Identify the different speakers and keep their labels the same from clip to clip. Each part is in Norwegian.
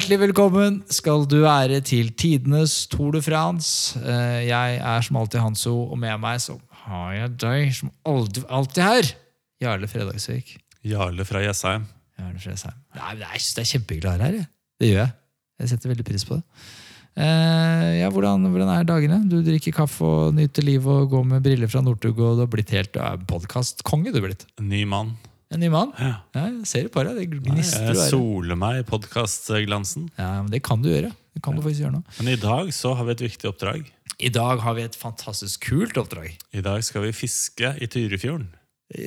Speaker 1: Hjertelig velkommen skal du være til tidenes Tour de France. Eh, Jeg er som alltid Hanso, og med meg så har jeg deg som alltid, alltid her. Jarle Fredagsvik.
Speaker 2: Jarle fra Jessheim.
Speaker 1: Jarle Fredagsheim. Nei, men Jeg synes det er kjempehyggelig å ha her. jeg. Det gjør jeg. Jeg setter veldig pris på det. Eh, ja, hvordan, hvordan er dagene? Du drikker kaffe og nyter livet og går med briller fra Northug, og du har blitt helt podkastkonge. er.
Speaker 2: Ny mann.
Speaker 1: En ny mann.
Speaker 2: Ja.
Speaker 1: Ja, jeg ser det på deg. Det gnistrer
Speaker 2: Jeg
Speaker 1: er.
Speaker 2: soler meg i podkastglansen.
Speaker 1: Ja, men det kan du gjøre. Det kan du faktisk gjøre nå.
Speaker 2: Men i dag så har vi et viktig oppdrag.
Speaker 1: I dag har vi et fantastisk kult oppdrag.
Speaker 2: I dag skal vi fiske i Tyrifjorden.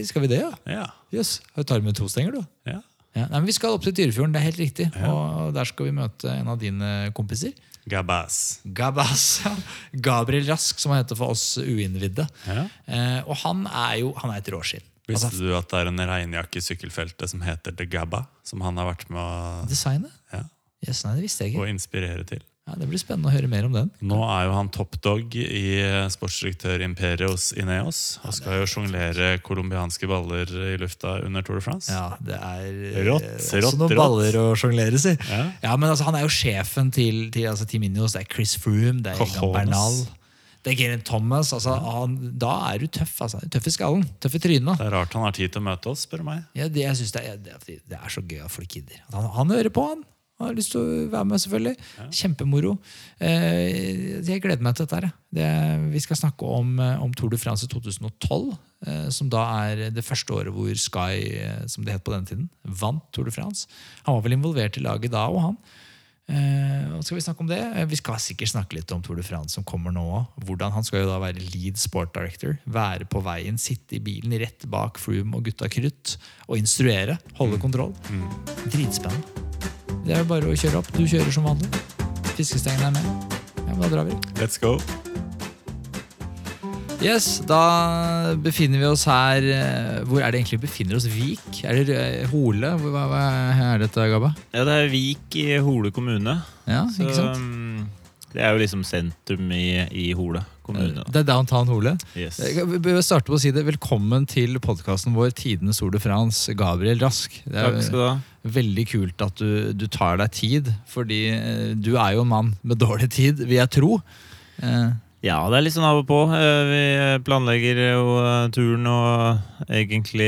Speaker 1: Skal vi det, ja?
Speaker 2: Ja.
Speaker 1: Yes. Tar du med to stenger, du?
Speaker 2: ja.
Speaker 1: Ja. Nei, men Vi skal opp til Tyrifjorden, det er helt riktig.
Speaker 2: Ja.
Speaker 1: Og der skal vi møte en av dine kompiser.
Speaker 2: Gabas.
Speaker 1: Gabas. Gabriel Rask, som han heter for oss uinnvidde.
Speaker 2: Ja.
Speaker 1: Eh, og han er jo han er et råskinn.
Speaker 2: Visste
Speaker 1: Altså,
Speaker 2: du at det er en regnjakke i sykkelfeltet som heter The Gabba? Som han har vært med å
Speaker 1: Designe?
Speaker 2: ja,
Speaker 1: Yes, nei, det visste jeg ikke.
Speaker 2: Og inspirere til.
Speaker 1: Ja, det blir spennende å høre mer om den.
Speaker 2: Nå er jo han toppdog i sportsdirektør Imperios Ineos. Og skal jo sjonglere colombianske baller i lufta under Tour de France.
Speaker 1: Ja, det er
Speaker 2: Rått,
Speaker 1: eh, også
Speaker 2: rått,
Speaker 1: noen
Speaker 2: rått.
Speaker 1: baller å sjonglere, si.
Speaker 2: Ja.
Speaker 1: Ja, men altså, Han er jo sjefen til, til altså, Team Ineos. Det er Chris Froome, det er Egan. Bernal, det er Geraint Thomas. Altså, han, da er du tøff. Altså. Tøff i skallen. Tøff i trynet.
Speaker 2: Det er rart han har tid til å møte oss, spør du meg.
Speaker 1: Ja, det, jeg synes det, er, det, det er så gøy at folk gidder. Han, han hører på, han. Han har lyst til å være med, selvfølgelig. Kjempemoro. Eh, jeg gleder meg til dette. Det, vi skal snakke om, eh, om Tour de France i 2012. Eh, som da er det første året hvor Sky, eh, som det het på denne tiden, vant Tour de France. Han var vel involvert i laget da, og han. Eh, skal Vi snakke om det? Eh, vi skal sikkert snakke litt om Tour de France som kommer nå òg. Hvordan Han skal jo da være lead sport director. Være på veien, sitte i bilen rett bak Froome og gutta krutt og instruere. Holde kontroll. Dritspennende. Det er jo bare å kjøre opp. Du kjører som vanlig. Fiskestengene er med. Ja, Da drar vi.
Speaker 2: Let's go.
Speaker 1: Yes, Da befinner vi oss her eh, Hvor er det egentlig vi befinner oss? Vik? Er det eh, Hole? Hva, hva er dette, Gabba?
Speaker 3: Ja, det er Vik i Hole kommune.
Speaker 1: Ja,
Speaker 3: Så,
Speaker 1: ikke sant?
Speaker 3: um, det er jo liksom sentrum i, i Hole kommune.
Speaker 1: Det er downtown Hole.
Speaker 3: Yes.
Speaker 1: Vi bør starte på å si det. Velkommen til podkasten vår Tidenes Tour de France, Gabriel Rask. Det er
Speaker 3: Takk skal du ha.
Speaker 1: veldig kult at du, du tar deg tid, fordi eh, du er jo en mann med dårlig tid, vil jeg tro. Eh,
Speaker 3: Ja, det er litt sånn av og på. Eh, Vi planlegger jo eh, turen og egentlig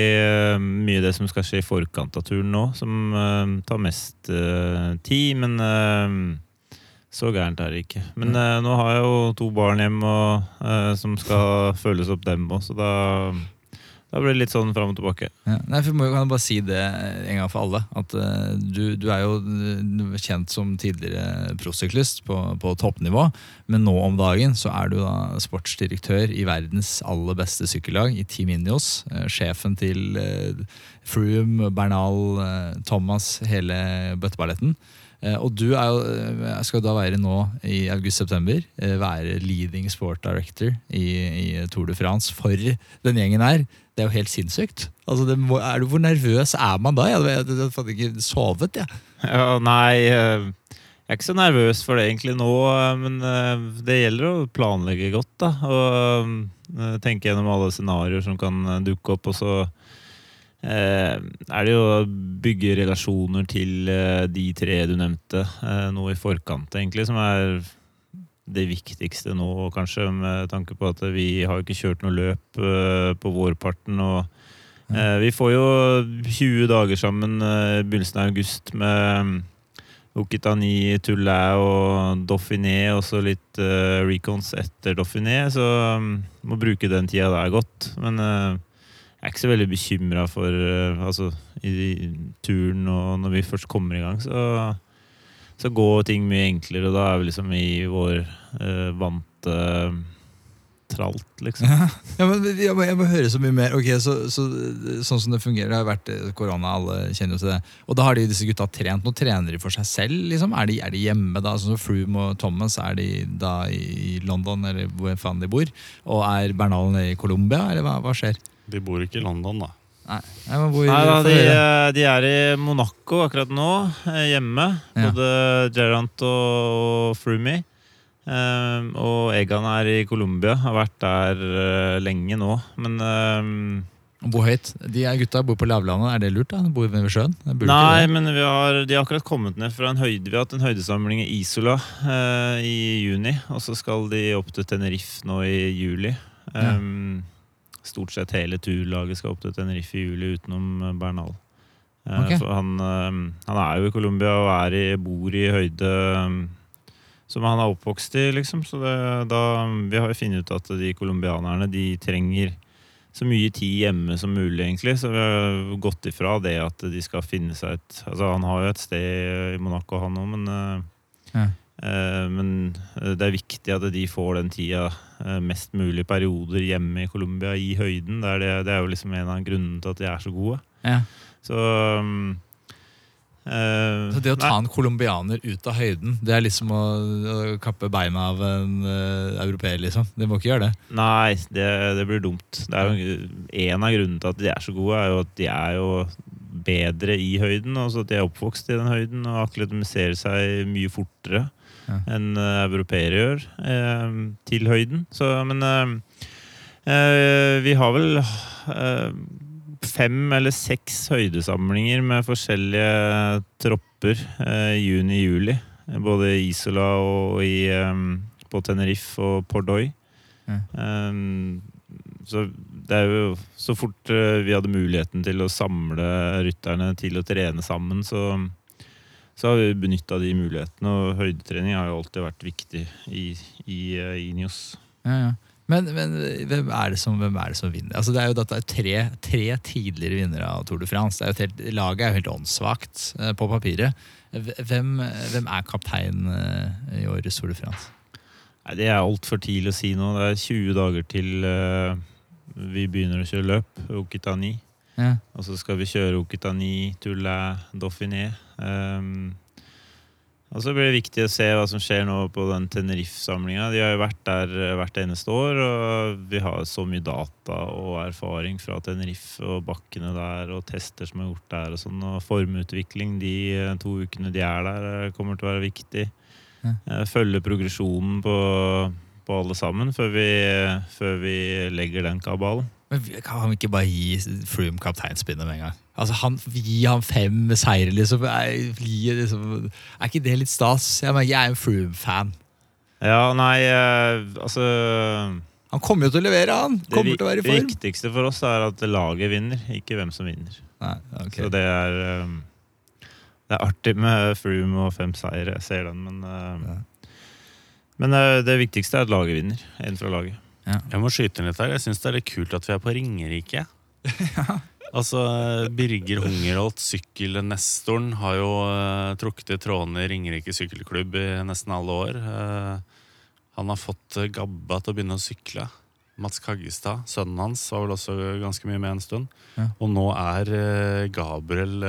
Speaker 3: mye mye det som skal skje i forkant av turen nå, som eh, tar mest eh, tid. Men eh, så gærent er det ikke. Men eh, nå har jeg jo to barn hjemme eh, som skal følges opp dem òg, så da, da blir det litt sånn fram og tilbake.
Speaker 1: Ja. Nei, for må kan jeg bare si det en gang for alle. At uh, du, du er jo eh, kjent som tidligere prosyklist på, på toppnivå. Men nå om dagen så er du da sportsdirektør i verdens aller beste sykkellag, i Team Indios. Uh, sjefen til uh, Froome, Bernal, Thomas, hele bøtteballetten. Og du er jo, skal da være nå i august-september være leading sport director i, i Tour de France for den gjengen her. Det er jo helt sinnssykt. Altså, må, du, hvor nervøs er man da? Jeg hadde, jeg ikke sovet, jeg.
Speaker 3: Ja, nei, eh, jeg er ikke så nervøs for det egentlig nå, eh, men eh, det gjelder å planlegge godt, da. Og tenke gjennom alle scenarioer som kan dukke opp, og så eh, er det jo å bygge relasjoner til eh, de tre du nevnte, eh, noe i forkant, egentlig, som er det viktigste nå, kanskje, med tanke på at vi har ikke kjørt noe løp eh, på vårparten. og Eh, vi får jo 20 dager sammen eh, i begynnelsen av august med mm, Okitani, Tullæ og Dauphiné, og så litt eh, recons etter Dauphiné, så um, må bruke den tida der godt. Men eh, jeg er ikke så veldig bekymra for eh, altså, i, i turen og når vi først kommer i gang, så, så går ting mye enklere, og da er vi liksom i vår eh, vante tralt, liksom.
Speaker 1: Ja, men jeg må, jeg må høre så mye mer. Ok, så, så, sånn som det fungerer, det har vært eh, korona, alle kjenner jo til det. Og da har de disse gutta trent. Nå trener de for seg selv, liksom? Er de, er de hjemme da? Sånn som Froome og Thomas, er de da i London, eller hvor faen de bor? Og er Bernal nede i Colombia, eller hva, hva skjer?
Speaker 2: De bor ikke i London, da.
Speaker 1: Nei, Nei men hvor
Speaker 3: Nei da, de, eh, de er i Monaco akkurat nå, eh, hjemme.
Speaker 1: Ja.
Speaker 3: Både Gerant og Frumi. Um, og Egan er i Colombia. Har vært der uh, lenge nå. Men um,
Speaker 1: Bo høyt. De er gutta bor på lavlandet, er det lurt? da? De bor ved sjøen?
Speaker 3: Nei, men vi har, de har akkurat kommet ned fra en høyde. Vi har hatt en høydesamling i Isola uh, i juni. Og så skal de opp til Tenerife nå i juli. Um, Stort sett hele turlaget skal opp til Tenerife i juli, utenom eh, Bernal.
Speaker 1: Okay.
Speaker 3: For han, eh, han er jo i Colombia og er i, bor i høyde som han er oppvokst i, liksom. Så det, da, vi har jo funnet ut at de colombianerne de trenger så mye tid hjemme som mulig, egentlig. Så vi har gått ifra det at de skal finne seg et Altså, han har jo et sted i Monaco, han òg, men eh,
Speaker 1: Ja.
Speaker 3: eh, Men det er viktig at de får den tida eh, mest mulig perioder hjemme i Colombia, i høyden. Det er, det, det er jo liksom en av grunnene til at de er så gode.
Speaker 1: Ja.
Speaker 3: Så um, uh,
Speaker 1: Så det å ta
Speaker 3: nei.
Speaker 1: en colombianer ut av høyden, det er liksom å, å kappe beina av en uh, europeer, liksom. De må ikke gjøre det.
Speaker 3: Nei, det, det blir dumt. Det er jo, en av grunnene til at de er så gode, er jo at de er jo bedre i høyden. Altså at de er oppvokst i den høyden og akklimatiserer seg mye fortere
Speaker 1: Ja.
Speaker 3: enn uh, europeere gjør eh, til høyden. Så, men eh, eh, vi har vel eh, fem eller seks høydesamlinger med forskjellige tropper eh, juni-juli. Både i Isola og i, eh, på Tenerife og Pordoi.
Speaker 1: Ja.
Speaker 3: Um, så det er jo så fort eh, vi hadde muligheten til å samle rytterne til å trene sammen, så, så har vi benytta de mulighetene. Og høydetrening har jo alltid vært viktig i, i i Nios.
Speaker 1: Ja, ja. Men, men hvem, er det som, hvem er det som vinner? Altså, det er jo dette tre, tre tidligere vinnere av Tour de France. Det er helt, laget er jo helt åndssvakt eh, på papiret. Hvem, hvem er kaptein eh, i årets Tour de France?
Speaker 3: Nei, Det er altfor tidlig å si nå. Det er 20 dager til eh, vi begynner å kjøre løp. Okitani.
Speaker 1: Ja.
Speaker 3: Og så skal vi kjøre Okitani, Tulle, Dauphiné. Um, og så blir det viktig å se hva som skjer nå på den Tenerife-samlinga. De har jo vært der eh, hvert eneste år, og vi har så mye data og erfaring fra Tenerife og bakkene der, og tester som er gjort der og sånn. Og formutvikling de eh, to ukene de er der, eh, kommer til å være viktig.
Speaker 1: Ja.
Speaker 3: Følge progresjonen på, på alle sammen før vi, før vi legger den kabalen.
Speaker 1: Men kan vi ikke bare gi Froome kapteinspinnet med en gang? Altså, han, Gi ham fem seire, liksom. Er, liksom. er ikke det litt stas? Jeg, mener, jeg er en Froome-fan.
Speaker 3: Ja, nei, eh, altså
Speaker 1: Han kommer jo til å levere, han!
Speaker 3: Det
Speaker 1: Kommer
Speaker 3: vik-
Speaker 1: til å være i
Speaker 3: det
Speaker 1: form.
Speaker 3: viktigste for oss er at laget vinner, ikke hvem som vinner.
Speaker 1: Nei, okay.
Speaker 3: Så det er um, Det er artig med Froome og fem seire, jeg ser den, men uh,
Speaker 1: Ja.
Speaker 3: Men det viktigste er at laget vinner. En fra laget.
Speaker 2: Jeg må skyte inn litt her. Jeg syns det er litt kult at vi er på Ringerike. ja. Altså, Birger Hungerholt, sykkelnestoren, har jo uh, trukket i trådene i Ringerike sykkelklubb i nesten alle år. Uh, han har fått eh, Gabba til å begynne å sykle. Mats Kaggestad, sønnen hans, var vel også ganske mye med en stund.
Speaker 1: Ja.
Speaker 2: Og nå er Gabriel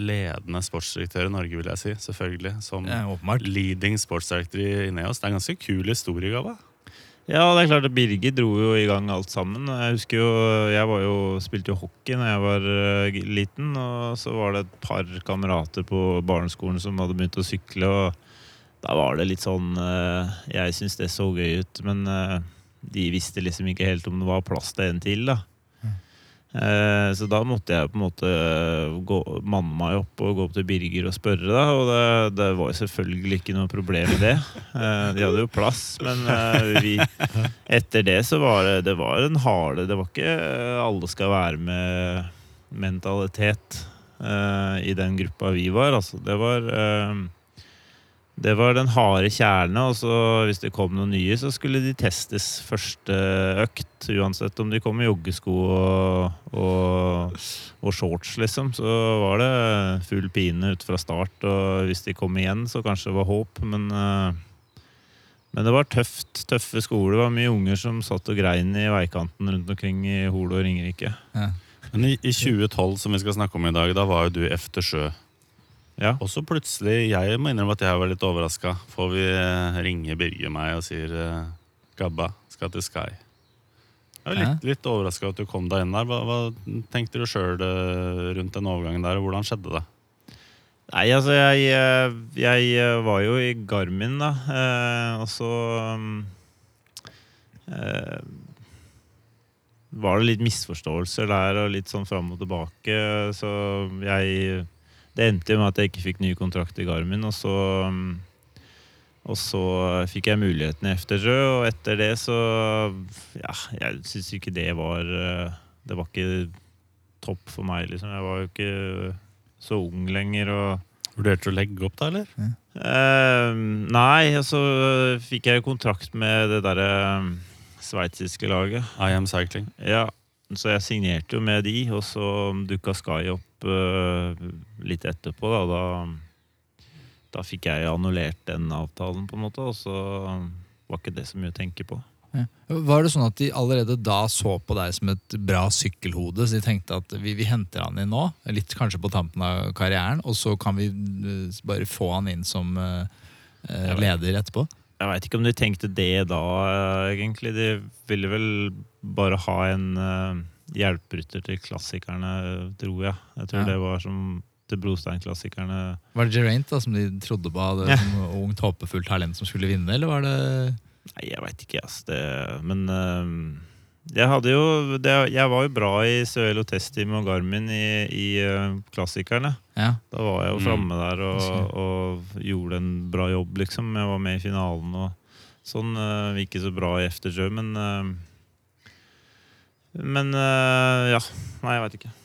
Speaker 2: ledende sportsdirektør i Norge, vil jeg si. Selvfølgelig. Som
Speaker 1: Ja,
Speaker 2: leading sportsdirektør i Ineos. Det er en ganske kul historie, Gabba.
Speaker 3: Ja, det er klart at Birger dro jo i gang alt sammen. Jeg husker jo, jeg var jo, spilte jo hockey da jeg var uh, liten. Og så var det et par kamerater på barneskolen som hadde begynt å sykle. Og da var det litt sånn uh, Jeg syntes det så gøy ut, men uh, de visste liksom ikke helt om det var plass til en til. da. Eh, Så da måtte jeg på en måte eh, manne meg opp og gå opp til Birger og spørre. da, Og det, det var jo selvfølgelig ikke noe problem med det. Eh, De hadde jo plass, men vi, etter det så var det, det var en harde Det var ikke alle skal være med-mentalitet eh, i den gruppa vi var. Altså, det var det var den harde kjerne, og så hvis det kom noen nye, så skulle de testes første økt. Uansett om de kom med joggesko og, og, og shorts, liksom. Så var det full pine ut fra start. Og hvis de kom igjen, så kanskje det var håp. Men, eh, Men det var tøft, tøffe skoler. Det var mye unger som satt og grein i veikanten rundt omkring i Holo og Ringerike.
Speaker 1: Ja.
Speaker 2: Men i, i 2012, som vi skal snakke om i dag, da var jo du efter sjø.
Speaker 3: Ja.
Speaker 2: Og så plutselig, jeg må innrømme at jeg var litt overraska, får vi eh, ringe Birger meg og sier eh, Gabba skal til Sky. Jeg var litt, litt overraska at du kom deg inn der. Hva, hva tenkte du sjøl rundt den overgangen der, og hvordan skjedde det?
Speaker 3: Nei, altså jeg, eh, jeg eh, var jo i Garmin, da. Eh, og så mm, eh, var det litt misforståelser der og litt sånn fram og tilbake. Så jeg Det endte jo med at jeg ikke fikk ny kontrakt i Garmin, og så mm, og så fikk jeg muligheten i Eftersjø, og etter det så Ja, jeg syns ikke det var eh, Det var ikke topp for meg, liksom. Jeg var jo ikke så ung lenger. og
Speaker 2: Vurderte du å legge opp da, eller?
Speaker 3: Eh, nei, og så fikk jeg kontrakt med det derre um, sveitsiske laget.
Speaker 2: I am cycling.
Speaker 3: Ja, så jeg signerte jo med de, og så dukka Sky opp eh, litt etterpå. Da, da, da fikk jeg annullert den avtalen, på en måte, og så var ikke det så mye å tenke på.
Speaker 1: Ja. Var det sånn at de allerede da så på deg som et bra sykkelhode, så de tenkte at vi, vi henter han inn nå, litt kanskje på tampen av karrieren, og så kan vi eh, bare få han inn som
Speaker 3: uh,
Speaker 1: leder etterpå?
Speaker 3: Jeg veit ikke om de tenkte det da, egentlig. De ville vel bare ha en uh, hjelperytter til klassikerne, tror jeg. Jeg tror
Speaker 1: Ja.
Speaker 3: det var som til Brostein-klassikerne.
Speaker 1: Var det Geraint da, som de trodde på hadde
Speaker 3: Ja.
Speaker 1: som ungt, håpefullt talent som skulle vinne, eller var det
Speaker 3: Nei, jeg veit ikke, ass. Det, men uh, jeg hadde jo det, Jeg var jo bra i Suelo Testi og Garmin i, i uh, klassikerne.
Speaker 1: Ja.
Speaker 3: Da var jeg jo
Speaker 2: Mm.
Speaker 3: der og, og gjorde en bra jobb, liksom. Jeg var med i finalen og sånn. Uh, ikke så bra i Eftersjø, men Men uh, ja. Nei, jeg veit ikke.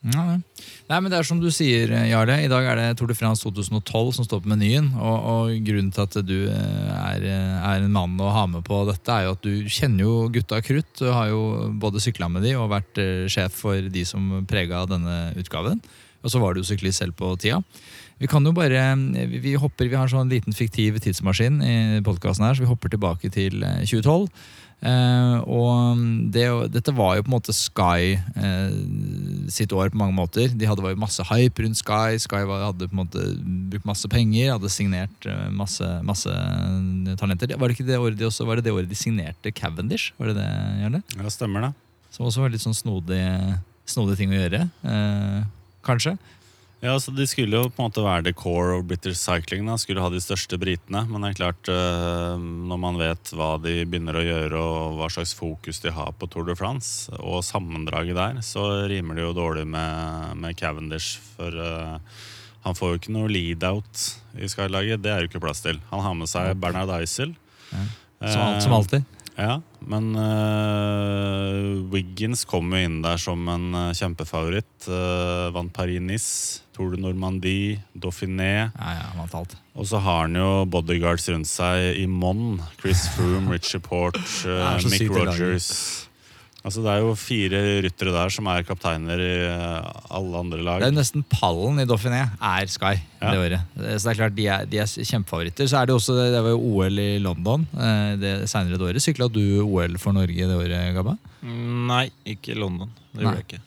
Speaker 1: Ja. Nei, men det er som du sier, Jarle. I dag er det Tour de France 2012 som står på menyen. Og, og grunnen til at du eh, er, er en mann å ha med på dette, er jo at du kjenner jo gutta krutt. Du har jo både sykla med de og vært eh, sjef for de som prega denne utgaven. Og så var du syklist selv på tida. Vi kan jo bare, vi, hopper, vi har en sånn liten fiktiv tidsmaskin i podkasten her, så vi hopper tilbake til eh, 2012. Eh, og det, dette var jo på en måte Sky eh, sitt år på mange måter. De hadde var jo masse hype rundt Sky. Sky var, hadde på en måte brukt masse penger, hadde signert eh, masse, masse talenter. Var det ikke det året de også, var det det året de signerte Cavendish? Var det det, Jarle?
Speaker 2: Ja, stemmer det.
Speaker 1: Som også var litt sånn snodig, snodig ting å gjøre. Eh, kanskje.
Speaker 2: Ja, så De skulle jo på en måte være the core of British cycling. da, Skulle ha de største britene. Men det er klart, eh, når man vet hva de begynner å gjøre, og hva slags fokus de har på Tour de France, og sammendraget der, så rimer det jo dårlig med, med Cavendish. For uh, han får jo ikke noe lead-out i Sky-laget. Det er jo ikke plass til. Han har med seg Bernard Eisel.
Speaker 1: Ja. Som, som alltid.
Speaker 2: Ja, men uh, Wiggins kom jo inn der som en uh, kjempefavoritt. Uh, vant Paris-Nice, Tour de Normandie, Dauphiné.
Speaker 1: Ja, ja, vant alt.
Speaker 2: Og så har han jo bodyguards rundt seg i monn. Chris Froome, Richie Port, Mick. Rogers. Altså Det er jo fire ryttere der som er kapteiner i eh, alle andre lag.
Speaker 1: Det er jo nesten pallen i Dauphiné er Sky
Speaker 2: Ja.
Speaker 1: det året. Så det er klart de er, de er kjempefavoritter. Så er det også, det var jo OL i London eh, det senere det året. Sykla du OL for Norge det året, Gabba?
Speaker 3: Nei, ikke London. Det gjorde jeg ikke.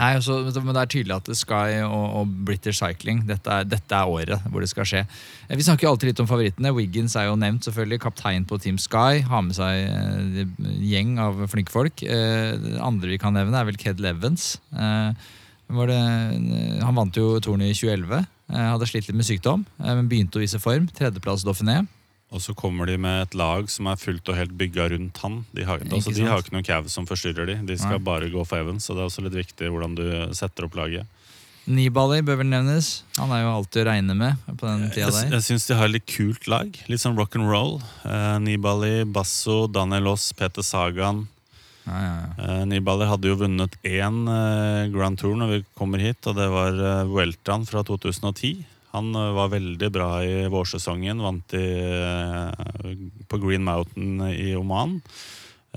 Speaker 1: Nei, også, men det er tydelig at Sky og, og British Cycling dette er, dette er året hvor det skal skje. Eh, Vi snakker jo alltid litt om favorittene. Wiggins er jo nevnt, selvfølgelig. Kaptein på Team Sky. Har med seg eh, en gjeng av flinke folk. Eh, Det andre vi kan nevne, er vel Ked Levens. Det, han vant jo Tornet i 2011. eh, Hadde slitt litt med sykdom, men begynte å vise form. Tredjeplass Dauphiné.
Speaker 2: Og så kommer de med et lag som er fullt og helt bygga rundt han. De har,
Speaker 1: Ikke
Speaker 2: altså, de har ikke noen cav som forstyrrer de. De skal
Speaker 1: Nei.
Speaker 2: bare gå for Evans, så det er også litt viktig hvordan du setter opp laget.
Speaker 1: Nibali bør vel nevnes. Han er jo alltid å regne med på den tida der.
Speaker 2: jeg syns de har litt kult lag. Litt sånn rock and roll. Eh, Nibali, Basso, Daniel Aas, Peter Sagan.
Speaker 1: Ja, ja, ja.
Speaker 2: Eh, Nibali hadde jo vunnet én eh, Grand Tour når vi kommer hit, og det var eh, Vueltaen fra 2010. Han eh, var veldig bra i vårsesongen. Vant i, eh, på Green Mountain i Oman.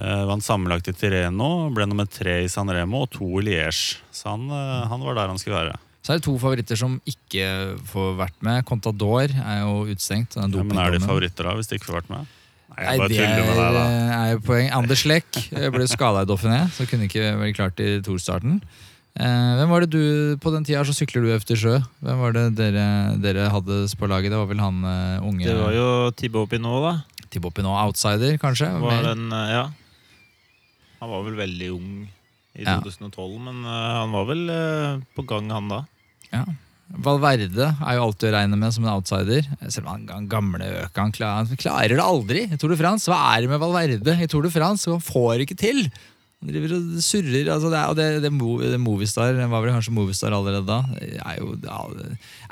Speaker 2: Eh, vant sammenlagt i Tireno, ble nummer tre i San Remo og to i Liège. Så han, han var der han skulle være.
Speaker 1: Så er det to favoritter som ikke får vært med. Contador er jo utstengt.
Speaker 2: Ja, men er de favoritter da, hvis de ikke får vært med? Nei, jeg bare tuller med deg, da.
Speaker 1: er poeng. Anders Lekk eh, ble skada i Dauphiné, så kunne ikke vært klart i torstarten. Eh, hvem var det du På den tida så sykler du efter sjø. Hvem var det dere, dere hadde på laget? Det var vel han uh, unge
Speaker 3: Det var jo Thibaut Pinot, da.
Speaker 1: Thibaut Pinot, outsider, kanskje?
Speaker 3: Var den, eh, ja. Han var vel veldig ung i
Speaker 1: Ja.
Speaker 3: 2012, men uh, han var vel uh, på gang, han da.
Speaker 1: Ja. Valverde er jo alltid å regne med som en outsider. Selv om han gamle øka han klarer, han klarer det aldri i Tour de France. Hva er det med Valverde i Tour de France? Han får det ikke til! Driver og surrer. Altså det, og det, det, det Movistar var vel kanskje Movistar allerede da. Det er jo ja,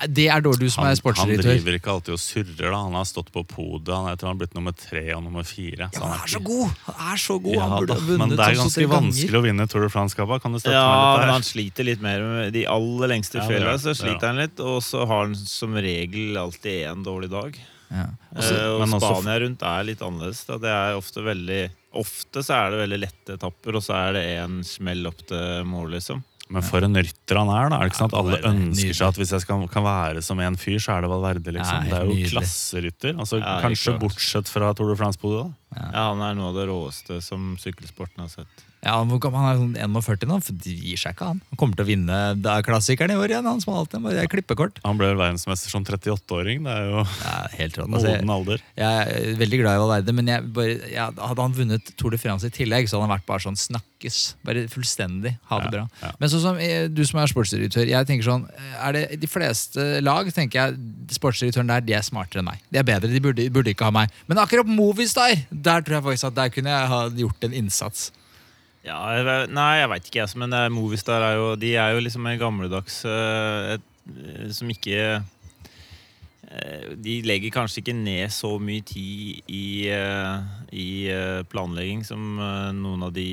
Speaker 1: Det er dårlig du som
Speaker 2: Han,
Speaker 1: er
Speaker 2: han driver ikke alltid og surrer. da Han har stått på podiet. Han, jeg tror han har blitt nummer tre og nummer fire.
Speaker 1: Ja, han er så god! Han er så god!
Speaker 2: Ja,
Speaker 1: han burde
Speaker 2: da,
Speaker 1: ha vunnet
Speaker 2: men det er ganske vanskelig å vinne Tour de France-kappa. Kan du støtte
Speaker 3: Ja,
Speaker 2: meg
Speaker 3: men
Speaker 2: litt
Speaker 3: han sliter litt mer med de aller lengste
Speaker 2: Ja,
Speaker 3: fjellene. Så sliter han litt, og så har han som regel alltid en dårlig dag.
Speaker 1: Ja.
Speaker 3: Eh, og Spania rundt er litt annerledes. Da. Det er ofte veldig Ofte så er det veldig lette etapper, og så er det en smell opp til mål, liksom.
Speaker 2: Men for en rytter han er, da. Er det ikke sånn at alle ønsker seg at hvis jeg skal, kan være som en fyr, så er det Valverde, liksom. Det er jo klasserytter. Altså, kanskje bortsett fra Tour de France-podiet. da.
Speaker 3: Ja, Han er noe av det råeste som sykkelsporten har sett.
Speaker 1: Ja, han er sånn 41 nå, for de gir seg ikke han. Han kommer til å vinne det er klassikeren i år igjen, han som alltid bare er klippekort.
Speaker 2: Han ble verdensmester som 38-åring. Det er jo
Speaker 1: Ja, helt rått. Altså,
Speaker 2: moden alder.
Speaker 1: jeg er veldig glad i Valverde, men jeg bare, jeg, hadde han vunnet Tour de France i tillegg, så hadde han vært bare sånn snakkes. Bare fullstendig. Ha det
Speaker 2: Ja,
Speaker 1: bra.
Speaker 2: ja.
Speaker 1: Men sånn som eh, du som er sportsdirektør, jeg tenker sånn er det De fleste lag tenker jeg sportsdirektøren der, de er smartere enn meg. De er bedre, de burde, burde ikke ha meg. Men akkurat Movistar, der tror jeg faktisk at der kunne jeg ha gjort en innsats.
Speaker 3: Ja, nei, jeg veit ikke, jeg. Men er Movistar er jo, de er jo liksom en gammeldags eh, et, eh, Som ikke eh, De legger kanskje ikke ned så mye tid i, eh, i eh, planlegging som eh, noen av de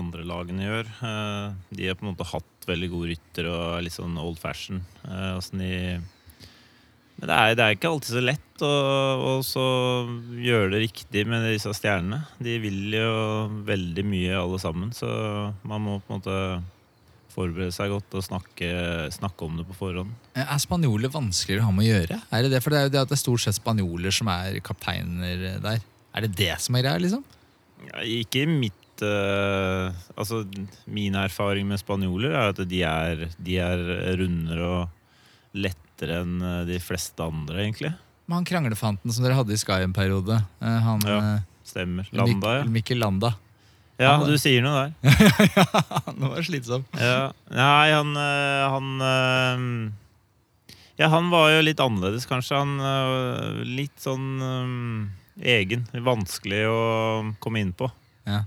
Speaker 3: andre lagene gjør. Eh, De har på en måte hatt veldig gode ryttere og litt sånn old fashion. Åssen sånn de men det er, det er ikke alltid så lett å, å så gjøre det riktig med disse stjernene. De vil jo veldig mye, alle sammen, så man må på en måte forberede seg godt og snakke, snakke om det på forhånd.
Speaker 1: Er spanjoler vanskeligere å ha med å gjøre? Er det det? For det er jo det at det er stort sett spanjoler som er kapteiner der. Er det det som er greia, liksom?
Speaker 3: Ja, ikke mitt uh, Altså, min erfaring med spanjoler er at de er, de er rundere og lettere enn eh, de fleste andre, egentlig.
Speaker 1: Men han kranglefanten som dere hadde i Sky en periode, eh, han
Speaker 3: Ja.
Speaker 1: eh,
Speaker 3: Stemmer. Landa, ja.
Speaker 1: Mikkel Landa.
Speaker 3: Ja,
Speaker 1: Han-
Speaker 3: du sier noe der.
Speaker 1: ja, Han var slitsom.
Speaker 3: Ja. Nei, han, han Ja, han var jo litt annerledes, kanskje. Han Litt sånn um, egen. Vanskelig å komme inn på.
Speaker 1: Ja.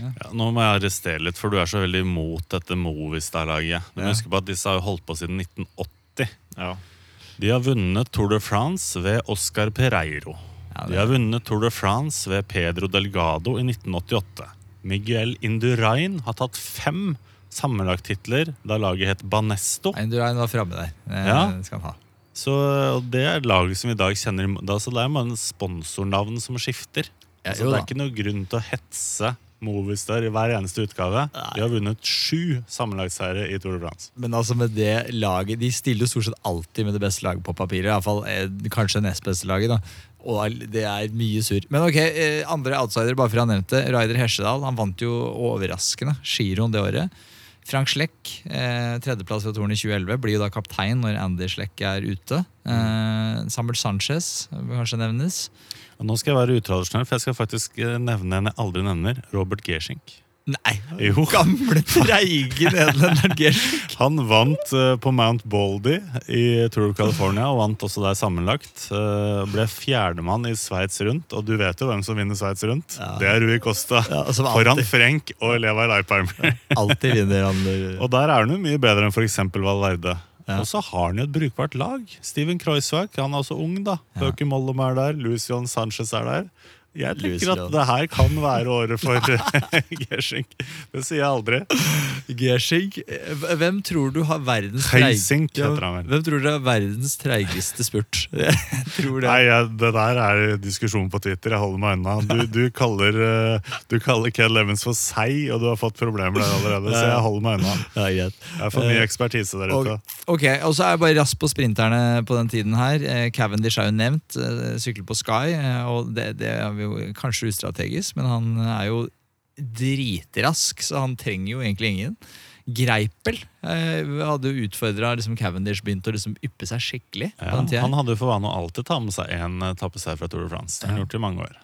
Speaker 2: Ja, nå må jeg arrestere litt, for du er så veldig imot dette Movistar-laget. Du må huske på at disse har holdt på siden 1980.
Speaker 3: Ja.
Speaker 2: De har vunnet Tour de France ved Oscar Pereiro.
Speaker 1: Ja,
Speaker 2: De har vunnet Tour de France ved Pedro Delgado i 1988. Miguel Indurain har tatt fem sammenlagttitler da laget het Banesto.
Speaker 1: Indurain var framme der. Det
Speaker 2: Ja.
Speaker 1: skal han ha.
Speaker 2: Så Det er laget som vi i dag kjenner da, så Det er bare sponsornavn som skifter.
Speaker 1: Ja,
Speaker 2: altså, det er ikke noe grunn til å hetse Movistar i hver eneste utgave. De har vunnet sju sammenlagtseiere i Tour de France.
Speaker 1: Men altså med det laget De stiller jo stort sett alltid med det beste laget på papiret. I fall, eh, kanskje nest beste laget. da Og det er mye surr. Men ok, eh, andre outsider, bare for å ha nevnt det. Raider Hesjedal han vant jo overraskende giroen det året. Frank Schleck, eh, tredjeplass fra Toren i 2011, blir jo da kaptein når Andy Schleck er ute. Eh, Samuel Sanchez kanskje nevnes.
Speaker 2: Og nå skal jeg være utradisjonell, for jeg skal faktisk eh, nevne en jeg aldri nevner. Robert Gershink.
Speaker 1: Nei,
Speaker 2: Jo.
Speaker 1: gamle, treige nederlenderen Gershink.
Speaker 2: Han vant uh, på Mount Baldy i Tour of California, og vant også der sammenlagt. Uh, ble fjerdemann i Sveits rundt, og du vet jo hvem som vinner Sveits rundt.
Speaker 1: Ja.
Speaker 2: Det er Rui Costa.
Speaker 1: Ja, som
Speaker 2: Foran. Frenk og Eleva Leipheimer.
Speaker 1: Alltid vinner han.
Speaker 2: og der er han jo mye bedre enn f.eks. Valverde.
Speaker 1: Ja.
Speaker 2: Og så har han jo et brukbart lag. Steven Kreuzwag, han er også ung, da.
Speaker 1: Ja.
Speaker 2: Bøke Mollum er der, Lucian Sanchez er der. Jeg tenker at det her kan være året for Gersink. Det sier jeg aldri.
Speaker 1: Gersink? Hvem tror du har verdens
Speaker 2: Heisink
Speaker 1: treig-. Hvem tror du har verdens treigeste spurt? Jeg tror det.
Speaker 2: Nei, jeg, Det der er diskusjon på Twitter. Jeg holder meg unna. Du, du, kaller, eh, du kaller Ken Levens for seig, og du har fått problemer der allerede. Så jeg holder meg unna. Jeg er for mye ekspertise der ute.
Speaker 1: Ok, og så er jeg bare rask på sprinterne på den tiden her. Eh, Cavendish er jo nevnt. eh, Sykler på Sky. eh, Og det, det er jo kanskje ustrategisk, men han er jo dritrask, så han trenger jo egentlig ingen. Greipel eh, hadde jo utfordra liksom Cavendish begynt å liksom yppe seg skikkelig.
Speaker 2: Ja, han hadde jo for vane å alltid ta med seg en tappeseier fra Tour de France. Det har han
Speaker 1: Ja.
Speaker 2: gjort i mange år.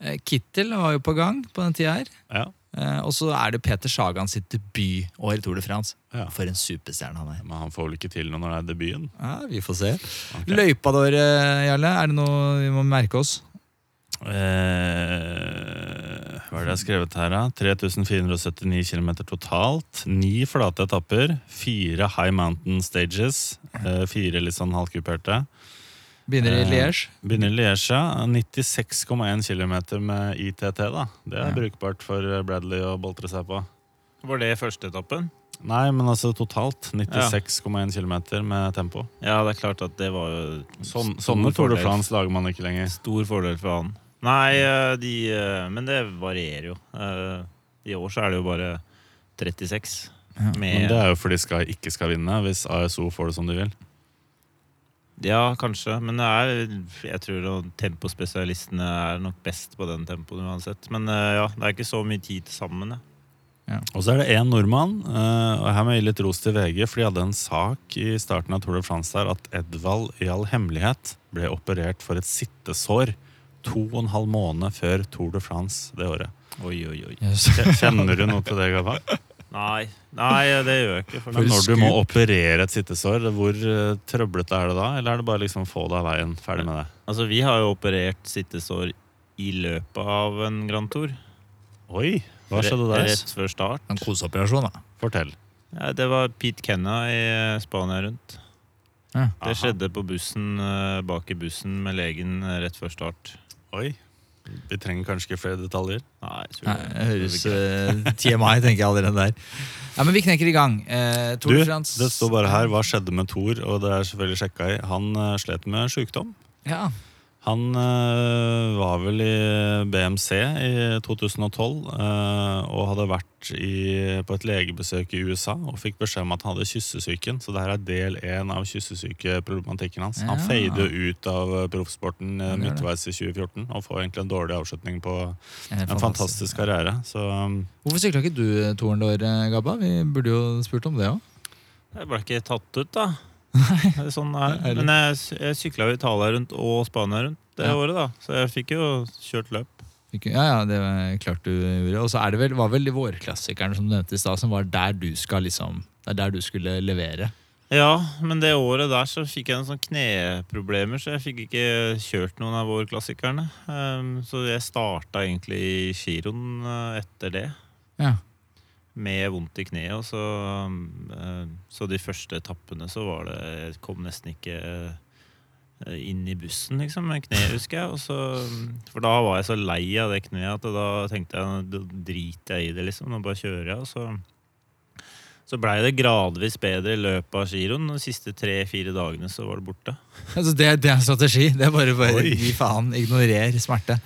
Speaker 1: Eh, Kittel var jo på gang på den tida her.
Speaker 2: Ja,
Speaker 1: Eh, Og så er det Peter Sagan sitt debutår i Tour de France.
Speaker 2: ja.
Speaker 1: For en superstjerne han er.
Speaker 2: Men han får vel ikke til noe når det er debuten.
Speaker 1: Ja, Vi får se.
Speaker 2: Ok.
Speaker 1: Løypador, eh, Jarle, er det noe vi må merke oss?
Speaker 2: Eh, hva er det jeg har skrevet her, da? 3479 km totalt. Ni flate etapper. Fire high mountain stages. Eh, fire litt sånn halvkuperte.
Speaker 1: Begynner i
Speaker 2: Eh,
Speaker 1: Liège.
Speaker 2: Begynner i Liège. 96,1 km med ITT. da Det er
Speaker 1: Ja.
Speaker 2: brukbart for Bradley å boltre seg på.
Speaker 3: Var det første etappen?
Speaker 2: Nei, men altså totalt 96,1 km med tempo.
Speaker 3: Ja, det er klart at det var jo
Speaker 2: Sånn, sånne Tour de. France lager man ikke lenger.
Speaker 3: Stor fordel for han. Nei, eh, de, eh, men det varierer jo. Eh, I år så er det jo bare 36.
Speaker 1: Ja,
Speaker 2: Men det er jo fordi Sky ikke skal vinne, hvis ASO får det som de vil.
Speaker 3: Ja, kanskje. Men det er, jeg tror tempospesialistene er nok best på den tempoen uansett. Men ja, det er ikke så mye tid til sammen. Ja.
Speaker 2: Og så er det én nordmann, og her må jeg gi litt ros til VG, for de hadde en sak i starten av Tour de France der at Edvald i all hemmelighet ble operert for et sittesår to og en halv måned før Tour de France det året.
Speaker 3: Oi, oi, oi.
Speaker 1: Yes.
Speaker 2: Kjenner du noe til det, Gabba?
Speaker 3: Nei, nei, det gjør jeg ikke. For
Speaker 2: Men når du må operere et sittesår, hvor eh, trøblete er det da? Eller er det bare liksom få det av veien, ferdig med det?
Speaker 3: Altså, vi har jo operert sittesår i løpet av en Grand Tour.
Speaker 2: Oi, hva skjedde der?
Speaker 3: Rett før start.
Speaker 1: En koseoperasjon, da.
Speaker 2: Fortell.
Speaker 3: Ja, det var Pete Kenna i Spania rundt.
Speaker 1: Ja.
Speaker 3: Det skjedde på bussen, eh, bak i bussen med legen eh, rett før start.
Speaker 2: Oi. Vi trenger kanskje ikke flere detaljer.
Speaker 3: Nei,
Speaker 1: Nei,
Speaker 3: det-
Speaker 1: høres
Speaker 3: uh,
Speaker 1: eh, TMI, tenker jeg allerede der. Ja, Men vi knekker i gang. Eh,
Speaker 2: Du,
Speaker 1: de
Speaker 2: det står bare her hva skjedde med Thor, og det er selvfølgelig sjekka i. Han uh, slet med sykdom.
Speaker 1: Ja.
Speaker 2: Han eh, var vel i BMC i 2012 eh, og hadde vært i, på et legebesøk i USA og fikk beskjed om at han hadde kyssesyken. Så det her er del én av kyssesykeproblematikken hans. Han feide ut av proffsporten eh, midtveis i 2014 og får egentlig en dårlig avslutning på
Speaker 1: En,
Speaker 2: en fantastisk karriere. Så um,
Speaker 1: Hvorfor sykla ikke du Toren da, Gabba? Vi burde jo spurt om det òg.
Speaker 3: Jeg ble ikke tatt ut, da. Sånn. Men jeg, jeg sykla jo Italia rundt og Spania rundt det
Speaker 1: Ja.
Speaker 3: året, da. Så jeg fikk jo kjørt løp.
Speaker 1: Ja, ja, det var klart du gjorde. Og så er det vel, var vel vårklassikeren som du nevnte i stad, som var der du skal liksom Det er der du skulle levere.
Speaker 3: Ja, men det året der så fikk jeg noen sånne kneproblemer, så jeg fikk ikke kjørt noen av vårklassikerne. Um, så jeg starta egentlig i giroen eh, etter det.
Speaker 1: Ja.
Speaker 3: Med vondt i kneet. Og så, eh, så de første etappene så var det Jeg kom nesten ikke eh, inn i bussen liksom, med kneet, husker jeg. Og så, for da var jeg så lei av det kneet at da tenkte jeg da driter jeg i det, liksom. Nå bare kjører jeg. Og så, så blei det gradvis bedre i løpet av giroen. De siste tre-fire dagene så var det borte.
Speaker 1: Altså, det, det er en strategi. Det er bare, bare gi faen. Ignorer smerte.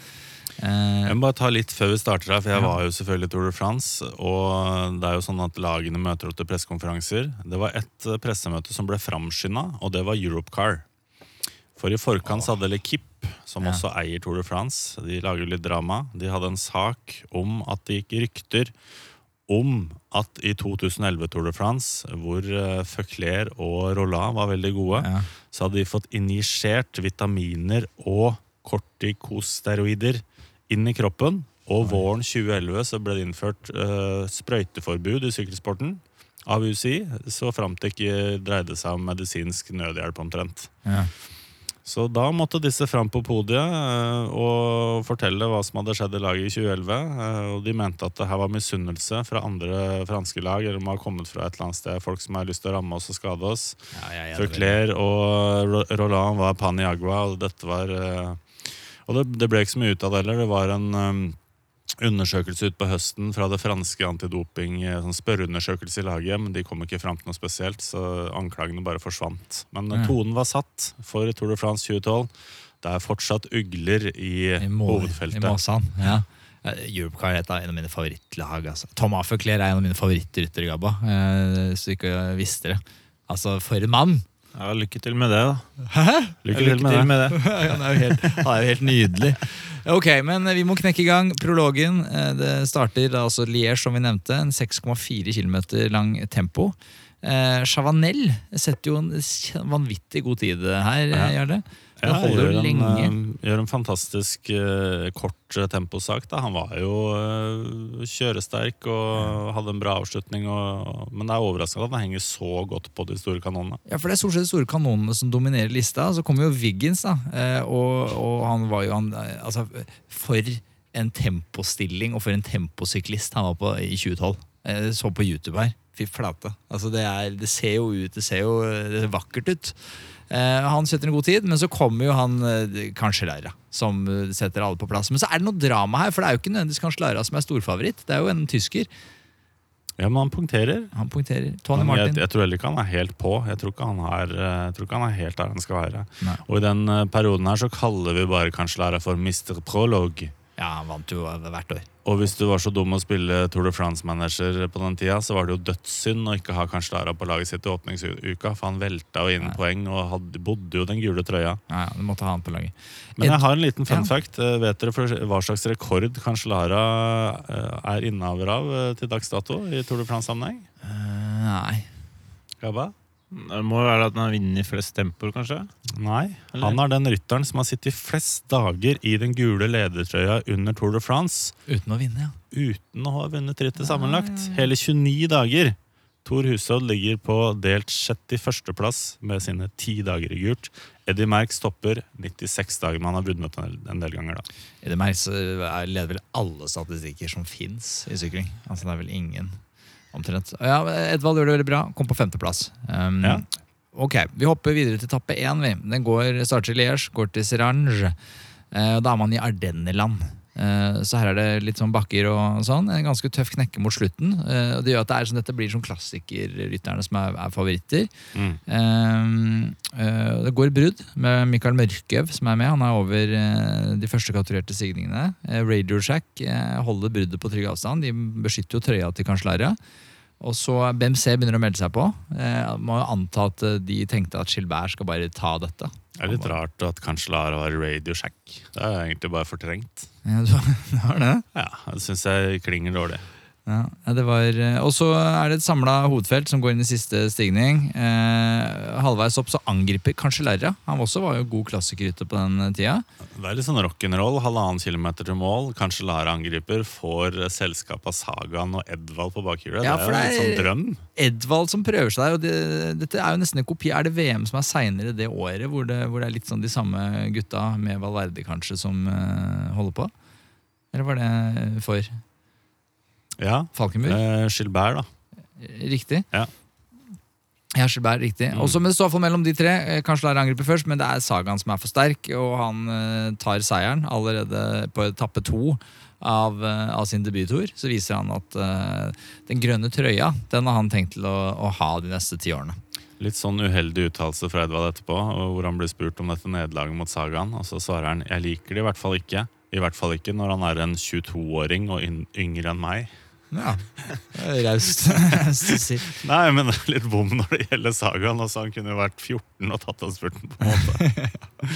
Speaker 1: Eh,
Speaker 2: Jeg må bare ta litt før vi starter her, for jeg var jo selvfølgelig Tour de France. Og det er jo sånn at lagene møter opp til pressekonferanser. Det var ett eh, pressemøte som ble framskynda, og det var Europcar. For i forkant hadde Lekip, som også eier Tour de France, de lager jo litt drama. De hadde en sak om at det gikk rykter om at i 2011 Tour de France, hvor Føkler og Roland var veldig gode, så hadde de fått injisert vitaminer og kortikosteroider inn i kroppen. Og våren 2011 så ble det innført uh, sprøyteforbud i sykkelsporten av UCI, så fram til ikke dreide seg om medisinsk nødhjelp omtrent.
Speaker 1: Ja.
Speaker 2: Så da måtte disse fram på podiet uh, og fortelle hva som hadde skjedd i laget i 2011. Uh, og de mente at det her var misunnelse fra andre franske lag, eller de har kommet fra et eller annet sted, folk som har lyst til å ramme oss og skade oss.
Speaker 1: Ja, ja,
Speaker 2: og Roland var Paniagua, og dette var eh, Og det, det ble ikke så mye ut av det heller. Det var en um, undersøkelse ut på høsten fra det franske antidoping, eh, sånn spørreundersøkelse i laget, men de kom ikke fram til noe spesielt, så anklagene bare forsvant. Men
Speaker 1: mm.
Speaker 2: Tonen var satt for Tour de France 2012. Det er fortsatt ugler i,
Speaker 1: I, mål, i
Speaker 2: hovedfeltet.
Speaker 1: Måsan. Ja. Europecar Europcar er en av mine favorittlag. Altså. Tom Afferkler er en av mine favorittryttere, Gabba. Eh, så du ikke visste det. Altså, for en mann!
Speaker 3: Ja, lykke til med det, da.
Speaker 1: Hæ?
Speaker 2: Lykke til med det.
Speaker 3: med det.
Speaker 1: han, er helt, han er jo helt nydelig. Ok, men vi må knekke i gang prologen. Eh, Det starter altså Liège, som vi nevnte. En 6,4 km lang tempo. Eh, Chavanel setter jo en vanvittig god tid her,
Speaker 2: Ja.
Speaker 1: gjør det?
Speaker 2: Ja,
Speaker 1: holder
Speaker 2: gjør en,
Speaker 1: lenge.
Speaker 2: eh, gjør en fantastisk uh, kort eh, temposak. Da. Han var jo kjøresterk og hadde en bra avslutning. Og, men det er overraskende at han henger så godt på de store kanonene.
Speaker 1: Ja, for det er stort sett de store kanonene som dominerer lista. Så kommer jo Wiggins, da. Og, og han var jo han, Altså, for en tempostilling og for en temposyklist han var på i 2012. Jeg så på YouTube her. Fy flate. Altså, det, er, det ser jo ut Det ser jo det ser vakkert ut. Eh, han setter en god tid, men så kommer jo han kanskje Lara, som eh, setter alle på plass. Men så er det noe drama her, for det er jo ikke nødvendigvis Cancellara som er storfavoritt. Det er jo en tysker.
Speaker 2: Ja, men han punkterer.
Speaker 1: Han punkterer. Tony
Speaker 2: Martin. jeg, jeg tror heller ikke han er helt på. Jeg tror ikke han er, eh, ikke han er helt der han skal være.
Speaker 1: Nei.
Speaker 2: Og i den eh, perioden her så kaller vi bare Cancellara for Mr. Prolog.
Speaker 1: Ja, han vant jo hvert år.
Speaker 2: Og hvis du var så dum å spille Tour de France-manager på den tida, så var det jo dødssynd å ikke ha Cancellara på laget sitt i åpningsuka, for han velta jo inn
Speaker 1: ja.
Speaker 2: poeng og hadde, bodde jo den gule trøya.
Speaker 1: Ja, du måtte ha han på laget.
Speaker 2: Men jeg har en liten fun
Speaker 1: Ja.
Speaker 2: fact. Eh, Vet dere hva slags rekord kanskje Lara er innehaver av eh, til dags dato i Tour de France-sammenheng?
Speaker 1: Uh, nei.
Speaker 2: Gabba?
Speaker 3: Det må jo være at han har vunnet flest tempoer, kanskje.
Speaker 2: Nei.
Speaker 3: Eller?
Speaker 2: Han er den rytteren som har sittet flest dager i den gule ledertrøya under Tour de France
Speaker 1: Uten å vinne, ja.
Speaker 2: uten å ha vunnet rittet sammenlagt.
Speaker 1: ja, ja.
Speaker 2: Hele 29 dager. Tor Hushovd ligger på delt 61.-plass med sine ti dager i gult. Eddie Merck stopper 96 dager, men han har vunnet en del, ganger. da.
Speaker 1: Eddie Merck er- leder vel alle statistikker som fins i sykling. Altså Det er vel ingen, omtrent. Ja, Edvald gjør det veldig bra. Kom på femteplass. Um,
Speaker 2: Ja.
Speaker 1: Ok, Vi hopper videre til etappe én. Den går, starter i Liège, går til Serange. Uh, da er man i Ardenneland. Eh, så her er det litt sånn bakker og sånn. En ganske tøff knekke mot slutten. Eh, og det gjør at det sånn, dette blir sånn klassikerrytterne som er, er favoritter.
Speaker 2: Mm.
Speaker 1: Eh, det går brudd med Mikael Mørkøv som er med. Han er over de første kategorerte signingene. Radio Shack holder bruddet på trygg avstand. De beskytter jo trøya til Cancellara. Og så BMC begynner å melde seg på. Eh, må jo anta at eh, de tenkte at Gilbert skal bare ta dette.
Speaker 2: Det er litt rart at Cancellara var i radiosjekk Det er egentlig bare fortrengt.
Speaker 1: Ja, du har det?
Speaker 2: Ja, Det syns jeg klinger dårlig.
Speaker 1: Ja, det var eh, Og så er det et samla hovedfelt som går inn i siste stigning. Eh, halvveis opp så angriper Cancellara. Han også var jo god klassikerrytter på den eh, tida.
Speaker 2: Det er litt sånn rock'n'roll. Halvannen kilometer til mål. Cancellara angriper. Får selskap av Sagaen og Edvald på bakhjulet.
Speaker 1: Ja,
Speaker 2: det er jo en sånn drøm.
Speaker 1: Edvald som prøver seg. Og det, dette er jo nesten en kopi. Er det VM som er seinere det året, hvor det, hvor det er litt sånn de samme gutta, med Valverde kanskje, som eh, holder på? Eller var det for
Speaker 2: Ja.
Speaker 1: Falkenburg?
Speaker 2: Eh, Gilbert, da.
Speaker 1: Riktig?
Speaker 2: Ja.
Speaker 1: Ja, Skjelberg, riktig.
Speaker 2: Mm.
Speaker 1: Også, men det står iallfall mellom de tre. Eh, Kanskje Lar angriper først, men det er Sagaen som er for sterk, og han eh, tar seieren allerede på etappe to av, eh, av sin debuttur. Så viser han at eh, den grønne trøya den har han tenkt til å, å ha de neste ti årene.
Speaker 2: Litt sånn uheldig uttalelse fra Edvald etterpå, hvor han blir spurt om dette nederlaget mot Sagaen. Og så svarer han 'jeg liker det i hvert fall ikke'. I hvert fall ikke når han er en 22-åring og yngre enn meg.
Speaker 1: Ja, Raust raust å si.
Speaker 2: Nei, men det er litt bom når det gjelder Sagaen. Altså, han kunne jo vært 14 og tatt den spurten. på en måte.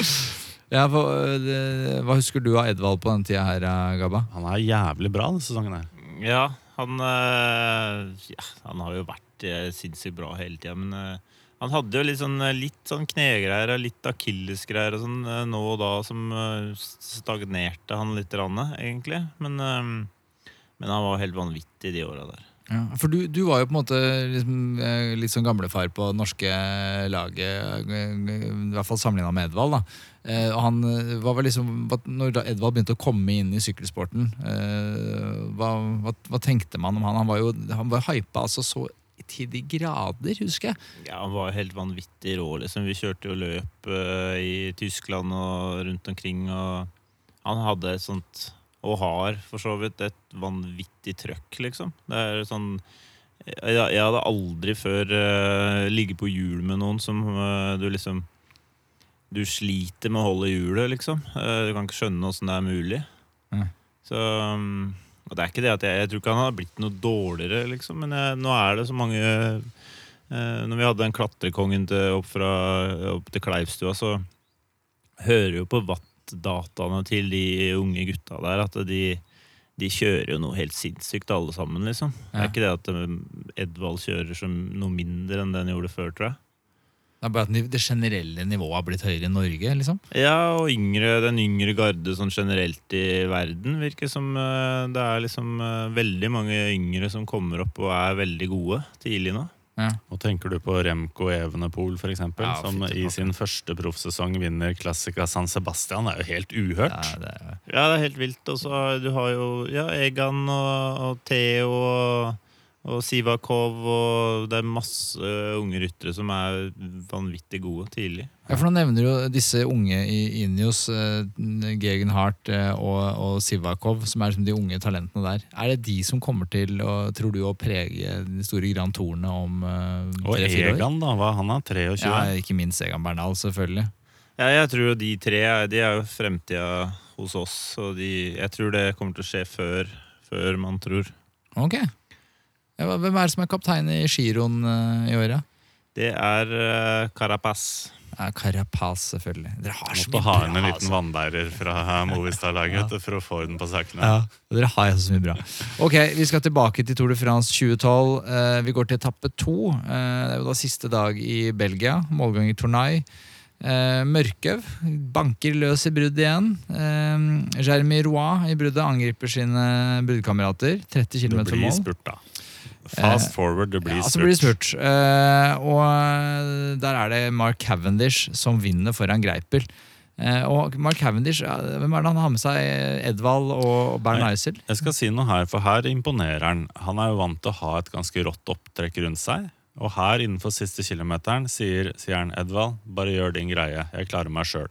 Speaker 1: Ja, hva, det, hva husker du av Edvald på den tida her, Gabba?
Speaker 2: Han er jævlig bra denne sesongen. her.
Speaker 3: Ja, han øh, ja, Han har jo vært eh, sinnssykt bra hele tida, men øh, han hadde jo litt sånn, litt sånn knegreier og litt akillesgreier og sånn nå og da som stagnerte han litt, rann, egentlig. Men, men han var helt vanvittig de åra der.
Speaker 1: Ja, for du, du var jo på en måte liksom, eh, litt sånn gamlefar på det norske laget, eh, i hvert fall sammenligna med Edvald. da. Eh, han eh, var vel liksom, Når Edvald begynte å komme inn i sykkelsporten, eh, hva, hva, hva tenkte man om han? Han var jo han var hypa altså så til de grader, husker jeg.
Speaker 3: Ja, Han var helt vanvittig rå. liksom. Vi kjørte jo løp eh, i Tyskland og rundt omkring. og Han hadde et sånt Og har for så vidt et vanvittig trøkk, liksom. Det er sånn Jeg, jeg hadde aldri før uh, ligget på hjul med noen som uh, du liksom Du sliter med å holde hjulet, liksom. Uh, du kan ikke skjønne åssen det er mulig.
Speaker 1: Mm.
Speaker 3: Så um, og det er ikke det at jeg, jeg tror ikke han har blitt noe dårligere, liksom, men jeg, nå er det så mange eh, Når vi hadde den klatrekongen til, opp, fra, opp til Kleivstua, så hører jo på wattdataene til de unge gutta der at de, de kjører jo noe helt sinnssykt, alle sammen, liksom. Det er ikke det at eh, Edvald kjører som noe mindre enn det han gjorde før, tror jeg.
Speaker 1: Det er bare at det generelle nivået har blitt høyere i Norge. liksom.
Speaker 3: Ja, og yngre, den yngre garde sånn generelt i verden virker som eh, det er liksom eh, veldig mange yngre som kommer opp og er veldig gode tidlig nå.
Speaker 1: Ja.
Speaker 2: Nå tenker du på Remco Evenepool, eksempel,
Speaker 1: Ja,
Speaker 2: som i sin første proffsesong vinner Classica San Sebastian. Det er jo helt uhørt.
Speaker 1: Ja, det er,
Speaker 3: Ja, det er helt vilt. Og så har- du har jo ja, Egan og, og Theo og, og Sivakov og det er masse unge ryttere som er vanvittig gode tidlig.
Speaker 1: ja, for Nå nevner du disse unge i Inios, eh, Gegenhardt eh, og, og Sivakov, som er liksom de unge talentene der. Er det de som kommer til og, tror du, å prege de store Grand Tourene om eh,
Speaker 2: Og
Speaker 1: år?
Speaker 2: Egan, da. Hva, han er 23.
Speaker 1: Ja, ikke minst Egan Bernal, selvfølgelig.
Speaker 3: Ja, jeg tror jo de tre er- de er jo fremtida hos oss, og de, jeg tror det kommer til å skje før, før man tror.
Speaker 1: Ok. Ja, hvem er det som er kaptein i giroen uh, i året?
Speaker 3: Det er uh, Carapaz.
Speaker 1: Ja, Carapaz, selvfølgelig. Dere har så
Speaker 2: Måtte
Speaker 1: mye
Speaker 2: ha
Speaker 1: bra,
Speaker 2: inn en liten
Speaker 1: altså.
Speaker 2: vannbærer fra Movistar-laget ja. for å få orden på sakene.
Speaker 1: Ja, dere har så mye bra. Ok, Vi skal tilbake til Tour de France 2012. Uh, vi går til etappe to. Eh, det er jo da siste dag i Belgia. Målgang i Tournai. Eh, Mørkøv banker løs i bruddet igjen. Eh, Jeremy Roy i bruddet angriper sine bruddkamerater. 30 km
Speaker 2: Det blir spurt, da. Fast forward, det blir
Speaker 1: ja, altså blir det
Speaker 2: spurt.
Speaker 1: Eh, og eh, der er det Mark Cavendish som vinner foran Greipel. Eh, og Mark Cavendish, hvem er det han har med seg? Edvald og
Speaker 2: Bern
Speaker 1: Eisel?
Speaker 2: Jeg skal si noe her, for her imponerer han. Han er jo vant til å ha et ganske rått opptrekk rundt seg. Og her innenfor siste kilometeren sier, sier han Edvald, bare gjør din greie. Jeg klarer meg sjøl.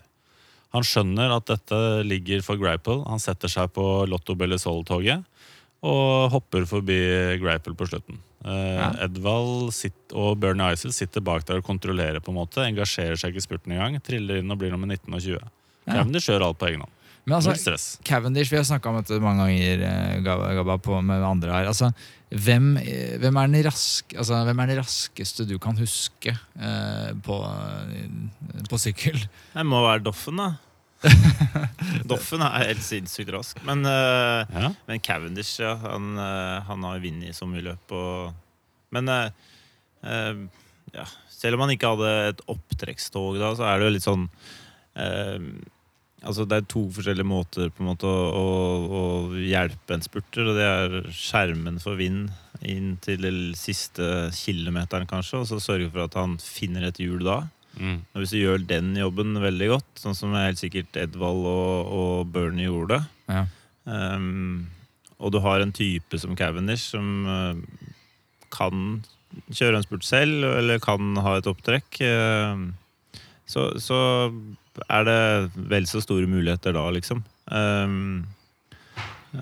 Speaker 2: Han skjønner at dette ligger for Greipel. Han setter seg på Lotto Bellisol-toget og hopper forbi Greipel på slutten. Eh,
Speaker 1: Ja.
Speaker 2: Edvald sitt, og Bernie Eisel sitter bak der og kontrollerer, på en måte, engasjerer seg ikke i spurten engang. Triller inn og blir nummer 19 og 20.
Speaker 1: Ja.
Speaker 2: Cavendish gjør alt på egen hånd.
Speaker 1: Men altså, Cavendish, vi har snakka om dette mange ganger eh, Gabba, Gabba, på, med andre her. Altså, hvem, eh, hvem, er den rask, altså, hvem er den raskeste du kan huske eh, på, på sykkel?
Speaker 3: Det må være Doffen, da. Doffen er helt sinnssykt rask. Men, uh,
Speaker 2: Ja.
Speaker 3: men Cavendish, ja. Han, uh, han har vunnet så mye løp. Og, men uh, ja, selv om han ikke hadde et opptrekkstog da, så er det jo litt sånn Altså Det er to forskjellige måter på en måte å, å, å hjelpe en spurter. Og det er skjermen for vind inn til den siste kilometeren, kanskje, og så sørge for at han finner et hjul da.
Speaker 2: Mm.
Speaker 3: Og hvis du gjør den jobben veldig godt, sånn som helt sikkert Edvald og, og Bernie gjorde
Speaker 1: Ja.
Speaker 3: um, Og du har en type som Cavendish som uh, kan kjøre en spurt selv, eller kan ha et opptrekk, uh, så, så er det vel så store muligheter da, liksom. Um,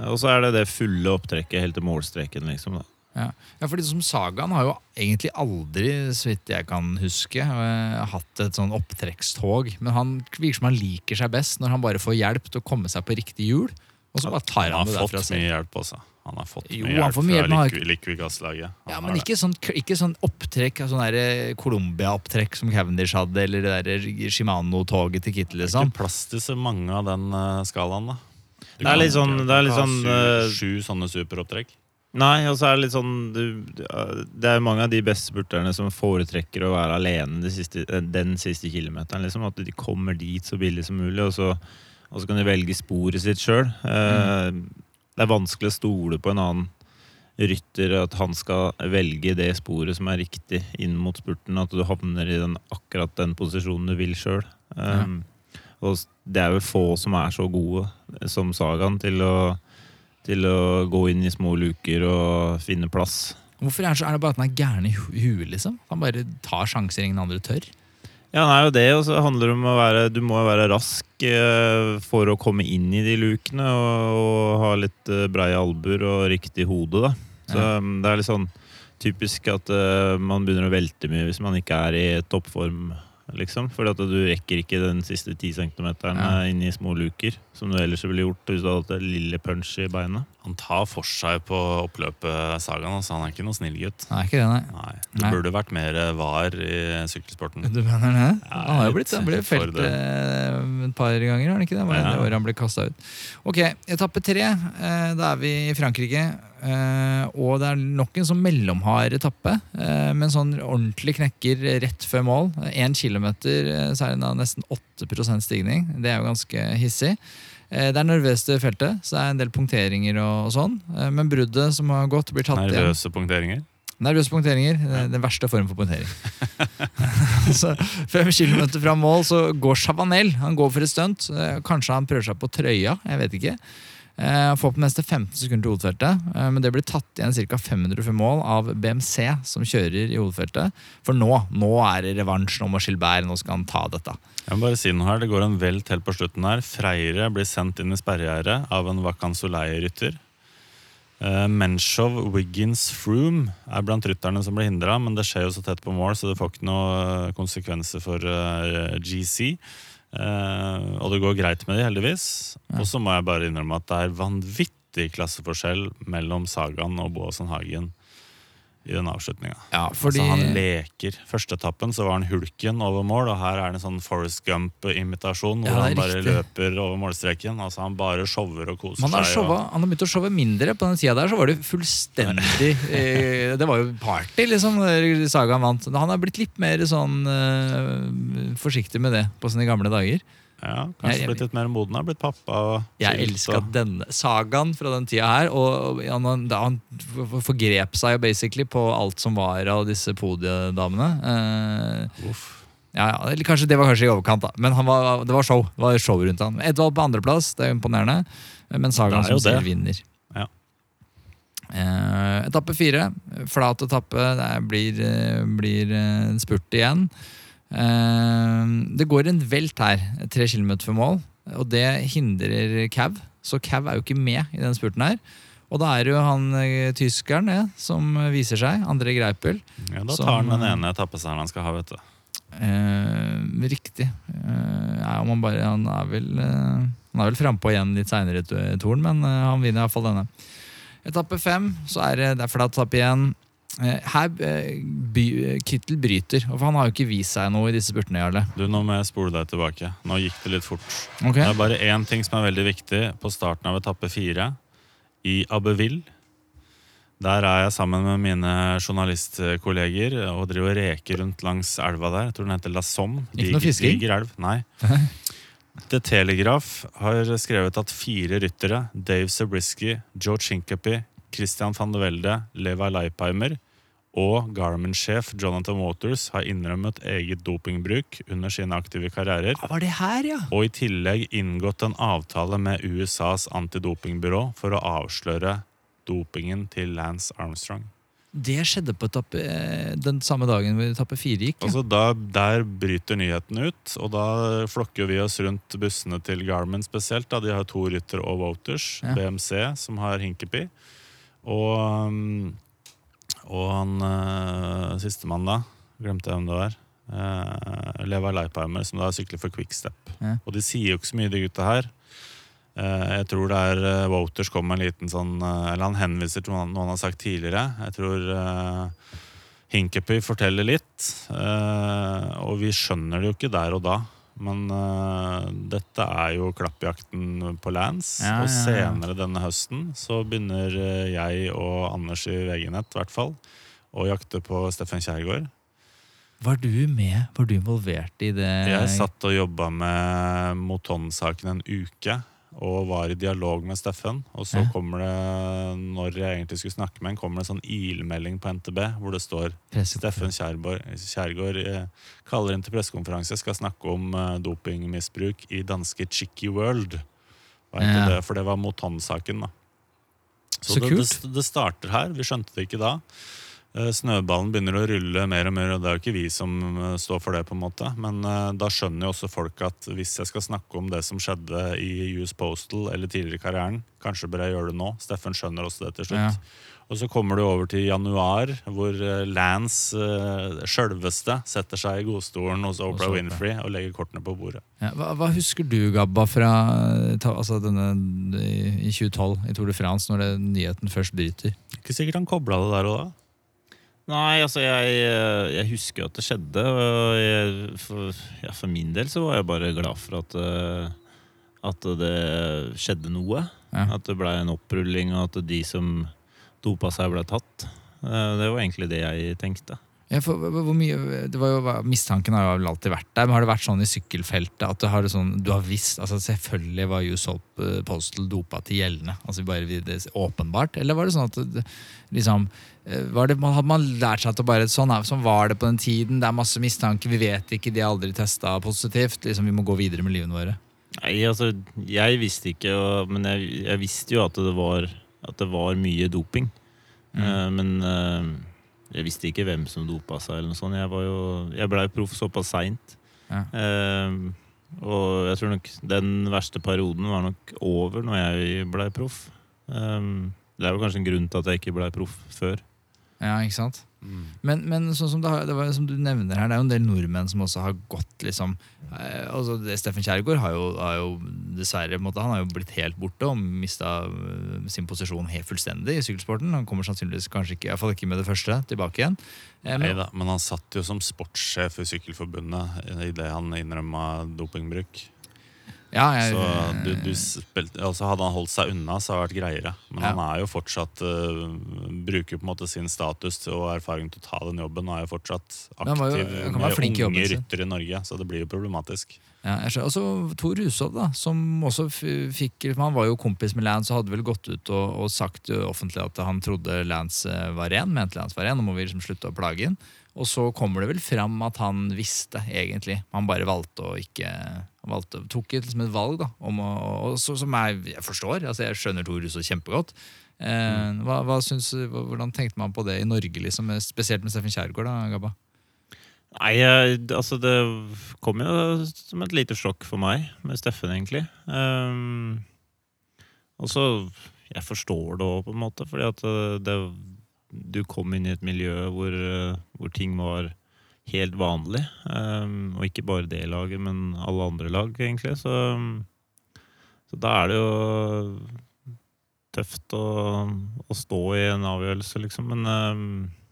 Speaker 3: og så er det det fulle opptrekket helt til målstreken, liksom. da
Speaker 1: Ja, ja fordi som Sagaen har jo egentlig aldri, så vidt jeg kan huske, eh, hatt et sånn opptrekkstog. Men han virker som han liker seg best når han bare får hjelp til å komme seg på riktig hjul. Og så bare tar
Speaker 2: Han
Speaker 1: han det
Speaker 2: har
Speaker 1: derfra
Speaker 2: fått mye hjelp også. Han har fått
Speaker 1: Jo,
Speaker 2: mye
Speaker 1: han
Speaker 2: hjelp fra
Speaker 1: han har
Speaker 2: Liquigas-laget.
Speaker 1: Ja, men ikke sånn, ikke sånn opptrekk, sånn der Colombia-opptrekk som Cavendish hadde, eller det der Shimano-toget til Kittel,
Speaker 2: Det er
Speaker 1: liksom.
Speaker 2: ikke plass til så mange av den eh, skalaen, da.
Speaker 3: Det er litt sånn- det er litt sånn,
Speaker 2: Sju,
Speaker 3: eh,
Speaker 2: sju sånne superopptrekk.
Speaker 3: Nei, og så er det litt sånn du, Det er mange av de beste spurterne som foretrekker å være alene de siste, den siste kilometeren. Liksom, at de kommer dit så billig som mulig, og så, og så kan de velge sporet sitt sjøl. det er vanskelig å stole på en annen rytter, at han skal velge det sporet som er riktig inn mot spurten. At du havner i den, akkurat den posisjonen du vil sjøl. Og det er vel få som er så gode som Sagaen til å til å gå inn i små luker og finne plass.
Speaker 1: Hvorfor er det, så, er det bare at han er gæren i huet, liksom? Han bare tar sjanser ingen andre tør?
Speaker 3: Ja, han er jo det, og så handler det om å være Du må være rask eh, for å komme inn i de lukene og, og ha litt eh, breie albuer og riktig hode, da. Så
Speaker 1: Ja.
Speaker 3: um, det er litt sånn typisk at eh, man begynner å velte mye hvis man ikke er i toppform, liksom. Fordi at du rekker ikke den siste ti centimeteren
Speaker 1: Ja.
Speaker 3: inn i små luker, som du ellers ville gjort hvis du hadde hatt et lille punch i beinet.
Speaker 2: Han tar for seg på oppløpet, Sagaen. Altså. Han er ikke noen snill gutt.
Speaker 1: Nei, ikke det, nei.
Speaker 2: Nei, Det burde vært mer var i sykkelsporten.
Speaker 1: Du mener det?
Speaker 2: Ja,
Speaker 1: han har jo blitt
Speaker 2: litt
Speaker 1: han ble felt eh, et par ganger, har han ikke det? Var det
Speaker 2: Ja.
Speaker 1: året han ble kasta ut? Ok, etappe tre. eh, da er vi i Frankrike. eh, og det er nok en sånn mellomhard etappe, eh, en sånn ordentlig knekker rett før mål. Én kilometer, eh, så er det nesten 8 stigning. Det er jo ganske hissig. Eh, Det er nervøst feltet, så det er en del punkteringer og, og sånn. Eh, Men bruddet som har gått, blir tatt igjen.
Speaker 2: Nervøse punkteringer.
Speaker 1: Nervøse punkteringer. er Den verste formen for punktering. så Fem kilometer fra mål så går Chavanel. Han går for et stunt. Eh, Kanskje han prøver seg på trøya. Jeg vet ikke. Han får på det meste 15 sekunder til hovedfeltet, men det blir tatt igjen ca. 500 før mål av BMC, som kjører i hovedfeltet. For nå nå er det revansj. Nå må Gilbert nå skal han ta dette.
Speaker 2: Jeg må bare si noe her, Det går en velt helt på slutten her. Freire blir sendt inn i sperregjerdet av en Vakansolei-rytter. Uh, Menshov, Wiggins, Froome er blant rytterne som blir hindra, men det skjer jo så tett på mål, så det får ikke noe eh, konsekvenser for uh, GC. Uh, og det går greit med de, heldigvis.
Speaker 1: Ja.
Speaker 2: Og så må jeg bare innrømme at det er vanvittig klasseforskjell mellom Sagan og Boasson Hagen i den avslutninga.
Speaker 1: Ja, fordi
Speaker 2: Altså, han leker. Første etappen så var han hulken over mål, og her er det en sånn Forest Gump-imitasjon. Hvor
Speaker 1: Ja,
Speaker 2: han bare
Speaker 1: riktig.
Speaker 2: løper over målstreken. Altså Han bare shower og koser
Speaker 1: man har,
Speaker 2: seg.
Speaker 1: showa,
Speaker 2: og-
Speaker 1: han har begynt å showe mindre. På den sida der så var det fullstendig eh, Det var jo party, liksom, når Sagaen vant. Han har blitt litt mer sånn eh, forsiktig med det på sine gamle dager.
Speaker 2: Ja, Kanskje blitt litt mer moden. Blitt pappa.
Speaker 1: Jeg elska denne sagaen fra den tida her. Og han, han, forgrep seg basically på alt som var av disse podiedamene.
Speaker 2: Uh,
Speaker 1: ja, eller kanskje Det var kanskje i overkant, da. Men han var, det var show Det var show rundt han Edvald på andreplass, det er imponerende. Men Sagaen som selv vinner.
Speaker 2: Ja.
Speaker 1: Uh, etappe fire. Flat etappe. Det blir, eh, blir en spurt igjen. Eh, det går en velt her, tre kilometer før mål, og det hindrer Cav. Så Cav er jo ikke med i den spurten her. Og da er det jo han eh, tyskeren ja, som viser seg, André Greipel.
Speaker 2: Ja, Da
Speaker 1: Som,
Speaker 2: tar han den
Speaker 1: eh,
Speaker 2: ene etappeseieren han skal ha, vet du.
Speaker 1: Eh, riktig. Eh, ja, man han, bare, han er vel eh, Han er vel frampå igjen litt seinere i Toren, men eh, han vinner iallfall denne. Etappe fem, så er det, det er flat tapp igjen. Eh, her eh, by, Kittel bryter, og for han har jo ikke vist seg noe i disse spurtene. Jarle.
Speaker 2: Du, Nå må jeg spole deg tilbake. Nå gikk det litt fort.
Speaker 1: Okay.
Speaker 2: Det er bare én ting som er veldig viktig på starten av etappe fire. I Abbeville. Der er jeg sammen med mine journalistkolleger og driver og reker rundt langs elva der. Jeg tror den heter La Somme.
Speaker 1: Ikke noe fisking?
Speaker 2: Diger elv. Nei. The Telegraph har skrevet at fire ryttere, Dave Zabriskie, Joe Chinkapi, Christian van de Velde, Leva Leipheimer og Garmin-sjef Jonathan Waters har innrømmet eget dopingbruk under sine aktive karrierer.
Speaker 1: Ja, var det her, ja?
Speaker 2: Og i tillegg inngått en avtale med USAs antidopingbyrå for å avsløre dopingen til Lance Armstrong.
Speaker 1: Det skjedde på etappe, eh, den samme dagen hvor etappe fire gikk. Ja.
Speaker 2: Altså da, Der bryter nyheten ut, og da flokker vi oss rundt bussene til Garmin spesielt. da De har to rytter og voters.
Speaker 1: Ja.
Speaker 2: BMC, som har Hinkepie. Og, um, og han uh, sistemann, da. Glemte jeg hvem det var. Uh, Leva Leipheimer, som da sykler for Quickstep.
Speaker 1: Ja.
Speaker 2: Og de sier jo ikke så mye, de gutta her. Uh, jeg tror det er uh, Voters kom med en liten sånn eh, Eller han henviser til noe han, har sagt tidligere. Jeg tror Hinkepie forteller litt. eh, og vi skjønner det jo ikke der og da. Men uh, dette er jo klappjakten på lands.
Speaker 1: Ja,
Speaker 2: og senere denne høsten så begynner eh, jeg og Anders i VG-nett hvert fall å jakte på Steffen Kjærgaard.
Speaker 1: Var du med? Var du involvert i det?
Speaker 2: Jeg satt og jobba med Moton-saken en uke. Og var i dialog med Steffen. Og så kommer det, når jeg egentlig skulle snakke med ham, kommer det en sånn ilmelding på NTB hvor det står Steffen Kjærgaard, eh, kaller inn til pressekonferanse, skal snakke om eh, dopingmisbruk i danske Chicky World.
Speaker 1: Ja.
Speaker 2: det, for det var Moton-saken, da.
Speaker 1: Så
Speaker 2: Så, det, det, det starter her. Vi skjønte det ikke da. Eh, Snøballen begynner å rulle mer og mer, og det er jo ikke vi som eh, står for det. på en måte Men eh, da skjønner jo også folk at hvis jeg skal snakke om det som skjedde i US Postal eller tidligere i karrieren, kanskje bør jeg gjøre det nå. Steffen skjønner også det til slutt.
Speaker 1: Ja.
Speaker 2: Og så kommer du over til januar, hvor Lance, uh, sjølveste, setter seg i godstolen hos Oprah
Speaker 1: og
Speaker 2: Winfrey og legger kortene på bordet.
Speaker 1: Ja, hva, hva husker du, Gabba, fra altså denne, i, i 2012 i Tour de France, når det, nyheten først bryter?
Speaker 2: Ikke sikkert han kobla det der og da.
Speaker 3: Nei, altså jeg, jeg husker at det skjedde. Og jeg, for, ja, for min del så var jeg bare glad for at, eh, at det skjedde noe.
Speaker 1: Ja.
Speaker 3: At det blei en opprulling, og at de som dopa seg, ble tatt. Eh, Det var egentlig det jeg tenkte.
Speaker 1: Ja, for, hvor mye, det var jo, mistanken har jo alltid vært der, men har det vært sånn i sykkelfeltet at du har, sånn, du har visst altså Selvfølgelig var US Hope eh, Postal dopa til gjeldende. Altså bare det, åpenbart. Eller var det sånn at liksom eh, var det, man, Hadde man lært seg at det bare sånn, sånn var det på den tiden? Det er masse mistanke, vi vet ikke, de har aldri testa positivt. liksom Vi må gå videre med livene våre.
Speaker 3: Nei, altså, jeg visste ikke, og, men jeg, jeg visste jo at det var, at det var mye doping.
Speaker 1: Mm.
Speaker 3: Uh, men uh, jeg visste ikke hvem som dopa seg. eller noe sånt. Jeg, var jo, jeg blei proff såpass seint.
Speaker 1: Ja.
Speaker 3: og jeg tror nok den verste perioden var nok over når jeg blei proff. Um, det er jo kanskje en grunn til at jeg ikke blei proff før.
Speaker 1: Ja, ikke sant? Men, men sånn som, det, det var, som du nevner her, det er jo en del nordmenn som også har gått liksom eh, altså det, Steffen Kjærgaard har jo, har jo dessverre måte, han har jo blitt helt borte og mista sin posisjon helt fullstendig i sykkelsporten. Han kommer sannsynligvis kanskje ikke, iallfall ikke med det første, tilbake igjen. Eh, men-
Speaker 2: Neida, men han satt jo som sportssjef i Sykkelforbundet idet han innrømma dopingbruk.
Speaker 1: ja, jeg,
Speaker 2: Så du, du spilte, altså Hadde han holdt seg unna, så hadde det vært greiere. Men
Speaker 1: Ja.
Speaker 2: han er jo fortsatt uh, bruker på en måte sin status og erfaring til å ta den jobben. Og er jo fortsatt aktiv
Speaker 1: jo-
Speaker 2: med unge
Speaker 1: rytter
Speaker 2: ryttere i Norge, så det blir jo problematisk.
Speaker 1: Ja, jeg skjønner. Tor Hushovd, da, som også fikk Han var jo kompis med Lance og hadde vel gått ut og, og sagt offentlig at han trodde Lance var ren. Mente Lance var ren, nå må vi liksom slutte å plage inn. Og så kommer det vel fram at han visste, egentlig. Han bare valgte å ikke valgte, Tok et, liksom et valg, da. Om å, og så, som jeg, jeg forstår. altså Jeg skjønner Tor Hushovd kjempegodt. Eh, hva, hva synes, hvordan tenkte man på det i Norge, liksom, spesielt med Steffen Kjærgaard? da, Gabba?
Speaker 3: Nei, altså det kom jo som et lite sjokk for meg med Steffen, egentlig. Um, og så Jeg forstår det òg, på en måte, fordi at uh, det, du kom inn i et miljø hvor, hvor ting var helt vanlig. Um, og ikke bare det laget, men alle andre lag, egentlig. Så, så da er det jo tøft å, å stå i en avgjørelse, liksom. Men uh,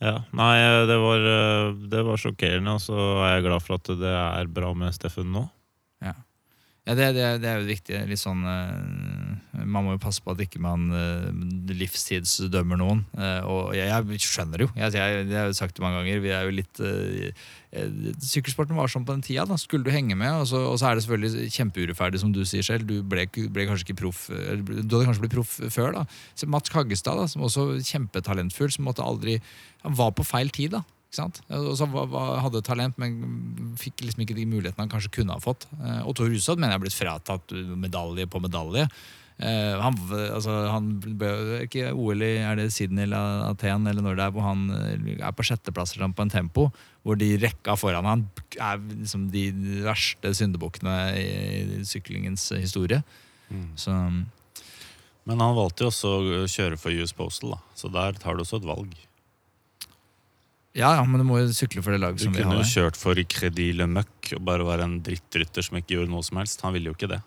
Speaker 3: ja, nei, det var, eh, det var sjokkerende, og så er jeg glad for at det er bra med Steffen nå.
Speaker 1: Ja, det, det, det er jo viktig. Litt sånn, uh, man må jo passe på at ikke man uh, livstidsdømmer noen. Uh, og jeg, jeg skjønner jo. Jeg, jeg, det har jeg sagt det mange ganger. Vi er jo litt Sykkelsporten var sånn på den tida. da Skulle du henge med. Og så, og så er det selvfølgelig kjempeurettferdig, som du sier selv. Du ble, ble kanskje ikke proff Du hadde kanskje blitt proff før. da så Mats Kaggestad, da, som også kjempetalentfull, som måtte aldri Han var på feil tid, da. Og så hadde talent, men fikk liksom ikke de mulighetene han kanskje kunne ha fått. Eh, og Tor Hushovd mener jeg er blitt fratatt medalje på medalje. Eh, han, altså, han ble ikke OL i er det Sydney eller Aten, eller når det er, hvor han eh, er på sjetteplass på en tempo, hvor de rekka foran han er liksom de verste syndebukkene i syklingens historie. Så
Speaker 2: Men han valgte jo også å kjøre for US Postal, da. så der tar du også et valg.
Speaker 1: Ja, ja, men du må jo sykle for det laget
Speaker 2: Du
Speaker 1: som vi har.
Speaker 2: Du
Speaker 1: kunne jo
Speaker 2: kjørt for Crédit Le Muc og bare være en drittrytter som ikke gjorde noe som helst. Han ville jo ikke det.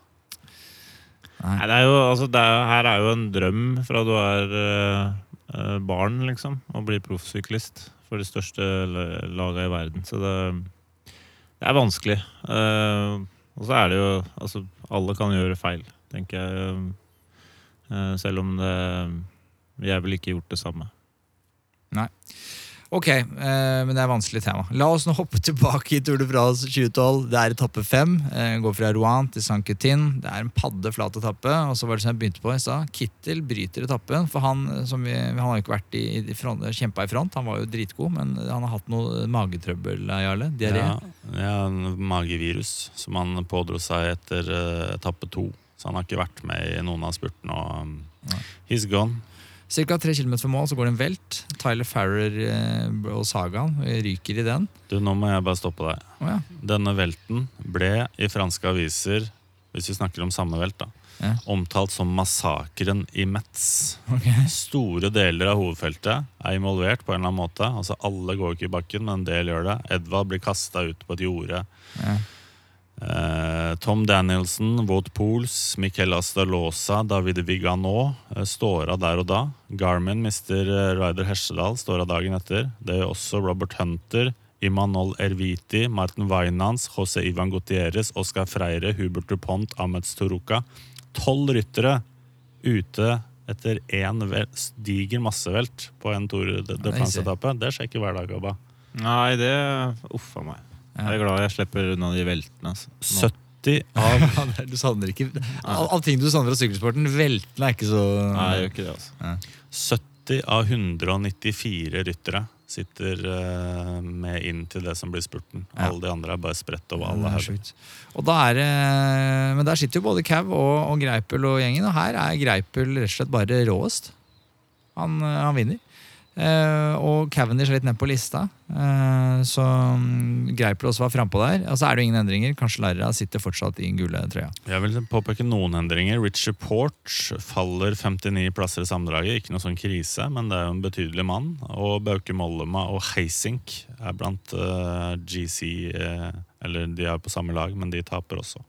Speaker 1: Nei.
Speaker 3: Nei, det er jo, altså, det er, her er jo en drøm fra du er eh, barn, liksom, å bli proffsyklist for det største laga laget i verden. Så det, det er vanskelig. Uh, og så er det jo Altså, alle kan gjøre feil, tenker jeg. Uh, selv om det Jeg ville ikke gjort det samme.
Speaker 1: Ok, eh, men det er et vanskelig tema. La oss nå hoppe tilbake i Tour de France 2012. Det er etappe fem. Eh, går fra Rouen til Saint-Quentin. Det er en paddeflat etappe. Og så var det som jeg begynte på i stad. Kittel bryter etappen. For han, som vi, han har jo ikke vært i, i front, kjempa i front. Han var jo dritgod, men han har hatt noe magetrøbbel, Jarle. Diaré.
Speaker 2: Ja, ja, en magevirus som han pådro seg etter uh, etappe to. Så han har ikke vært med i noen av spurtene. Og, um, he's gone.
Speaker 1: Ca. tre km fra mål så går det en velt. Tyler Farrer eh, og sagaen ryker i den.
Speaker 2: Du, Nå må jeg bare stoppe deg.
Speaker 1: Oh, ja.
Speaker 2: Denne velten ble i franske aviser, hvis vi snakker om samme velt, da,
Speaker 1: Ja.
Speaker 2: omtalt som massakren i Metz.
Speaker 1: Ok.
Speaker 2: Store deler av hovedfeltet er involvert på en eller annen måte. Altså Alle går ikke i bakken, men en del gjør det. Edvard blir kasta ut på et jorde.
Speaker 1: Ja.
Speaker 2: Eh, Tom Danielsen, Wout Pools, Miquel Astalosa, David Vigano eh, står av der og da. Garmin mister eh, Ryder Hesjedal, står av dagen etter. Det gjør også Robert Hunter, Imanol Erviti, Martin Vainans, José Ivan Gutierrez, Oscar Freire, Hubert Dupont, Amets Toruca Tolv ryttere ute etter én diger massevelt på en Tour de,
Speaker 1: er
Speaker 2: France-etappe. Det skjer ikke hver dag, Abba.
Speaker 3: Nei, det Uff a meg. Jeg er glad jeg slipper unna de veltene. Altså. Nå.
Speaker 2: 70 av
Speaker 1: Ja, Du savner ikke Av av ting du savner fra sykkelsporten, veltene er ikke så
Speaker 3: Nei, jeg gjør ikke det, altså.
Speaker 2: 70 av 194 ryttere sitter uh, med inn til det som blir spurten.
Speaker 1: Ja.
Speaker 2: Alle de andre er bare spredt over alle
Speaker 1: er sjukt. Og da er Men der sitter jo både Cav og, og Greipel og gjengen, og her er Greipel rett og slett bare råest. Han, eh, han vinner. Eh, og Cavendish er litt ned på lista, eh, så mm, Greipel også var frampå der. Og så er det jo ingen endringer. Kanskje Larra sitter fortsatt i gule trøya.
Speaker 2: Jeg vil påpeke noen endringer. Richard Port faller 59 plasser i sammendraget. Ikke noe sånn krise, men det er jo en betydelig mann. Og Bauke Mollema og Heisink er blant eh, GC Eller de er på samme lag, men de taper også.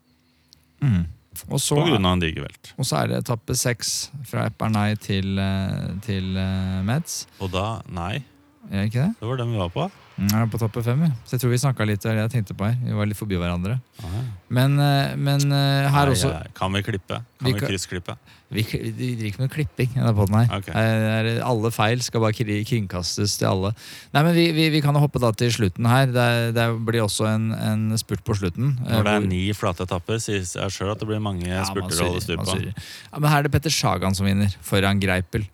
Speaker 1: Og så,
Speaker 2: På grunn av en diger velt.
Speaker 1: og så er det etappe seks fra Epernei til, eh, til eh, Metz.
Speaker 2: Og da Nei,
Speaker 1: Er det ikke det?
Speaker 2: det var den vi var på.
Speaker 1: Mm, er på topp fem. Så jeg tror vi snakka litt det det jeg tenkte på her. Vi var litt forbi hverandre.
Speaker 2: Ah,
Speaker 1: Men, eh, men eh, her
Speaker 2: Nei,
Speaker 1: også
Speaker 2: jeg- Kan vi klippe? Kan vi
Speaker 1: vi
Speaker 2: kryssklippe?
Speaker 1: Vi, vi driver ikke med klipping her.
Speaker 2: Okay.
Speaker 1: Her alle feil skal bare kringkastes til alle. Nei, men Vi, vi, kan hoppe da til slutten her. Det, det blir også en, en spurt på slutten. eh,
Speaker 2: Når det er ni flate etapper, sier jeg sjøl at det blir mange
Speaker 1: Ja,
Speaker 2: spurter å holde styr på.
Speaker 1: Ja, men her er det Petter Sagan som vinner, foran Greipel.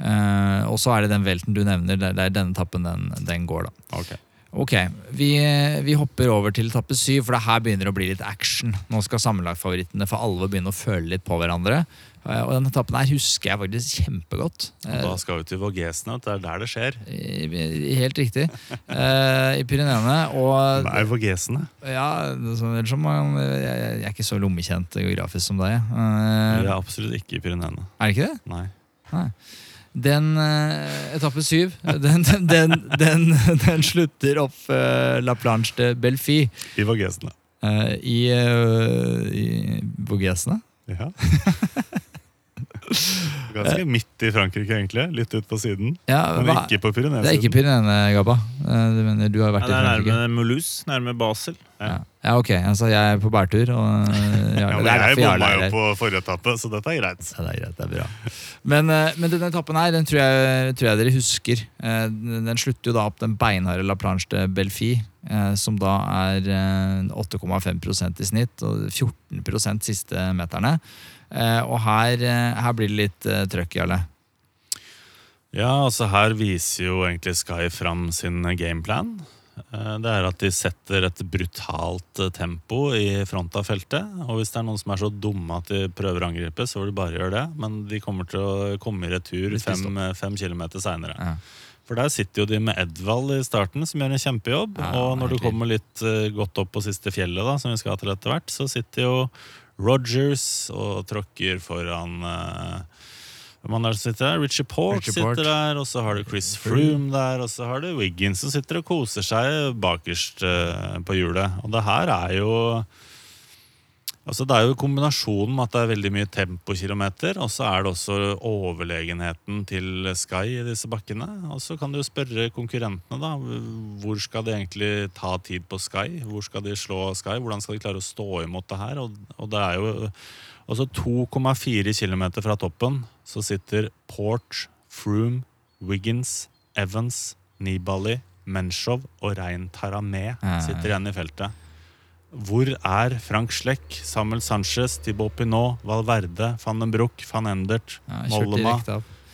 Speaker 1: Eh, og så er det den velten du nevner. Det, er denne etappen den, den går, da.
Speaker 2: Ok.
Speaker 1: Ok, vi, vi hopper over til etappe syv, for det her begynner å bli litt action. Nå skal sammenlagtfavorittene for alvor begynne å føle litt på hverandre. Uh, Og denne etappen her husker jeg faktisk kjempegodt.
Speaker 2: Og da skal vi til Vågesene. Det er der det skjer.
Speaker 1: I, Helt riktig. Eh, I Pyreneene. Og
Speaker 2: er Vågesene.
Speaker 1: ja, så- som man, jeg, jeg er ikke så lommekjent geografisk som deg.
Speaker 2: Jeg er absolutt ikke i Pyreneene.
Speaker 1: Er det ikke det?
Speaker 2: Nei.
Speaker 1: Den eh, etappe syv, den, den, den, den, slutter opp eh, La Planche de Belfi
Speaker 2: I Vogesene.
Speaker 1: eh, i, uh, i Vogesene.
Speaker 2: Ja. Ganske midt i Frankrike, egentlig. Litt ut på siden.
Speaker 1: Ja,
Speaker 2: Men
Speaker 1: hva,
Speaker 2: ikke på
Speaker 1: det er ikke
Speaker 2: Pyreneesiden.
Speaker 1: Pyreneene, Gabba. Eh, Du, mener, du har
Speaker 3: Ja,
Speaker 1: vært
Speaker 3: det
Speaker 1: i
Speaker 3: er
Speaker 1: Frankrike.
Speaker 3: nærme Moulouse, nærme Basel.
Speaker 1: Ja. ja, ok. Altså, jeg er på bærtur. Og, eh, ja,
Speaker 2: Ja, men
Speaker 1: er
Speaker 2: jeg
Speaker 1: er
Speaker 2: bomma jo på forrige etappe, så dette er greit.
Speaker 1: Ja, det er greit, det er bra. Men, eh, men denne etappen her, den tror jeg, tror jeg dere husker. Eh, Den slutter jo da opp den beinharde La Planche de Belfi, eh, som da er eh, 8,5% i snitt, og 14% siste meterne. Eh, Og her, eh, her blir det litt eh, trøkk, Jarle.
Speaker 2: Ja, altså her viser jo egentlig Sky fram sin gameplan. Det er at de setter et brutalt tempo i front av feltet. Og hvis det er noen som er så dumme at de prøver å angripe, så vil de bare gjøre det. Men de kommer til å komme i retur fem, fem kilometer seinere.
Speaker 1: Ja.
Speaker 2: For der sitter jo de med Edvald i starten, som gjør en kjempejobb.
Speaker 1: Ja,
Speaker 2: og når du kommer litt eh, godt opp på siste fjellet, da, som vi skal til etter hvert, så sitter jo Rogers og tråkker foran uh, hvem andre som sitter der? Richie Port
Speaker 1: Richie Port.
Speaker 2: sitter der, og så har du Chris Froome der, og så har du Wiggins som sitter og koser seg bakerst uh, på hjulet. Og det her er jo Altså Det er jo kombinasjonen med at det er veldig mye tempokilometer, og så er det også overlegenheten til Sky i disse bakkene. Og så kan du jo spørre konkurrentene, da. Hvor skal de egentlig ta tid på Sky? Hvor skal de slå Sky? Hvordan skal de klare å stå imot det her? Og, og det er jo altså 2,4 km fra toppen så sitter Port, Froome, Wiggins, Evans, Nibali, Menshov og Rein Taramé sitter igjen i feltet. Hvor er Frank Schleck, Samuel Sanchez, Thibaut Pinot, Valverde, van den Broek, van Endert,
Speaker 1: Ja,
Speaker 2: Mollema?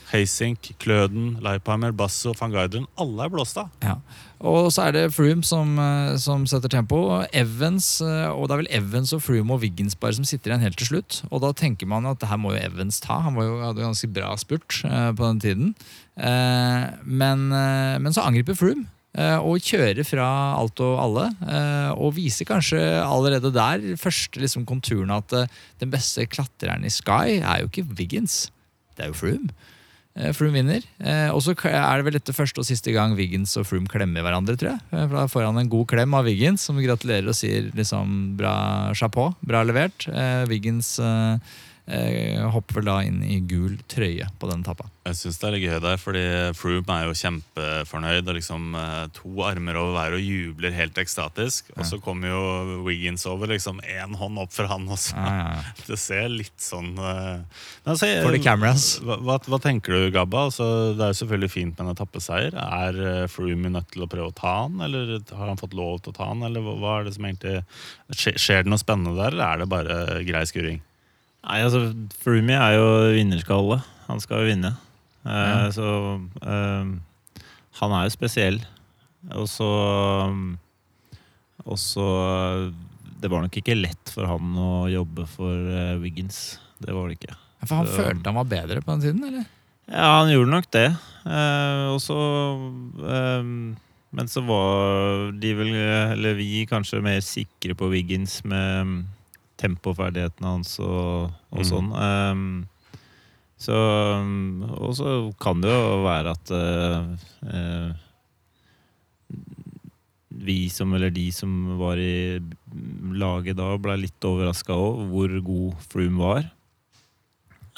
Speaker 2: Hazink, Kløden, Leipheimer, Basso, van Guideren? Alle er blåst av.
Speaker 1: Ja. Og så er det Froome som, eh, som setter tempo. Evans, eh, og det er vel Evans og Froome og Wiggins bare som sitter igjen helt til slutt. Og da tenker man at det her må jo Evans ta. Han var jo, hadde ganske bra spurt eh, på den tiden. Men, men så angriper Froome. Eh, Og kjører fra alt og alle. eh, Og viser kanskje allerede der første liksom konturene at eh, den beste klatreren i Sky er jo ikke Wiggins. Det er jo Froome. Froome vinner. Og så er det vel dette første og siste gang Wiggins og Froome klemmer hverandre, tror jeg. For Da får han en god klem av Wiggins, som gratulerer og sier liksom bra chapeau, bra levert. Wiggins hopper vel da inn i gul trøye på den etappa.
Speaker 2: Jeg syns det er litt gøy der, fordi Froome er jo kjempefornøyd. Og liksom eh, to armer over hver og jubler helt ekstatisk. Og så kommer jo Wiggins over, liksom én hånd opp for han også.
Speaker 1: Ja, ja, ja.
Speaker 2: Det ser litt sånn eh, altså,
Speaker 1: For the cameras.
Speaker 2: Hva, hva, tenker du, Gabba? Altså, det er jo selvfølgelig fint med en etappeseier. Er eh, Froome nødt til å prøve å ta han, eller har han fått lov til å ta han? Eller hva, er det som egentlig skjer det noe spennende der, eller er det bare grei skuring?
Speaker 3: Nei, altså, Froomey er jo vinnerskalle. Han skal jo vinne. Eh,
Speaker 1: Ja.
Speaker 3: Så eh, han er jo spesiell. Og så Og så Det var nok ikke lett for han å jobbe for eh, Wiggins. Det var det ikke.
Speaker 1: For han
Speaker 3: Så-
Speaker 1: følte han var bedre på den tiden, eller?
Speaker 3: Ja, han gjorde nok det. Eh, og så Men så var de vel, eller vi, kanskje mer sikre på Wiggins med tempoferdighetene hans og, og
Speaker 2: Mm.
Speaker 3: sånn. Um, så Og så kan det jo være at uh, uh, vi som, eller de som var i laget da, ble litt overraska òg, hvor god Froome var.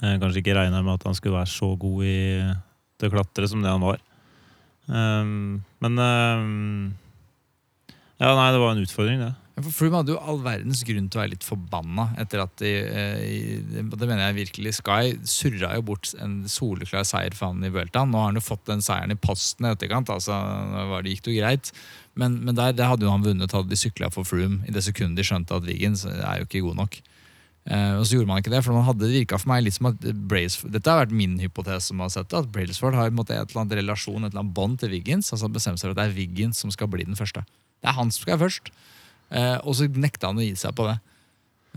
Speaker 3: Jeg kanskje ikke regna med at han skulle være så god i det klatre som det han var. Um, men um, Ja, nei, det var en utfordring, det.
Speaker 1: For Froome hadde jo all verdens grunn til å være litt forbanna etter at de, eh, det mener jeg virkelig Sky surra jo bort en soleklar seier for han i Vueltaen. Nå har han jo fått den seieren i posten i etterkant, altså det gikk jo greit. Men, men der, der hadde jo han vunnet, hadde de sykla for Froome i det sekundet de skjønte at Wiggins er jo ikke god nok. Eh, og så gjorde man ikke det, for man hadde virka for meg litt som at Brailsford, Dette har vært min hypotese, som har sett det, at Brailsford har en måte et eller annet relasjon, et eller annet bånd til Wiggins. altså bestemt seg for at det er Wiggins som skal bli den første. Det er han som skal først. Eh, og så nekta han å gi seg på det.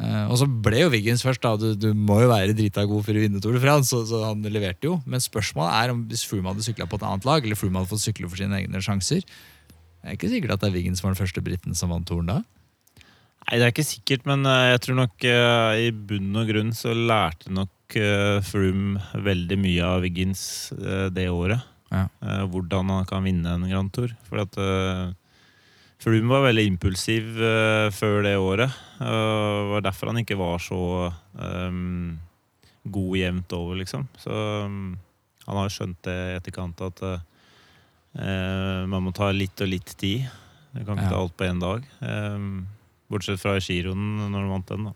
Speaker 1: Eh, og så ble jo Wiggins først. da, Du, du må jo være drita god for å vinne Tour de France, så, så han leverte jo. Men spørsmålet er om hvis Froome hadde sykla på et annet lag, eller Froome hadde fått sykle for sine egne sjanser Det er ikke sikkert at det er Wiggins som var den første briten som vant Touren da.
Speaker 3: Nei, det er ikke sikkert, men eh, jeg tror nok uh, i bunn og grunn så lærte nok uh, Froome veldig mye av Wiggins uh, det året.
Speaker 1: Ja.
Speaker 3: Hvordan han kan vinne en Grand Tour. For at uh, Froome var veldig impulsiv uh, før det året. Det var derfor han ikke var så um, god jevnt over, liksom. Så um, han har jo skjønt det i etterkant at eh, eh, man må ta litt og litt tid. Du kan ikke
Speaker 1: Ja.
Speaker 3: ta alt på én dag. Um, bortsett fra giroen, når du vant den. da.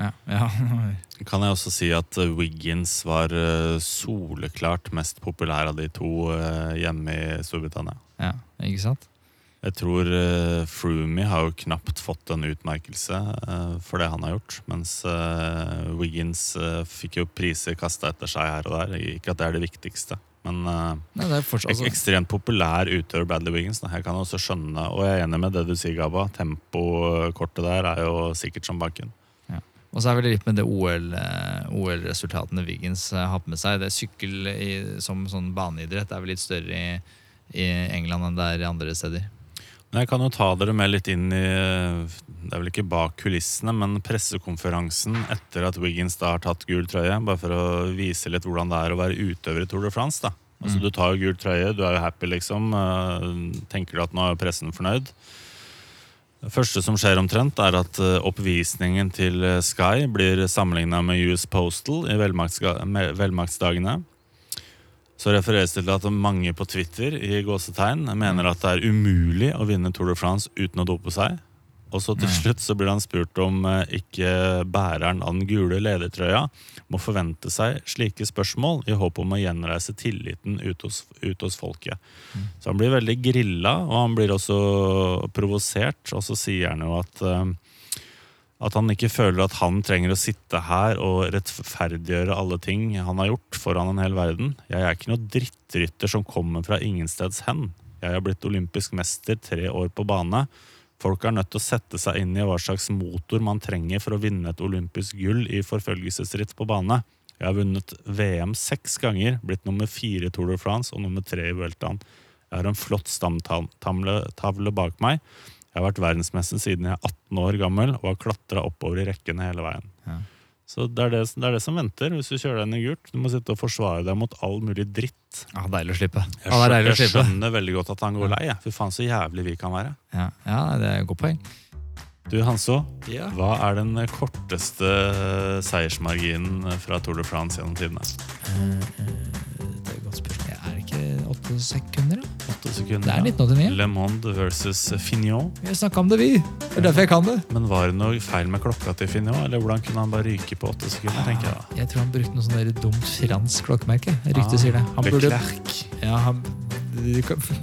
Speaker 1: Ja, ja.
Speaker 2: Kan jeg også si at Wiggins var soleklart mest populær av de to hjemme i Storbritannia.
Speaker 1: ja ikke sant?
Speaker 2: Jeg tror uh, Froomey har jo knapt fått en utmerkelse uh, for det han har gjort. Mens uh, Wiggins eh, fikk jo priser kasta etter seg her og der. Ikke at det er det viktigste. Men eh,
Speaker 1: Nei, det fortsatt,
Speaker 2: ek
Speaker 1: altså,
Speaker 2: ekstremt populær utøver Bradley Wiggins. Da. Jeg kan også skjønne, og jeg er enig med det du sier, Gabba. Tempokortet der er jo sikkert som banken.
Speaker 1: Og så er det litt med det OL, eh, OL-resultatene Wiggins eh, har med seg. Det er Sykkel i, som sånn baneidrett er vel litt større i, i England enn det er i andre steder.
Speaker 2: Men jeg kan jo ta dere med litt inn i Det er vel ikke bak kulissene, men pressekonferansen etter at Wiggins da har tatt gul trøye. Bare for å vise litt hvordan det er å være utøver i Tour de France. da Altså
Speaker 1: Mm.
Speaker 2: Du tar jo gul trøye, du er jo happy, liksom. eh, Tenker du at nå er pressen fornøyd? Det første som skjer omtrent, er at eh, oppvisningen til eh, Sky blir sammenligna med US Postal i velmaktsdagene. Så refereres det til at mange på Twitter i gåsetegn mener at det er umulig å vinne Tour de France uten å dope seg. Og så til slutt så blir han spurt om eh, ikke bæreren av den gule ledertrøya må forvente seg slike spørsmål i håp om å gjenreise tilliten ute hos, ut hos folket.
Speaker 1: Mm.
Speaker 2: Så han blir veldig grilla, og han blir også provosert. Og så sier han jo at eh, At han ikke føler at han trenger å sitte her og rettferdiggjøre alle ting han har gjort foran en hel verden. Jeg er ikke noe drittrytter som kommer fra ingensteds hen. Jeg har blitt olympisk mester tre år på bane. Folk er nødt til å sette seg inn i hva slags motor man trenger for å vinne et olympisk gull i forfølgelsesritt på bane. Jeg har vunnet VM seks ganger, blitt nummer fire i Tour de France og nummer tre i Vueltaen. Jeg har en flott stamtavle bak meg. Jeg har vært verdensmester siden jeg er 18 år gammel og har klatra oppover i rekkene hele veien.
Speaker 1: Ja.
Speaker 2: Så det er det, det er det som venter hvis du kjører deg inn i gult. Du må sitte og forsvare deg mot all mulig dritt.
Speaker 1: Ja, deilig å slippe.
Speaker 2: Jeg,
Speaker 1: Ja, det er deilig å slippe.
Speaker 2: jeg skjønner veldig godt at han går lei. Fy faen, så jævlig vi kan være.
Speaker 1: Ja, ja, det er et godt poeng.
Speaker 2: Du, Hanso,
Speaker 1: Ja.
Speaker 2: hva er den korteste seiersmarginen fra Tour de France gjennom tidene?
Speaker 1: Uh, er åtte sekunder, da?
Speaker 2: Åtte sekunder.
Speaker 1: Det er
Speaker 2: ja.
Speaker 1: 1989.
Speaker 2: Le Monde versus Fignon.
Speaker 1: Vi snakka om det, vi. Det er derfor jeg kan det.
Speaker 2: Men var det noe feil med klokka til Fignon, eller hvordan kunne han bare ryke på åtte sekunder? tenker jeg da?
Speaker 1: Jeg tror han brukte noe sånn dumt fransk klokkemerke. Ryktet sier det. Han burde, ja, han,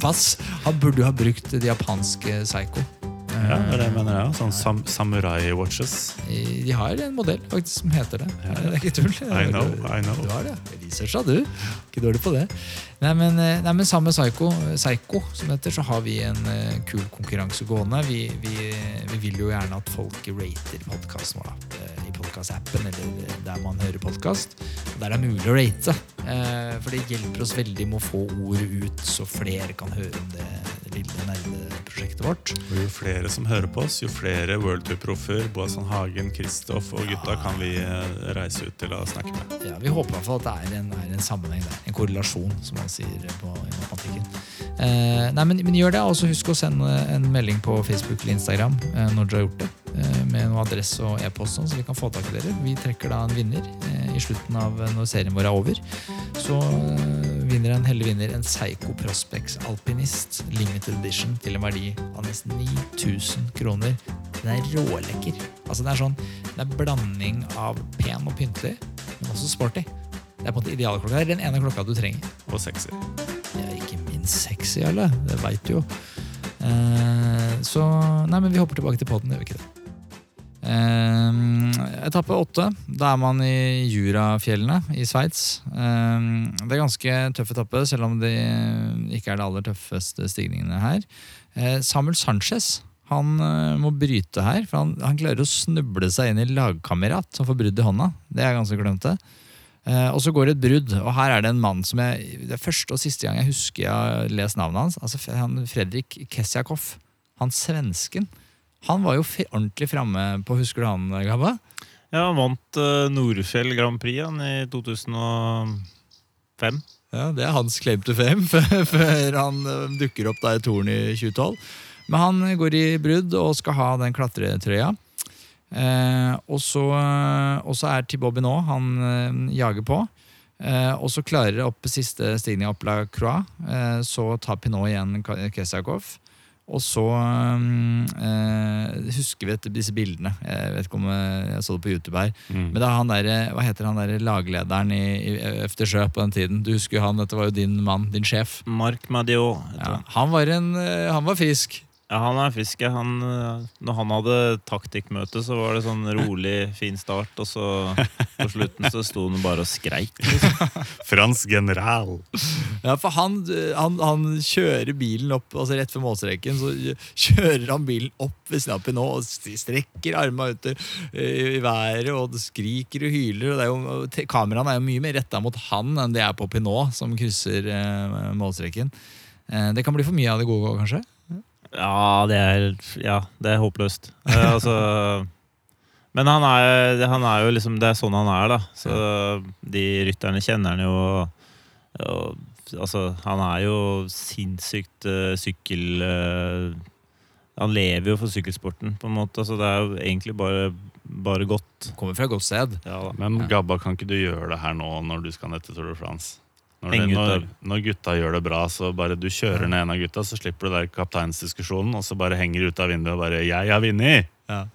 Speaker 1: pass. Han burde jo ha brukt det japanske Psycho.
Speaker 2: Ja, det er det jeg mener, ja. Sånn sam samurai-watches.
Speaker 1: De har en modell faktisk som heter det.
Speaker 2: Ja.
Speaker 1: Det er ikke tull.
Speaker 2: I know, I know.
Speaker 1: Du har det. Researcha du. Ikke dårlig på det. Nei, men, eh, nei, men sammen med Psycho, Psycho som heter, så har vi en uh, kul konkurranse gående. Vi, vi, vi vil jo gjerne at folk rater podkasten vår. da. Podkastappen eller der man hører podkast. Der det er mulig å rate. Eh, For det hjelper oss veldig med å få ordet ut, så flere kan høre om det lille nerdeprosjektet vårt.
Speaker 2: Og jo flere som hører på oss, jo flere World Tour-proffer, Boasson Hagen, Kristoff og gutta kan vi eh, reise ut til å snakke med.
Speaker 1: Ja, Vi håper i hvert fall at det er en, er en sammenheng der. En korrelasjon, som man sier på, i matematikken. Eh, nei, men, men gjør det. Og husk å sende en melding på Facebook eller Instagram eh, når dere har gjort det. Eh, med noe adresse og e-post, sånn, så vi kan få tak i dere. Vi trekker da en vinner eh, i slutten av når serien vår er over. Så eh, vinner en heldig vinner en Psycho Prospects Alpinist limited edition til en verdi av nesten 9000 kroner. Den er rålekker. Altså Det er sånn, det er blanding av pen og pyntelig, men også sporty. Det er på en måte idealklokka. Det er den ene klokka du trenger.
Speaker 2: Og sexy.
Speaker 1: Det er ikke minst sexy, alle. Det veit du jo. Eh, så Nei, men vi hopper tilbake til poden, gjør vi ikke det? Eh, etappe åtte. Da er man i Jurafjellene i Sveits. Eh, det er ganske tøff etappe, selv om det ikke er de aller tøffeste stigningene her. Eh, Samuel Sanchez han eh, må bryte her, for han, han klarer å snuble seg inn i lagkamerat som får brudd i hånda. Det er ganske klønete. Eh, og så går det et brudd, og her er det en mann som jeg Det er første og siste gang jeg husker jeg har lest navnet hans. Altså han, Fredrik Kessiakoff. Han svensken. Han var jo ordentlig framme på Husker du han, Gabba?
Speaker 3: Ja, han vant uh, Nordfjell Grand Prix han, i 2005.
Speaker 1: Ja, Det er hans claim to fame før han eh, dukker opp da i Toren i 2012. Men han eh, går i brudd og skal ha den klatretrøya. Eh, og, så, eh, og så er Thibaut Binot, han eh, jager på. Eh, og så klarer opp siste stigning opp La Croix. Eh, så tar Pinot igjen Kesiakov. Og så eh, husker vi etter disse bildene. Jeg vet ikke om eh, jeg så det på YouTube her.
Speaker 2: Mm.
Speaker 1: Men det er han der, hva heter han der laglederen i, i Eftersjø på den tiden? Du husker jo han, dette var jo din mann, din sjef.
Speaker 3: Mark Madiot.
Speaker 1: Ja,
Speaker 3: han.
Speaker 1: han var en, han var frisk.
Speaker 3: Ja, han er frisk. Han, eh, når han hadde taktikkmøte, så var det sånn rolig, fin start. Og så på slutten så sto han bare og skreik.
Speaker 2: Fransk general.
Speaker 1: Ja, for han, han, han kjører bilen opp, altså rett ved målstreken, så kjører han bilen opp ved snappen nå og strekker armene ut i, i været og skriker og hyler. Og det er jo, kameraene er jo mye mer retta mot han enn det er på Pinot, som krysser eh, målstreken. Eh, det kan bli for mye av det gode, kanskje?
Speaker 3: Ja, det er, ja, det er håpløst. Eh, altså, men han er, han er jo liksom Det er sånn han er, da. Så de rytterne kjenner han jo. Og, og, altså, han er jo sinnssykt uh, sykkel... Uh, han lever jo for sykkelsporten, på en måte. Så det er jo egentlig bare, bare godt.
Speaker 1: Kommer fra et godt sted.
Speaker 3: Ja, da.
Speaker 2: Men
Speaker 1: Ja.
Speaker 2: Gabba, kan ikke du gjøre det her nå når du skal ned til Tour de France? Når, det, når, når gutta gjør det bra, så bare du kjører ned en av gutta, så slipper du der kapteinsdiskusjonen, og så bare henger du ut av vinduet og bare 'Jeg har vunnet!'
Speaker 1: Ja.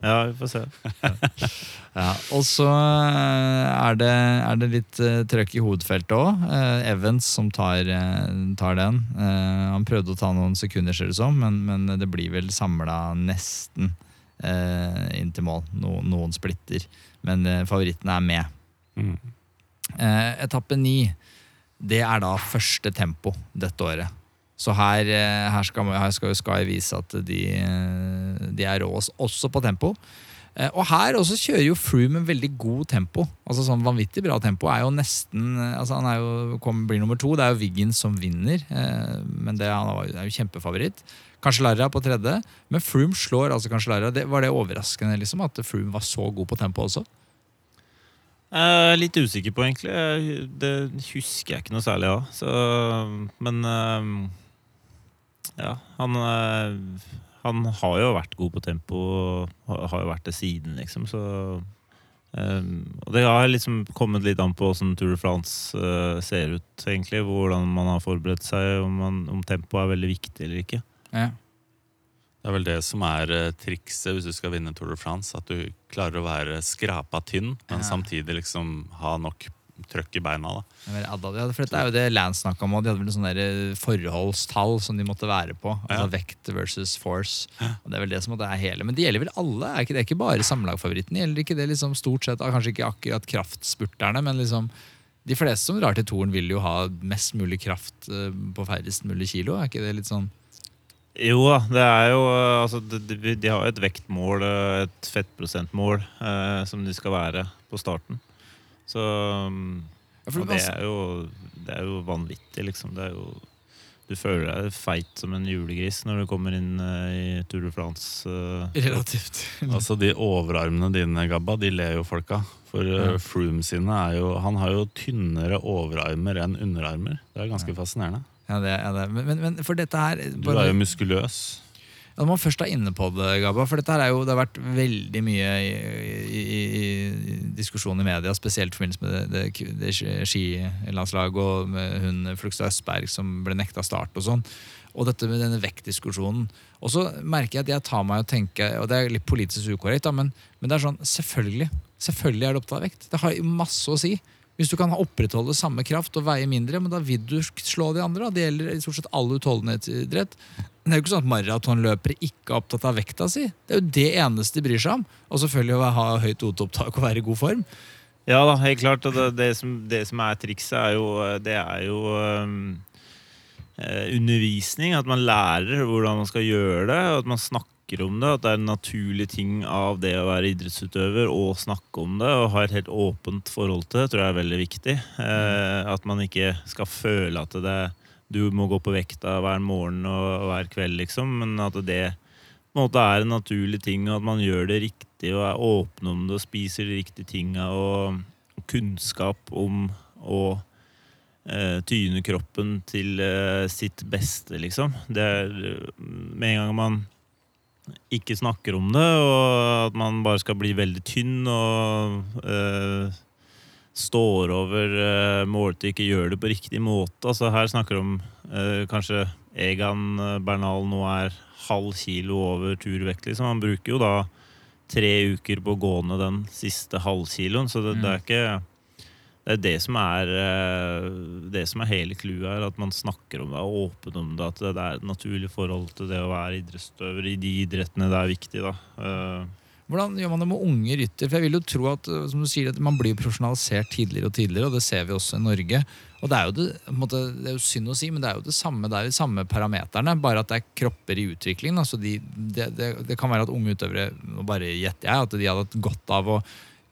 Speaker 3: Ja, vi får se.
Speaker 1: Ja, og så eh, er det, er det litt uh, trøkk i hovedfeltet òg. Evans som tar, eh, tar den. Eh, han prøvde å ta noen sekunder, ser det som, men, men det blir vel samla nesten eh, inn til mål. No, noen splitter. Men eh, favorittene er med.
Speaker 2: Mm.
Speaker 1: Eh, etappe ni, det er da første tempo dette året. Så her, eh, her, skal, her skal Sky vise at de, eh, de er rå også- på tempo. Eh, Og her også kjører jo Froome en veldig god tempo. Altså sånn Vanvittig bra tempo. er jo nesten, altså Han er jo, kom, blir nummer to. Det er jo Wiggins som vinner, men det, han er jo kjempefavoritt. Cancellara på tredje, men Froome slår altså Cancellara. Det, var det overraskende liksom at Froome var så god på tempo også?
Speaker 3: Er litt usikker på, egentlig. Det husker jeg ikke noe særlig av. Så, men eh, ja, han, eh, han har jo vært god på tempo og har har jo vært det siden, liksom. Så eh, Og det har liksom kommet litt an på hvordan Tour de France eh, ser ut, egentlig. Hvordan man har forberedt seg, om, man, om tempo er veldig viktig eller ikke.
Speaker 1: Ja.
Speaker 2: Det er vel det som er eh, trikset hvis du skal vinne Tour de France. At du klarer å være skrapa tynn, men
Speaker 1: Ja.
Speaker 2: samtidig liksom ha nok trøkk i beina. da.
Speaker 1: Er ja, for dette er jo det Lance snakka om. og De hadde vel sånne forholdstall som de måtte være på. Altså
Speaker 2: Ja.
Speaker 1: Vekt versus force. Og Det er vel det som er hele. Men det gjelder vel alle? Er ikke det ikke bare sammenlagfavoritten? Gjelder ikke det liksom stort sett, Kanskje ikke akkurat kraftspurterne, men liksom de fleste som drar til Toren, vil jo ha mest mulig kraft eh, på færrest mulig kilo. Er ikke det litt sånn
Speaker 3: Jo da, det er jo eh, altså, de, de, har jo et vektmål, eh, et fettprosentmål, eh, som de skal være på starten. Så mm,
Speaker 1: Ja,
Speaker 3: og det er jo Det er jo vanvittig, liksom. Det er jo Du føler deg feit som en julegris når du kommer inn eh, i Tour de France. eh.
Speaker 1: Relativt.
Speaker 2: Altså De overarmene dine, Gabba, de ler jo folk av. For
Speaker 1: Ja.
Speaker 2: uh, Froome sine er jo Han har jo tynnere overarmer enn underarmer. Det er ganske fascinerende.
Speaker 1: Ja, det er det. Men, men, men for dette her
Speaker 2: Du er jo muskuløs.
Speaker 1: Ja, Når man først er inne på det, Gabba, for dette her er jo, det har vært veldig mye i, i, i, i diskusjon i media, spesielt i forbindelse med det, det, det skilandslaget og med hun Flugstad Østberg som ble nekta start og sånn. Og dette med denne vektdiskusjonen. Og så merker jeg at jeg tar meg og tenker, og det er litt politisk ukorrekt, men, men det er sånn, selvfølgelig. Selvfølgelig er det opptatt av vekt. Det har masse å si. Hvis du kan opprettholde samme kraft og veie mindre, men da vil du slå de andre. Det gjelder i stort sett all utholdenhetsidrett. Det er jo ikke sånn at maratonløpere ikke er opptatt av vekta si. Det er jo det eneste de bryr seg om. Og selvfølgelig å ha høyt OT-opptak og være i god form.
Speaker 3: Ja da, helt klart. Det, det, som, det som er trikset, er jo, det er jo um, eh, undervisning. At man lærer hvordan man skal gjøre det, og at man snakker om det. At det er en naturlig ting av det å være idrettsutøver å snakke om det og ha et helt åpent forhold til det, tror jeg er veldig viktig. Eh, at man ikke skal føle at det, du må gå på vekta hver morgen og hver kveld, liksom, men at det på en måte er en naturlig ting, og at man gjør det riktig og er åpen om det og spiser de riktige tinga og, og kunnskap om å eh, tyne kroppen til eh, sitt beste, liksom. Det er eh, med en gang man ikke snakker om det, og at man bare skal bli veldig tynn og eh, står over eh, måltid, ikke gjør det på riktig måte. Altså Her snakker vi om eh, kanskje Egan Bernal nå er halv kilo over turvekt. Liksom. Han bruker jo da tre uker på å gå ned den siste halvkiloen, så det, det er ikke det er det som er eh, det som er hele clouet her, at man snakker om det og åpen om det. At det er et naturlig forhold til det å være idrettsutøver i de idrettene det er viktig. da. Eh,
Speaker 1: Hvordan gjør man det med unge rytter? For jeg vil jo tro at uh, som du sier, at man blir profesjonalisert tidligere og tidligere, og det ser vi også i Norge. Og det er jo det, måte, det er jo synd å si, men det er jo det samme, det er de samme parameterne, bare at det er kropper i utvikling. Altså de, det, det, kan være at unge utøvere, bare gjetter jeg, at de hadde hatt godt av å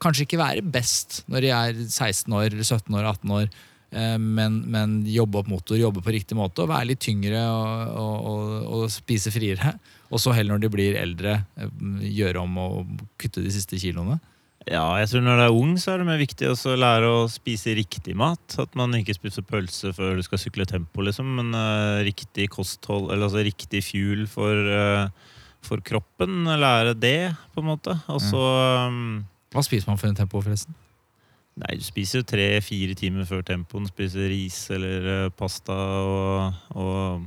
Speaker 1: kanskje ikke være best når de er 16 år, eller 17 år, 18 år, eh, men, men jobbe opp motor, jobbe på riktig måte og være litt tyngre og, og, og, og spise friere. Og så heller når de blir eldre, eh, gjøre om og kutte de siste kiloene.
Speaker 3: Ja, jeg tror når du er ung, så er det mer viktig å lære å spise riktig mat. At man ikke spiser pølse før du skal sykle tempo, liksom, men uh, riktig kosthold, eller altså riktig fuel for, uh, for kroppen. Lære det, på en måte. Og så um,
Speaker 1: Hva spiser man for en tempo, forresten?
Speaker 3: Nei, du spiser jo tre-fire timer før tempoen. Spiser ris eller eh, pasta og, og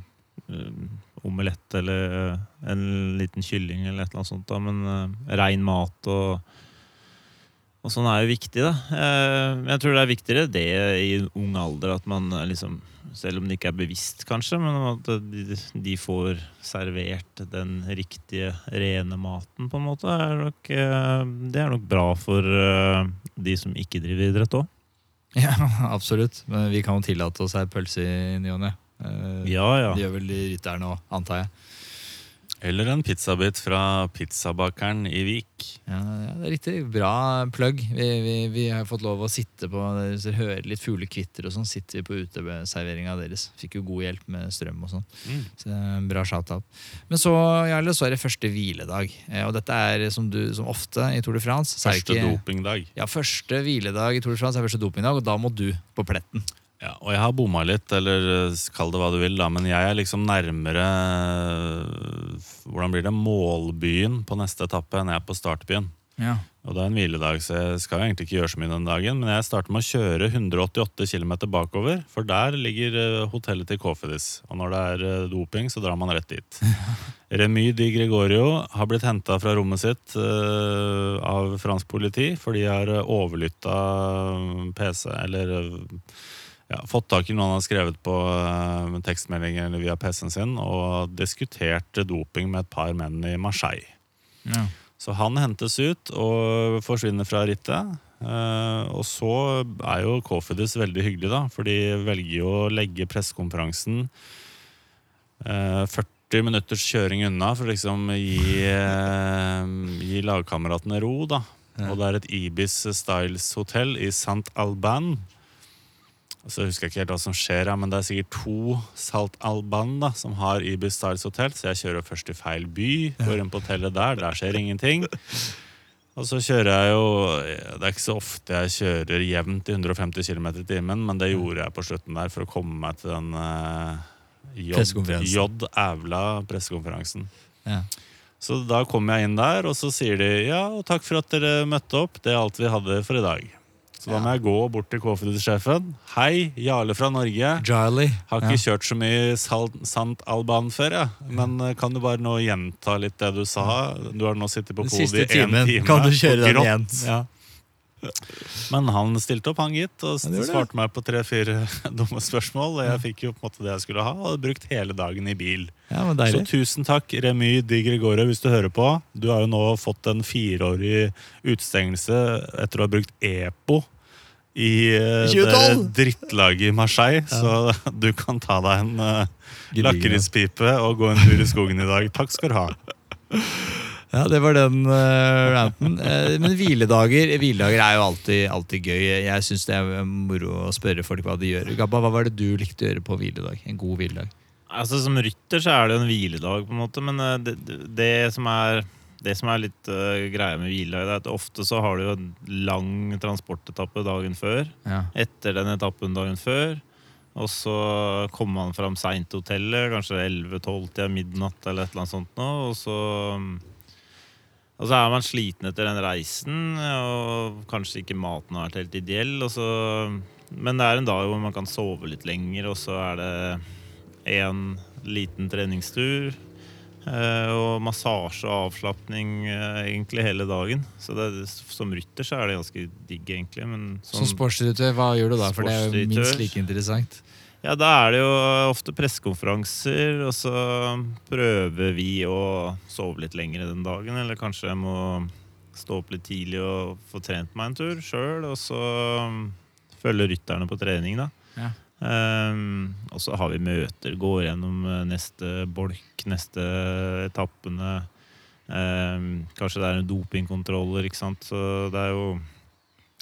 Speaker 3: um, omelett eller eh, en liten kylling eller et eller annet sånt. da, Men uh, rein mat og, og sånn er jo viktig, da. Jeg tror det er viktigere det i ung alder, at man liksom selv om det ikke er bevisst, kanskje, men at de, de får servert den riktige, rene maten, på en måte, er nok, eh, det er nok bra for eh, de som ikke driver idrett òg.
Speaker 1: Ja, absolutt. Men vi kan jo tillate oss ei pølse i ny og ne. Eh,
Speaker 3: Ja, ja.
Speaker 1: Det gjør vel de rytterne òg, antar jeg.
Speaker 2: Eller en pizzabit fra pizzabakeren i Vik.
Speaker 1: Ja, ja, det er riktig. Bra plugg. Vi, vi, vi har fått lov å sitte på Hvis dere hører litt fuglekvitter og sånn, sitter vi på uteserveringa deres. Fikk jo god hjelp med strøm og sånn.
Speaker 2: Mm.
Speaker 1: Så bra shout-out. Men så, Jarle, så er det første hviledag. Eh, Og dette er som, du, som ofte i Tour de France.
Speaker 2: Første
Speaker 1: ikke-
Speaker 2: dopingdag.
Speaker 1: Ja, første hviledag i Tour de France er første dopingdag, og da må du på pletten.
Speaker 2: Ja, og jeg har bomma litt, eller eh, kall det hva du vil, da, men jeg er liksom nærmere eh, Hvordan blir det? Målbyen på neste etappe enn jeg er på startbyen.
Speaker 1: Ja.
Speaker 2: Og det er en hviledag, så jeg skal jo egentlig ikke gjøre så mye den dagen. Men jeg starter med å kjøre 188 km bakover, for der ligger eh, hotellet til Kofidis. Og når det er doping, så drar man rett dit. Remy Di Gregorio har blitt henta fra rommet sitt av fransk politi for de har overlytta PC, eller ja, fått tak i noe han har skrevet på uh, tekstmeldinger eller via PC-en sin, og diskuterte doping med et par menn i Marseille.
Speaker 1: Ja.
Speaker 2: Så han hentes ut og forsvinner fra rittet. Uh, og så er jo Kofidis veldig hyggelig, da, for de velger jo å legge pressekonferansen uh, 40 minutters kjøring unna for å liksom gi, uh, gi lagkameratene ro. da.
Speaker 1: Ja.
Speaker 2: Og det er et Ibis Styles-hotell i St. Alban. Så husker jeg ikke helt hva som skjer, her, men det er sikkert to Salt Alban da, som har Ibis Stars hotell, så jeg kjører først til feil by, går inn på hotellet der, der skjer ingenting. Og så kjører jeg jo Det er ikke så ofte jeg kjører jevnt i 150 km i timen, men det gjorde jeg på slutten der for å komme meg til den eh, J, Ævla pressekonferansen.
Speaker 1: Ja.
Speaker 2: Så da kommer jeg inn der, og så sier de ja, og takk for at dere møtte opp. Det er alt vi hadde for i dag. Så da må jeg gå bort til K-Food-sjefen. Hei, Jarle fra Norge.
Speaker 1: Jarly.
Speaker 2: Har ikke kjørt så mye Sant Alban før, jeg. Men eh, kan du bare nå gjenta litt det du sa? Du har nå sittet på podiet i én time.
Speaker 1: Kan du kjøre den igjen? Ja.
Speaker 2: Men han stilte opp, han gitt, og
Speaker 1: Ja,
Speaker 2: svarte meg på tre-fire dumme spørsmål. Og jeg fikk jo på en måte det jeg skulle ha, og hadde brukt hele dagen i bil.
Speaker 1: ja,
Speaker 2: Så tusen takk, Remy Di Gregore, hvis du hører på. Du har jo nå fått en fireårig utestengelse etter å ha brukt EPO i eh,
Speaker 1: 2012.
Speaker 2: det drittlaget i Marseille. Så du kan ta deg en uh, lakrispipe og gå en tur i skogen i dag. Takk skal du ha.
Speaker 1: Ja, det var den uh, ranten. Uh, men hviledager, hviledager er jo alltid, alltid gøy. Jeg syns det er moro å spørre folk hva de gjør. Gabba, hva var det du likte å gjøre på hviledag? En god hviledag?
Speaker 3: Altså Som rytter så er det jo en hviledag, på en måte, men eh, det, det, som er det som er litt uh, greia med hviledag, er at ofte så har du jo en lang transportetappe dagen før.
Speaker 1: Ja.
Speaker 3: Etter den etappen dagen før. Og så kommer man fram seint til hotellet, kanskje 11-12 til midnatt eller et eller annet sånt nå. Og så, og så er man sliten etter den reisen, og kanskje ikke maten har vært helt ideell. Og så, men det er en dag hvor man kan sove litt lenger, og så er det en liten treningstur. eh, Og massasje og avslapning eh, egentlig hele dagen. Så det, som rytter så er det ganske digg, egentlig. Men
Speaker 1: Som
Speaker 3: som
Speaker 1: sportsdirektør, hva gjør du da? For det er jo minst like interessant.
Speaker 3: Ja, da er det jo ofte pressekonferanser, og så prøver vi å sove litt lenger den dagen. Eller kanskje jeg må stå opp litt tidlig og få trent meg en tur sjøl, og så følge rytterne på trening, da.
Speaker 1: Ja.
Speaker 3: Um, og så har vi møter, går gjennom eh, neste bolk, neste etappene. Um, kanskje det er en dopingkontroller, ikke sant. Så det er jo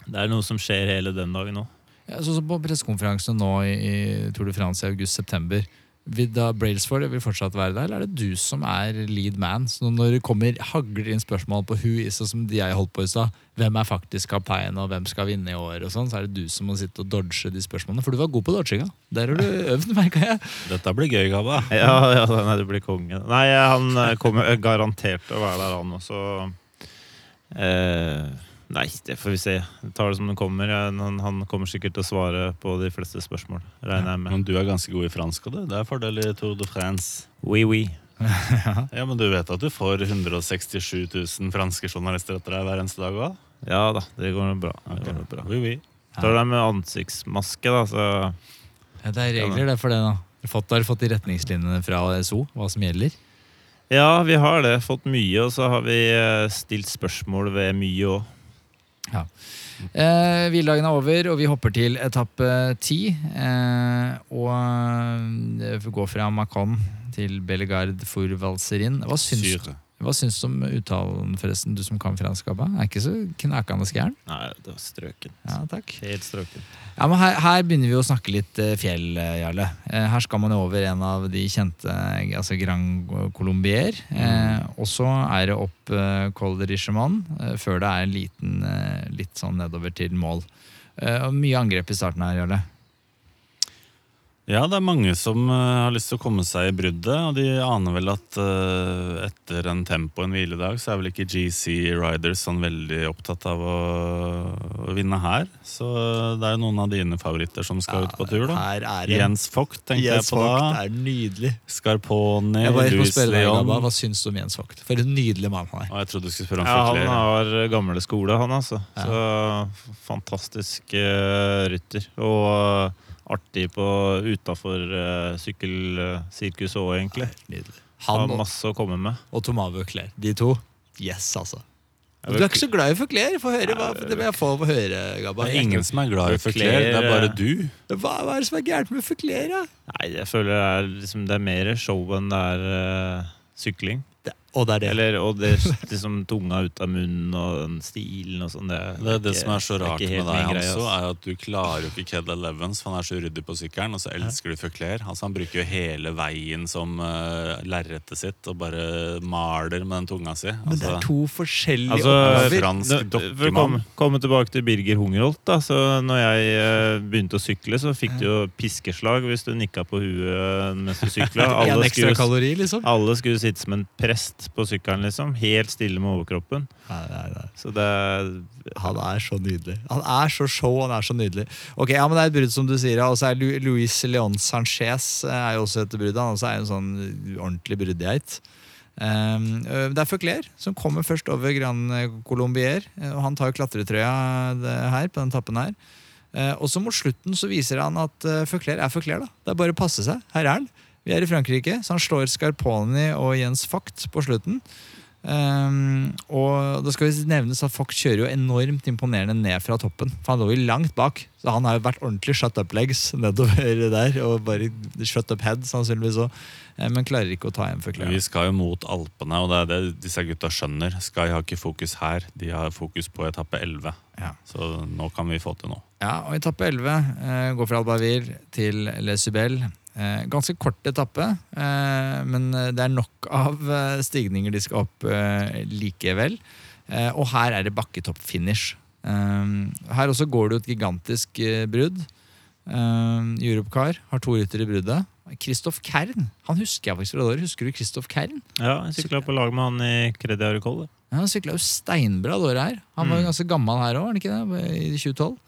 Speaker 3: det er noe som skjer hele den dagen òg.
Speaker 1: Ja, sånn som på pressekonferansen nå i, i Tour de France i august-september. Vil da Brailsford vil fortsatt være der, eller er det du som er lead man? Så når det kommer hagler inn spørsmål på who is, som de jeg holdt på i stad, hvem er faktisk kaptein, og hvem skal vinne i år, og sånn, så er det du som må sitte og dodge de spørsmålene. For du var god på dodginga. Der har du øvd, merka jeg.
Speaker 2: Dette blir gøy, Gabba.
Speaker 3: Ja, ja nei, det blir konge. Nei, han eh, kommer garantert til å være der, han også. Eh, nei, det får vi se. Jeg tar det som det kommer. Han, han kommer sikkert til å svare på de fleste spørsmål, regner jeg med.
Speaker 2: Men du er ganske god i fransk, og det, det er fordel i Tour de France.
Speaker 3: Oui, oui.
Speaker 2: Ja, Men du vet at du får 167 000 franske journalister etter deg hver eneste dag òg?
Speaker 3: Ja da, det går bra. Det går bra.
Speaker 2: Oui, oui.
Speaker 3: Tar det med ansiktsmaske, da, så
Speaker 1: Ja, det er regler det for det, da. Fått, har du fått de retningslinjene fra SO, hva som gjelder?
Speaker 3: Ja, vi har det. Fått mye, og så har vi eh, stilt spørsmål ved mye òg.
Speaker 1: Ja. Eh, Hviledagen er over, og vi hopper til etappe ti. Eh, og eh, går fra Macon til Bellegarde for Valserin. Hva syns,
Speaker 2: Syre.
Speaker 1: Hva syns du om uttalen, forresten, du som kan fransk? Abba? Er ikke så knakende gæren?
Speaker 3: Nei, det var strøken.
Speaker 1: Ja, takk.
Speaker 3: Helt strøken.
Speaker 1: Ja, men her, her begynner vi å snakke litt eh, fjell, eh, Jarle. Eh, her skal man over en av de kjente, altså Grand Colombier. Eh, og så er det opp eh, Col de Richemont, eh, før det er en liten, litt sånn nedover til mål. Eh, mye angrep i starten her, Jarle.
Speaker 2: Ja, det er mange som eh, har lyst til å komme seg i bruddet, og de aner vel at uh, etter en tempo en hviledag, så er vel ikke GC Riders sånn veldig opptatt av å, å vinne her. Så det er jo noen av dine favoritter som skal ut på tur, da.
Speaker 1: Her er det.
Speaker 2: Jens Vogt tenkte
Speaker 1: Jens
Speaker 2: jeg på
Speaker 1: Vogt
Speaker 2: da.
Speaker 1: er nydelig.
Speaker 2: Scarponi,
Speaker 1: deg,
Speaker 2: Leon.
Speaker 1: Hva syns du om Jens Vogt? For en nydelig mann han er.
Speaker 2: Og jeg trodde du skulle spørre om
Speaker 3: Ja, han har gamle skole, han altså. Så fantastisk uh, rytter. Og eh, artig på utafor uh, sykkelsirkus òg, egentlig.
Speaker 1: Nydelig.
Speaker 3: Har
Speaker 1: Han og,
Speaker 3: masse å komme med.
Speaker 1: og Thomas Clair. De to. Yes, altså. Du er ikke så glad i å Få høre hva det jeg få høre, Gabba.
Speaker 2: Det er ingen som er glad i
Speaker 3: å
Speaker 2: få klær, det er bare
Speaker 3: eh,
Speaker 2: du.
Speaker 1: Hva, hva er det som er gærent med Vauclair? da?
Speaker 3: Nei, jeg føler det er, liksom, det er mer show enn det er uh, sykling.
Speaker 1: Og det er det.
Speaker 3: Eller, og det liksom tunga ut av munnen og den stilen og sånn. Det,
Speaker 2: Det er det
Speaker 3: ikke-
Speaker 2: som er så rart
Speaker 3: er
Speaker 2: med deg,
Speaker 3: greie,
Speaker 2: Hanso, er at du klarer jo ikke Ked Elevens, for han er så uryddig på sykkelen, og så elsker du Føkler. Altså, han bruker jo hele veien som uh, lerretet sitt og bare maler med den tunga si.
Speaker 1: Men det
Speaker 2: Altså,
Speaker 1: er to forskjellige
Speaker 3: Altså,
Speaker 1: oppgaver.
Speaker 2: fransk
Speaker 3: Nå- For å
Speaker 2: dokkemann.
Speaker 3: komme, komme tilbake til Birger Hungerholt. da, så når jeg uh, begynte å sykle, så fikk du jo piskeslag hvis du nikka på huet mens du sykla. Alle, skulle-
Speaker 1: kalori, liksom?
Speaker 3: alle skulle sitte som en prest på sykkelen, liksom. Helt stille med overkroppen.
Speaker 1: Nei, nei, nei.
Speaker 3: Så det
Speaker 1: Han er så nydelig. Han er så show, han er så nydelig. Ok, ja, men Det er et brudd, som du sier. Og så er Lu- Luis Leon Sanchez eh, er jo også et brudd. Han også er en sånn ordentlig bruddgeit. Um, øh, det er Føkler som kommer først over Gran Colombier. eh, Og han tar jo klatretrøya det her på den tappen her. Uh, og så mot slutten så viser han at uh, Føkler er Føkler. da. Det er bare å passe seg. Her er han. Vi er i Frankrike, så han slår Scarponi og Jens Vogt på slutten. Um, og det skal vi nevnes at Fox kjører jo enormt imponerende ned fra toppen. For han lå jo langt bak, så han har jo vært ordentlig shut up legs nedover der. Og bare shut up head, sannsynligvis òg. Men klarer ikke å ta igjen for
Speaker 2: Vi skal jo mot Alpene, og det er det disse gutta skjønner. Sky har ikke fokus her, de har fokus på etappe 11.
Speaker 1: Ja.
Speaker 2: Så nå kan vi få til noe.
Speaker 1: Ja, og etappe 11 eh, går fra Albavir til Les Subel. Eh, ganske kort etappe, eh, men det er nok av eh, stigninger de skal opp likevel. Eh, og her er det bakketopp-finish. Her også går det jo et gigantisk brudd. Europcar har to ryttere i bruddet. Kristoff Kern han husker jeg faktisk fra det. Husker du Kristoff Kern?
Speaker 3: Ja, jeg sykla på lag med han i Credit Auricol.
Speaker 1: Ja, han sykla jo steinbra det året her. Han var jo
Speaker 3: Mm.
Speaker 1: ganske gammel her òg, var han ikke det? I 2012.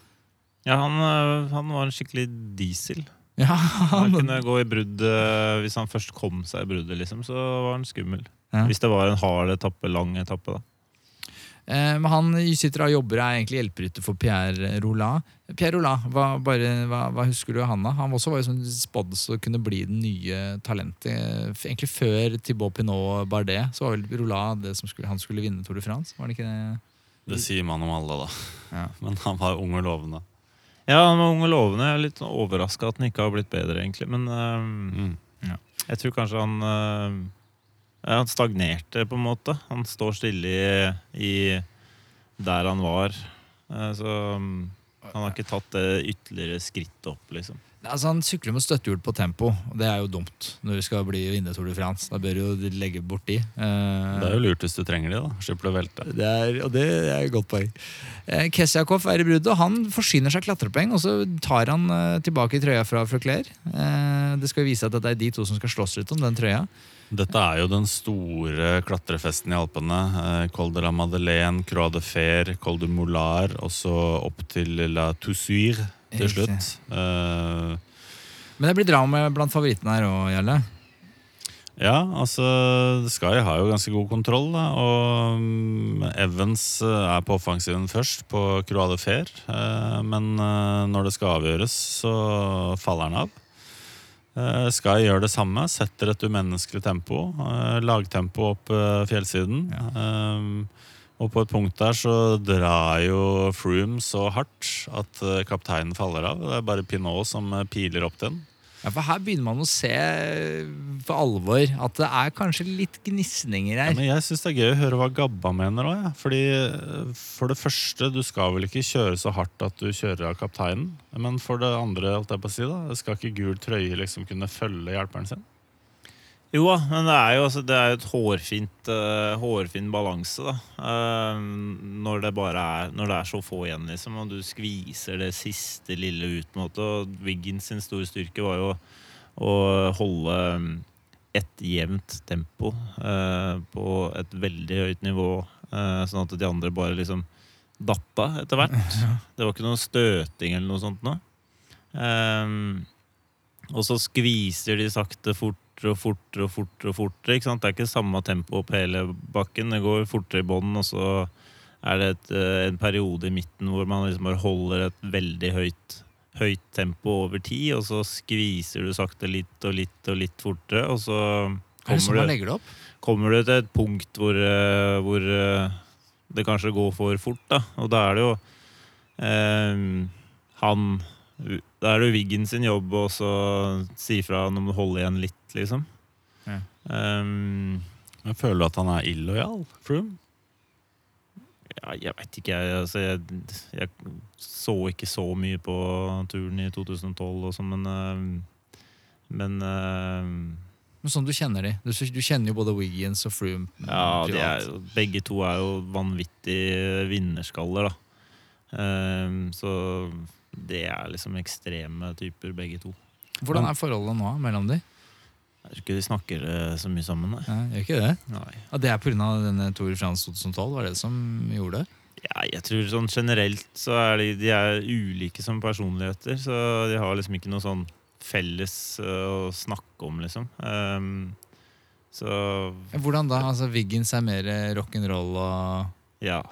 Speaker 3: Ja, han, han var en skikkelig diesel.
Speaker 1: Ja,
Speaker 3: Han
Speaker 1: han,
Speaker 3: kunne gå i brudd øh, Hvis han først kom seg i bruddet, liksom, så var han skummel.
Speaker 1: Ja.
Speaker 3: Hvis det var en hard etappe, lang etappe, da.
Speaker 1: Eh, men han sitter og jobber er egentlig hjelperytter for Pierre Roland. Pierre Roland, hva, bare, hva, hva husker du av han da? Han også var jo sånn spådd å kunne bli den nye talentet. Egentlig før Thibaut Pinot Bardet, så var vel Roland det som skulle, han skulle vinne Tour de France? Var det ikke det?
Speaker 2: Det sier man om alle, da.
Speaker 1: Ja.
Speaker 2: Men han var ung og lovende.
Speaker 3: Ja, han var ung og lovende. Jeg er litt overraska at han ikke har blitt bedre, egentlig. Men øh,
Speaker 2: Mm.
Speaker 3: jeg tror kanskje han uh, Han stagnerte, på en måte. Han står stille i, i der han var. Uh, Så um, han har ikke tatt det ytterligere skrittet opp, liksom.
Speaker 1: Altså Han sykler med støttehjul på tempo, og det er jo dumt når du skal bli vinne Tour de France. Da bør du legge bort de. Eh,
Speaker 2: Det er jo lurt hvis du trenger de, da. Slipper å velte.
Speaker 1: Det er, og det er et godt poeng. Eh, Kesjakov er i bruddet, og han forsyner seg klatrepoeng. Og så tar han eh, tilbake trøya fra Frøkler. Eh, det skal jo vise at det er de to som skal slåss litt om den trøya.
Speaker 2: Dette er jo den store klatrefesten i Alpene. Eh, Col de la Madeleine, Croix de Fer, Col de Moulard, og så opp til La Toussuire til slutt. Uh,
Speaker 1: Men det blir drama blant favorittene her òg, Jarle.
Speaker 2: Ja, altså Sky har jo ganske god kontroll, da, og mm, Evans eh, er på offensiven først, på Croix de Fer. eh, Men når det skal avgjøres, så faller han av. Sky gjør det samme, setter et umenneskelig tempo. Lagtempo opp fjellsiden. Eh, Og på et punkt der så drar jo Froome så hardt at eh, kapteinen faller av. Det er bare Pinot som eh, piler opp den.
Speaker 1: Ja, for Her begynner man å se for alvor at det er kanskje litt gnisninger
Speaker 2: Ja, men jeg syns det er gøy å høre hva Gabba mener òg. Ja. Fordi eh, For det første, du skal vel ikke kjøre så hardt at du kjører av kapteinen. Men for det andre, holdt jeg på å si da, skal ikke gul trøye liksom kunne følge hjelperen sin?
Speaker 3: Jo da, men det er jo altså, det er jo et hårfint, uh, hårfin balanse, da. Uh, når det bare er Når det er så få igjen, liksom, og du skviser det siste lille ut. på en måte, Og Wiggins sin store styrke var jo å holde mm, et jevnt tempo uh, på et veldig høyt nivå, eh, sånn at de andre bare liksom datta etter hvert. Det var ikke noe støting eller noe sånt noe. Ehm, og så skviser de sakte fortere og fortere og fortere. og fortere, ikke sant? Det er ikke samme tempo på hele bakken. Det går fortere i bånn, og så er det et, eh, en periode i midten hvor man liksom bare holder et veldig høyt, høyt tempo over tid, og så skviser du sakte litt og litt og litt fortere, og så
Speaker 1: Er sånn
Speaker 3: kommer du,
Speaker 1: legger det opp?
Speaker 3: kommer du til et punkt hvor, eh, hvor eh, det kanskje går for fort, da. Og da er det jo eh, han Da er det jo Wiggen sin jobb å si fra når man holder igjen litt, liksom.
Speaker 1: Ja.
Speaker 3: Um,
Speaker 2: Jeg føler at han er illojal, Froome.
Speaker 3: ja, jeg veit ikke, jeg. Altså, jeg. Jeg så ikke så mye på turen i 2012 og sånn, men eh, Men eh,
Speaker 1: Men sånn du kjenner de. Du, du kjenner jo både Wiggins og Froome.
Speaker 3: Ja, de er, begge to er jo vanvittige vinnerskaller, da. Um, så det er liksom ekstreme typer, begge to.
Speaker 1: Hvordan er forholdet nå mellom de?
Speaker 3: Jeg tror ikke de snakker eh, så mye sammen, nei.
Speaker 1: Ja, gjør ikke det?
Speaker 3: nei.
Speaker 1: Ja, det er pga. Tour de France 2012? Var det som gjorde det?
Speaker 3: Ja, jeg tror sånn generelt så er de, de er ulike som personligheter, så de har liksom ikke noe sånn felles eh, å snakke om, liksom. Um, så
Speaker 1: Hvordan da? Altså, Wiggins er mer rock'n'roll og
Speaker 3: ja,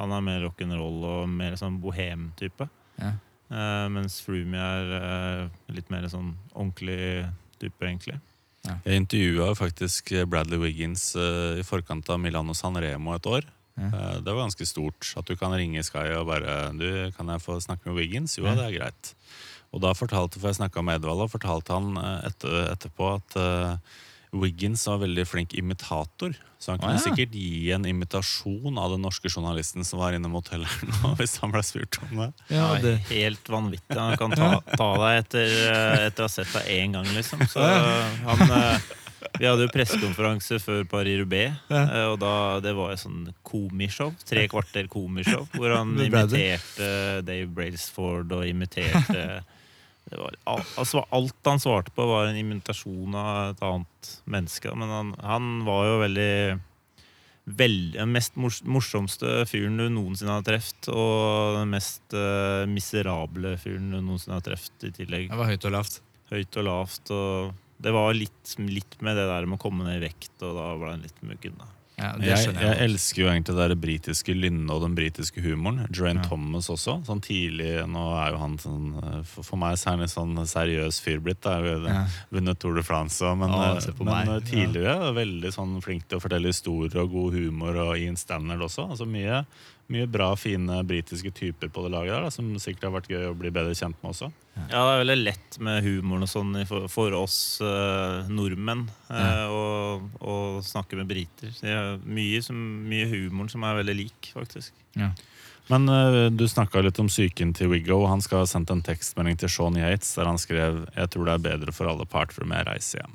Speaker 3: han er mer rock'n'roll og mer sånn bohem-type.
Speaker 1: ja.
Speaker 3: Eh, mens Froomey er eh, litt mer sånn ordentlig type, egentlig.
Speaker 2: Jeg intervjua faktisk Bradley Wiggins eh, i forkant av Milano San Remo et år.
Speaker 1: Ja.
Speaker 2: Det var ganske stort. At du kan ringe Sky og bare du, 'Kan jeg få snakke med Wiggins?' Jo,
Speaker 1: Ja.
Speaker 2: det er greit. Og da fortalte, for jeg snakka med Edvald, og fortalte han etter, etterpå at Wiggins var veldig flink imitator. Så han kunne
Speaker 1: ah, ja.
Speaker 2: sikkert gi en imitasjon av den norske journalisten som var inne mot hotellet nå, hvis han ble spurt om det.
Speaker 1: Ja,
Speaker 3: det er helt vanvittig. Han kan ta, ta deg etter, eh, etter å ha sett deg én gang, liksom. Så han eh, Vi hadde jo pressekonferanse før Paris-Roubais,
Speaker 1: Ja.
Speaker 3: eh, og da, det var et sånn komishow. Tre kvarter komishow, hvor han imiterte Dave Brailsford og imiterte var, altså, Alt han svarte på, var en invitasjon av et annet menneske. Men han, han var jo veldig Vel- den mest morsomste fyren du noensinne har truffet, og den mest uh, miserable fyren du noensinne har truffet i tillegg.
Speaker 1: det var høyt og lavt.
Speaker 3: Høyt og lavt. og Det var litt, litt med det der med å komme ned i vekt, og da ble han litt muggen. da.
Speaker 1: Ja,
Speaker 2: Jeg, jeg elsker jo egentlig det britiske lynnet og den britiske humoren. Joanne
Speaker 1: Ja.
Speaker 2: Thomas også. Sånn tidlig, Nå er jo han sånn eh, For, for meg er han en sånn seriøs fyr blitt.
Speaker 1: Ja.
Speaker 2: Vunnet Tour de France men,
Speaker 1: Å,
Speaker 2: eh, men eh, tidligere veldig sånn flink til å fortelle historier og god humor og Ian Standard også. Altså mye, mye bra, fine britiske typer på det laget der, da, som sikkert har vært gøy å bli bedre kjent med også.
Speaker 3: Ja, det er veldig lett med humoren og sånn for, for oss eh, nordmenn eh, å, å snakke med briter. Det er mye, som, mye humoren som er veldig lik, faktisk.
Speaker 2: Men uh, du snakka litt om psyken til Wiggo. Han skal ha sendt en tekstmelding til Sean Yates der han skrev Jeg tror det er bedre for alle parter om å reise hjem.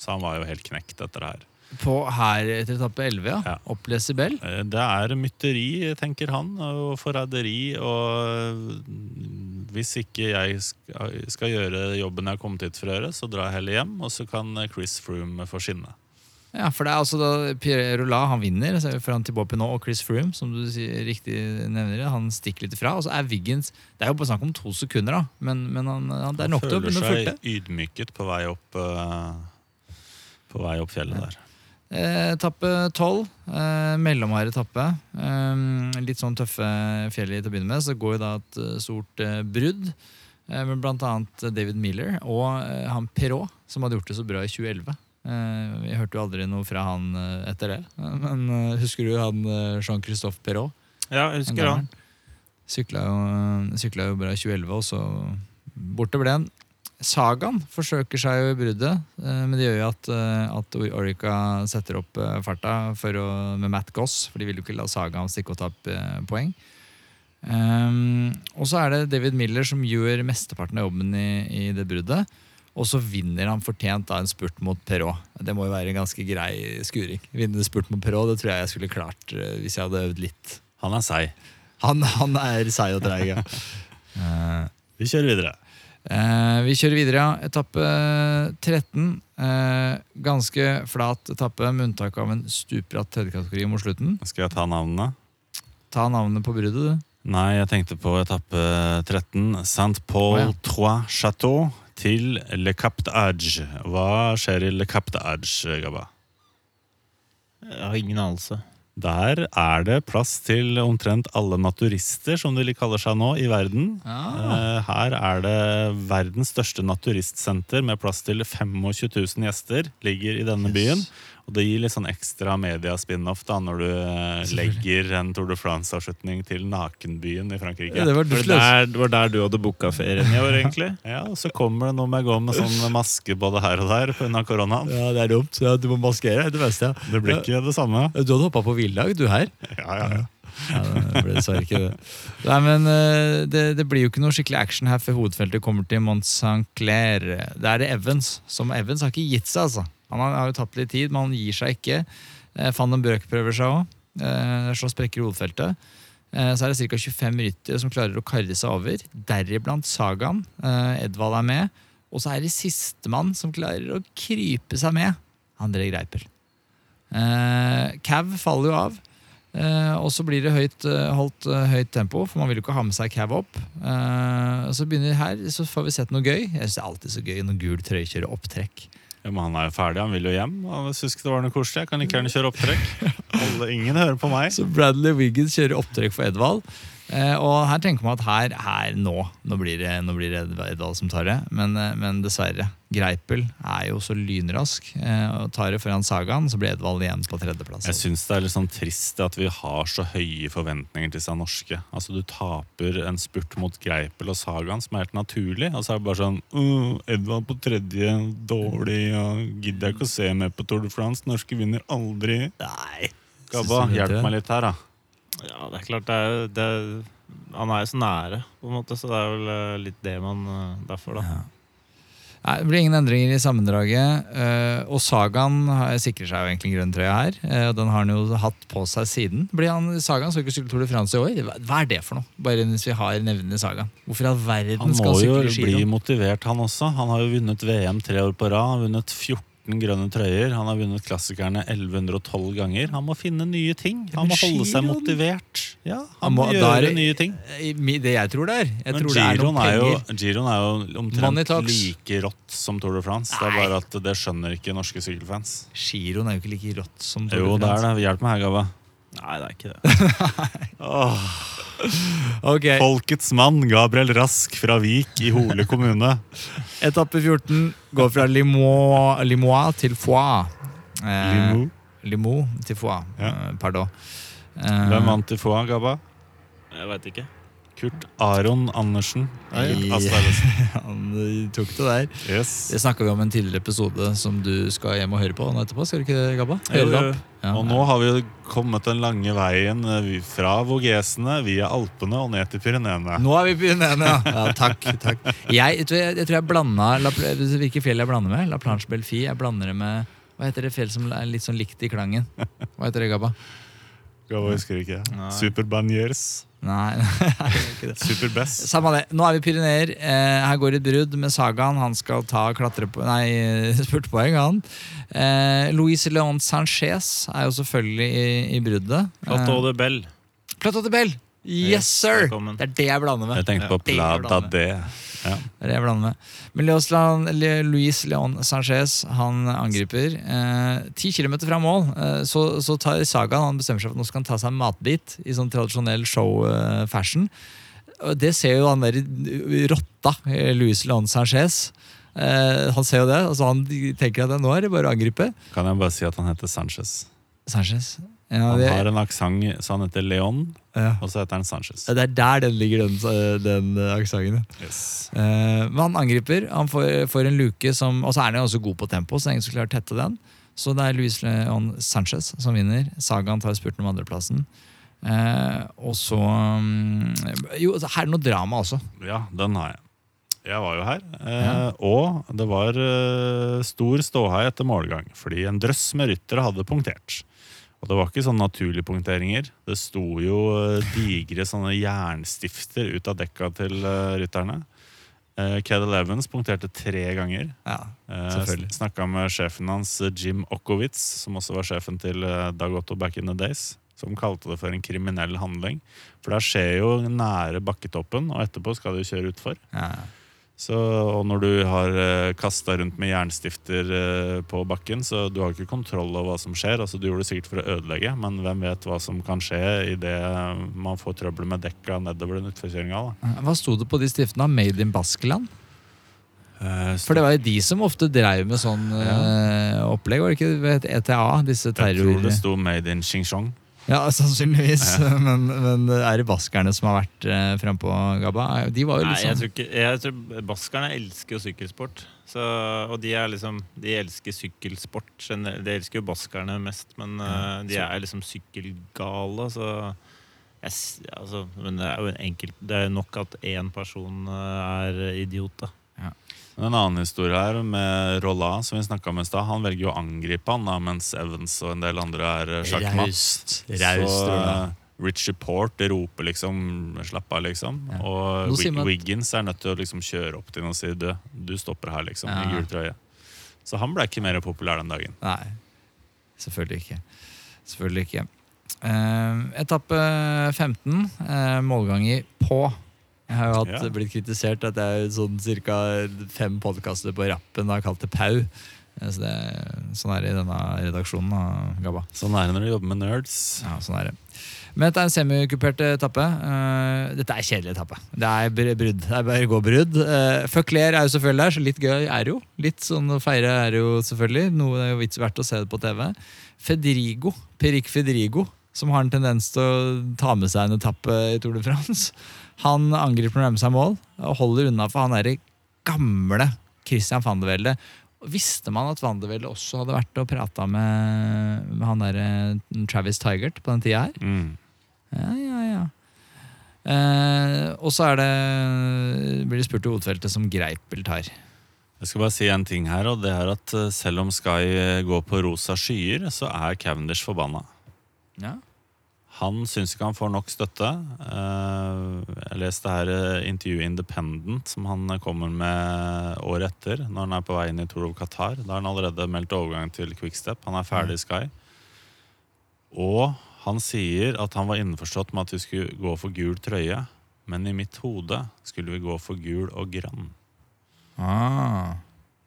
Speaker 2: Så han var jo helt knekt etter det her.
Speaker 1: På her etter etappe 11, ja.
Speaker 2: Ja.
Speaker 1: Opplese Lesibel.
Speaker 2: Eh, Det er mytteri, tenker han, og forræderi. Og mm, hvis ikke jeg skal, skal gjøre jobben jeg har kommet hit for å gjøre, så drar jeg heller hjem, og så kan Chris Froome få skinne.
Speaker 1: Ja, for det er altså da Pierre Roland han vinner så er foran Thibaut Pinot og Chris Froome, som du sier, riktig nevner. det. Han stikker litt ifra. Og så er Wiggins Det er jo bare snakk om to sekunder, da. Men, men han, han, det er nok til å
Speaker 2: Føler
Speaker 1: begynne å
Speaker 2: seg
Speaker 1: furte.
Speaker 2: ydmyket på vei opp, eh, På vei opp fjellet der.
Speaker 1: Eh, Etappe tolv. Eh, mellomhard etappe. Eh, litt sånn tøffe fjell til å begynne med. Så går jo da et eh, stort eh, brudd. Eh, med blant annet David Miller og eh, han Perrault, som hadde gjort det så bra i 2011. Eh, vi hørte jo aldri noe fra han etter det. Men husker du han Jean-Christophe Perrault?
Speaker 3: Ja, jeg husker han.
Speaker 1: Sykla jo, sykla jo bra i 2011, og så borte ble han. Sagaen forsøker seg jo i bruddet, eh, men det gjør jo at, eh, at Orica setter opp eh, farta for å, med Matt Goss, for de vil jo ikke la Sagaen stikke og ta opp eh, poeng. Um, og så er det David Miller som gjør mesteparten av jobben i, i det bruddet. Og så vinner han fortjent da en spurt mot Perrault. Det må jo være en ganske grei skuring. Vinne spurt mot Perrault, det tror jeg jeg skulle klart hvis jeg hadde øvd litt.
Speaker 2: Han er seig.
Speaker 1: Han, han er seig og treig, ja.
Speaker 2: Vi kjører videre.
Speaker 1: Eh, vi kjører videre, ja. Etappe 13. Eh, ganske flat etappe, med unntak av en stupbratt tredjekategori mot slutten.
Speaker 2: Skal jeg ta navnene?
Speaker 1: Ta navnene på bruddet, du.
Speaker 2: Nei, jeg tenkte på etappe 13. Saint-Paul
Speaker 1: oh, ja.
Speaker 2: Trois Chateau til Le Cap d'Age. Hva skjer i Le Cap d'Age, Gabba?
Speaker 3: Jeg har ingen anelse.
Speaker 2: Der er det plass til omtrent alle naturister, som de kaller seg nå, i verden. Eh, Her er det verdens største naturistsenter med plass til 25 000 gjester. Ligger i denne byen. Og det gir litt sånn ekstra media-spin-off da når du eh, legger en Tour de France-avslutning til nakenbyen i Frankrike.
Speaker 1: Ja, det var
Speaker 3: Det der, det var der du hadde booka ferien i år, egentlig?
Speaker 2: Ja, og så kommer det noe med å gå med sånn maske både her og der pga. koronaen.
Speaker 1: Ja, det er dumt. Ja, du må maskere. Det meste. ja.
Speaker 2: Det blir ikke det samme.
Speaker 1: Du hadde hoppa på hviledag, du her.
Speaker 2: Ja, ja, ja.
Speaker 1: Ja, det ble dessverre ikke det. Nei, men eh, det, det blir jo ikke noe skikkelig action her før hovedfeltet kommer til Mont Saint-Clair. Det er det Evans. Som Evans har ikke gitt seg, altså. Han har, jo tatt litt tid, men han gir seg ikke. Eh, Van den Brøk prøver seg òg. Eh, slår sprekker i hovedfeltet. Eh, så er det ca. 25 ryttere som klarer å karre seg over. Deriblant Sagaen. Edvald er med. Og så er det sistemann som klarer å krype seg med. André Greipel. Cav faller jo av. Eh, og så blir det høyt, holdt høyt tempo, for man vil jo ikke ha med seg Cav opp. Og så begynner her, så får vi sett noe gøy. Jeg synes det er alltid så gøy når gul trøye kjører opptrekk.
Speaker 2: Ja, men han er jo ferdig, han vil jo hjem. Han synes ikke det var noe koselig. Jeg kan like gjerne kjøre opptrekk. Alle, ingen hører på meg.
Speaker 1: Så Bradley Wiggins kjører opptrekk for Edvald. Eh, og her tenker man at her, her nå, nå blir det, nå blir det Edvald som tar det. Men, eh, men dessverre. Greipel er jo så lynrask. Eh, og tar det foran Sagaen, så blir Edvald igjen på tredjeplass.
Speaker 2: Jeg syns det er litt sånn trist at vi har så høye forventninger til seg norske. Altså Du taper en spurt mot Greipel og Sagaen, som er helt naturlig. Og så er det bare sånn uh, Edvald på tredje, dårlig, og gidder jeg ikke å se mer på Tour de France. Norske vinner aldri.
Speaker 1: Nei.
Speaker 2: Gabba, hjelp meg litt her, da.
Speaker 3: Ja, det er klart det er, det er, Han er jo så nære, på en måte, så det er vel eh, litt det man eh, Derfor, da.
Speaker 1: Ja. Nei, Det blir ingen endringer i sammendraget. eh, og Sagaen sikrer seg jo egentlig grønn trøye her. og Den har han jo hatt på seg siden. Blir han, Sagaen skal ikke sykle Tour de France i år. Hva, er det for noe? Bare hvis vi har nevnende Sagaen. Hvorfor i all verden
Speaker 2: Han
Speaker 1: skal
Speaker 2: må
Speaker 1: han
Speaker 2: må
Speaker 1: jo
Speaker 2: bli motivert, han også. Han har jo vunnet VM tre år på rad. Han vunnet 14 grønne trøyer. Han har vunnet klassikerne 1112 ganger. Han må finne nye ting. Han må holde seg motivert. Ja,
Speaker 1: Han
Speaker 2: han må
Speaker 1: må-
Speaker 2: gjøre nye ting.
Speaker 1: Det jeg tror det er. Jeg tror det er noen
Speaker 2: er, jo,
Speaker 1: penger.
Speaker 2: Giroen er jo omtrent like rått som Tour de France. Det er bare at det skjønner ikke norske sykkelfans.
Speaker 1: Giroen er jo ikke like rått som Tour
Speaker 2: Jo, det er det. Hjelp meg her, Gabba.
Speaker 3: Nei, det er ikke det.
Speaker 1: Ok,
Speaker 2: Folkets mann Gabriel Rask fra Vik i Hole kommune.
Speaker 1: Etappe 14 går fra Limois, Limois til Foix. Eh,
Speaker 2: Limo.
Speaker 1: Til Foix.
Speaker 2: Ja.
Speaker 1: Eh, pardon. Eh,
Speaker 2: Hvem vant i FOA, Gabba?
Speaker 3: Jeg veit ikke.
Speaker 2: Kurt Aron Andersen.
Speaker 1: Nei. Han tok det der.
Speaker 2: Yes.
Speaker 1: Det snakka vi om en tidligere episode som du skal hjem og høre på nå etterpå. Skal du ikke det, Gabba? Høre det opp? Ja.
Speaker 2: Og nå har vi kommet den lange veien eh, fra Vogesene via Alpene og ned til Pyreneene.
Speaker 1: Nå er vi i Pyreneene, ja. ja! Takk. takk. Jeg, jeg, jeg, jeg tror jeg blanda La, Hvilke fjell jeg blander med? La Planche Belfi. Jeg blander det med Hva heter det fjell som er litt sånn likt i klangen? Hva heter det, Gabba?
Speaker 2: Gabba husker ikke.
Speaker 3: Nei.
Speaker 1: Nei, nei, det er ikke det.
Speaker 2: Super Best.
Speaker 1: Samme det. Nå er vi Pyreneer. Eh, her går et brudd med Sagaen. Han skal ta klatre på, nei, spurtpoeng, han. Eh, Leon Sanchez er jo selvfølgelig i, i bruddet.
Speaker 3: Plateau de Bell.
Speaker 1: Eh, Plateau de Bell! Yes, sir!
Speaker 3: velkommen.
Speaker 1: Det er det jeg blander med.
Speaker 2: Jeg tenkte på
Speaker 1: ja.
Speaker 2: D. Ja.
Speaker 1: Det er det jeg blander med. Men Leos Le- Luis Leon Sanchez han angriper. Eh, Ti kilometer fra mål eh, så, så tar Sagaen han bestemmer seg for at nå skal han ta seg en matbit i sånn tradisjonell show-fashion. Og det ser jo han der rotta, eh, Luis Leon Sanchez. Eh, han ser jo det, og så han tenker at nå er det bare å angripe.
Speaker 2: Kan jeg bare si at han heter Sanchez.
Speaker 1: Sanchez. Ja,
Speaker 2: Han
Speaker 1: det,
Speaker 2: har en aksent, så han heter Leon,
Speaker 1: ja.
Speaker 2: og så heter han Sanchez.
Speaker 1: det er der den ligger, den, den aksenten.
Speaker 2: Yes.
Speaker 1: Eh, men han angriper. Han får, får en luke som Og så er han jo også god på tempo, så ingen som klarer å tette den. Så det er Luis Leon Sanchez som vinner. Sagaen tar spurten om andreplassen. Eh, og så mm, Jo, her er det noe drama også.
Speaker 2: Ja, den har jeg. Jeg var jo her, eh, og det var eh, stor ståhei etter målgang, fordi en drøss med ryttere hadde punktert. Og det var ikke sånne naturlige punkteringer. Det sto jo eh, digre sånne jernstifter ut av dekka til eh, rytterne. Eh, Cadel Evans punkterte tre ganger.
Speaker 1: Ja, Selvfølgelig.
Speaker 2: Snakka med sjefen hans, Jim Okowitz, som også var sjefen til Dag Otto back in the days. Som kalte det for en kriminell handling. For det skjer jo nære bakketoppen, og etterpå skal du kjøre utfor.
Speaker 1: ja.
Speaker 2: Så, og når du har uh, kasta rundt med jernstifter eh, på bakken, så du har ikke kontroll over hva som skjer. Altså, du gjorde det sikkert for å ødelegge, men hvem vet hva som kan skje idet man får trøbbel med dekka nedover den utforkjøringa.
Speaker 1: Hva sto det på de stiftene? Made in Baskeland?
Speaker 2: Eh,
Speaker 1: For det var jo de som ofte dreiv med sånn ja. opplegg, var det ikke ETA? Disse
Speaker 2: jeg
Speaker 1: terror...
Speaker 2: tror det sto 'Made in Xinjiang'.
Speaker 1: Ja, sannsynligvis. Men, men er det baskerne som har vært eh, frampå, Gabba? De var jo
Speaker 3: Nei, jeg
Speaker 1: liksom
Speaker 3: tror ikke jeg tror Baskerne elsker jo sykkelsport. Så, og de er liksom De elsker sykkelsport. generelt. De elsker jo baskerne mest, men eh, de er liksom sykkelgale, så jeg, altså, Men det er jo enkelt Det er nok at én person eh, er idiot, da.
Speaker 2: En annen historie her med Rolla, som vi snakka om i stad. Han velger jo å angripe han, da, mens Evans og en del andre er eh, sjakkmatt. Så
Speaker 1: jeg.
Speaker 2: eh, Richie Port roper liksom 'slapp av', liksom.
Speaker 1: Ja.
Speaker 2: Og Wig Wiggins er nødt til å liksom kjøre opp til ham og si du, du stopper her, liksom,
Speaker 1: Ja.
Speaker 2: i gul trøye. Så han ble ikke mer populær den dagen.
Speaker 1: Nei, selvfølgelig ikke. Selvfølgelig ikke. Uh, etappe 15, eh, målganger på. Jeg har jo hatt,
Speaker 2: Ja.
Speaker 1: blitt kritisert at jeg sånn ca. fem podkaster på rappen har kalt det Pau. Eh, Så det, sånn er det i denne redaksjonen, da, Gabba.
Speaker 2: Sånn er det når du jobber med nerds.
Speaker 1: Ja, sånn er det. Men dette er en semikupert etappe. Uh, dette er kjedelig etappe. Det er brudd. Det er bare gå brudd. Uh, Føkler er jo selvfølgelig der, så litt gøy er det jo. Litt sånn å feire er det jo selvfølgelig. Noe det er jo vits verdt å se det på TV. Fedrigo, Perik Fedrigo, som har en tendens til å ta med seg en etappe i Tour de France. Han angriper han nærmer seg mål, og holder unna for han derre gamle Christian van de Velde. Visste man at van de Velde også hadde vært og prata med, med han derre Travis Tigert på den tida her?
Speaker 2: Mm.
Speaker 1: Ja, ja, ja. Eh, og så er det, blir det spurt i hovedfeltet som Greipel tar.
Speaker 2: Jeg skal bare si en ting her, og det er at eh, selv om Sky eh, går på rosa skyer, så er Cavendish forbanna.
Speaker 1: Ja.
Speaker 2: Han syns ikke han får nok støtte. Eh, Jeg leste her eh, intervjuet Independent som han kommer med året etter, når han er på vei inn i Tour of Qatar. Da har han allerede meldt overgang til Quickstep. Han er ferdig i Sky. Og han sier at han var innforstått med at vi skulle gå for gul trøye, men i mitt hode skulle vi gå for gul og grønn.
Speaker 1: Ah,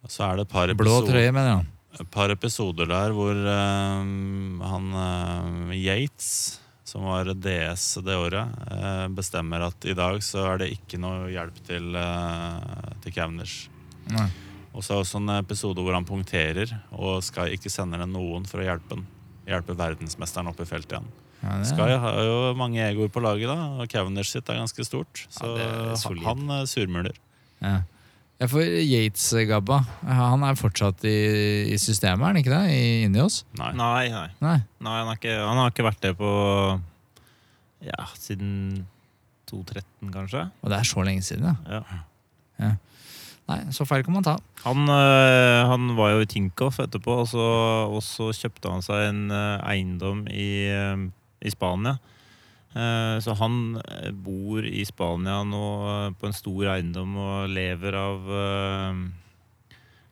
Speaker 2: Så er det et par
Speaker 1: blå trøye, mener han.
Speaker 2: et par episoder der hvor eh, han eh, Yates, som var DS det året, eh, bestemmer at i dag så er det ikke noe hjelp til, uh, til Cavendish.
Speaker 1: Nei.
Speaker 2: Og så er det også en episode hvor han punkterer og skal ikke sender ned noen for å hjelpe han. Hjelpe verdensmesteren opp i feltet igjen.
Speaker 1: Ja, det er-
Speaker 2: Sky har jo mange egoer på laget, da, og Cavendish sitt er ganske stort. Så
Speaker 1: ja, er
Speaker 2: han eh, surmuler.
Speaker 1: Ja. Ja, for Yates, Gabba, han er fortsatt i, i systemet, er han ikke det? I, inni oss?
Speaker 2: Nei.
Speaker 3: Nei, nei.
Speaker 1: Nei.
Speaker 3: nei han, har ikke, han har ikke vært det på Ja, siden 2013, kanskje.
Speaker 1: Og det er så lenge siden, ja.
Speaker 3: Ja.
Speaker 1: Nei, så feil kan man ta.
Speaker 3: Han, øh, han var jo i Tinkoff etterpå, og så, og så kjøpte han seg en øh, eiendom i, øh, i Spania. Eh, Så han øh, bor i Spania nå øh, på en stor eiendom og lever av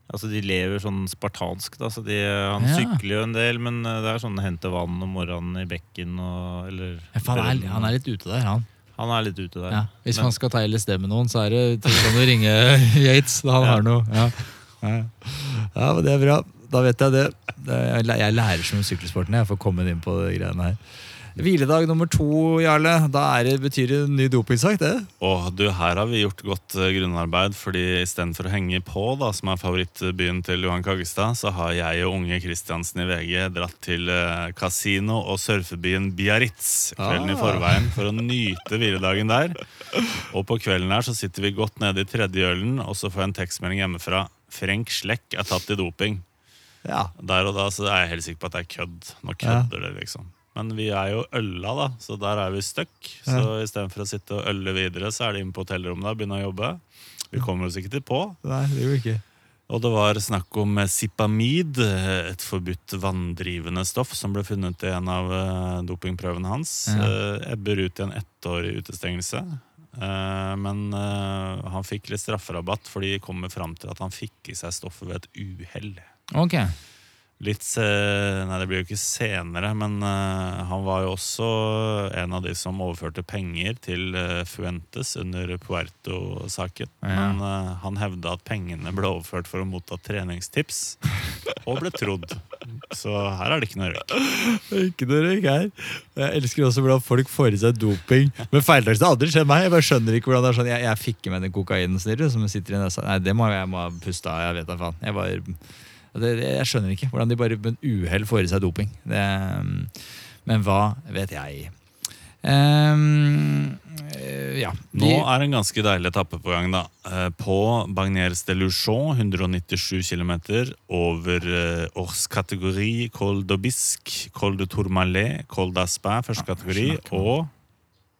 Speaker 3: Altså De lever sånn spartansk. da så de, Han
Speaker 1: Ja.
Speaker 3: sykler jo en del, men det er sånn hente vann om morgenen i bekken. Og, eller
Speaker 1: han, er, han er litt ute der, han.
Speaker 3: Han er litt ute der.
Speaker 1: Ja. Hvis
Speaker 3: Men-
Speaker 1: man skal ta LSD med noen, så er det til å ringe Yates. Da Han
Speaker 3: Ja.
Speaker 1: har noe. Ja. Ja. ja, men det er bra. Da vet jeg det. jeg lærer som om sykkelsporten jeg får komme inn på de greiene her. Hviledag nummer to, Jarle. Da er det, betyr det ny dopingsak, det?
Speaker 2: Åh, du, her har vi gjort godt eh, grunnarbeid, fordi istedenfor å henge på, da, som er favorittbyen til Johan Kaggestad, så har jeg og unge Kristiansen i VG dratt til eh, kasino og surfebyen Biarritz kvelden i
Speaker 1: Ah.
Speaker 2: forveien for å nyte hviledagen der. Og på kvelden her så sitter vi godt nede i tredje ølen, og så får jeg en tekstmelding hjemmefra. Frenk Slekk er tatt i doping.
Speaker 1: Ja.
Speaker 2: Der og da så er jeg helt sikker på at det er kødd. Nå
Speaker 1: Ja.
Speaker 2: kødder det, liksom. Men vi er jo ølla, da, så der er vi stuck. Så istedenfor å sitte og ølle videre, så er det inn på hotellrommet og begynne å jobbe. Vi kommer oss ikke til på.
Speaker 1: Nei, det gjør vi ikke.
Speaker 2: Og det var snakk om sipamid, Zipamid, eh, et forbudt vanndrivende stoff som ble funnet i en av eh, dopingprøvene hans.
Speaker 1: Ja.
Speaker 2: Eh, ebber ut i en ettårig utestengelse. Eh, men eh, han fikk litt strafferabatt fordi de kommer fram til at han fikk i seg stoffet ved et uhell.
Speaker 1: Ok.
Speaker 2: Litt Nei, det blir jo ikke senere, men eh, han var jo også en av de som overførte penger til eh, Fuentes under Puerto-saken.
Speaker 1: Ja.
Speaker 2: Men eh, han hevda at pengene ble overført for å motta treningstips, og ble trodd. Så her er det ikke noe røyk.
Speaker 1: Ikke noe røyk her. Jeg elsker også hvordan folk får i seg doping. Men feiltakelse har aldri skjedd meg. Jeg bare skjønner ikke hvordan det er sånn. Jeg, jeg fikk med den kokainsnirret som sitter i nesa. Nei, det må jeg må ha pusta. Jeg vet da faen. Jeg, bare, det, jeg skjønner ikke hvordan de bare med uhell får i seg doping. Det, men hva vet jeg? Eh, ja. De,
Speaker 2: Nå er en ganske deilig etappe på gang. da Eh, På Bagnères de Luchon, 197 km over eh, Ors kategori, Col d'Aubisque, Col de Tourmalet, Col d'Aspin, første kategori, og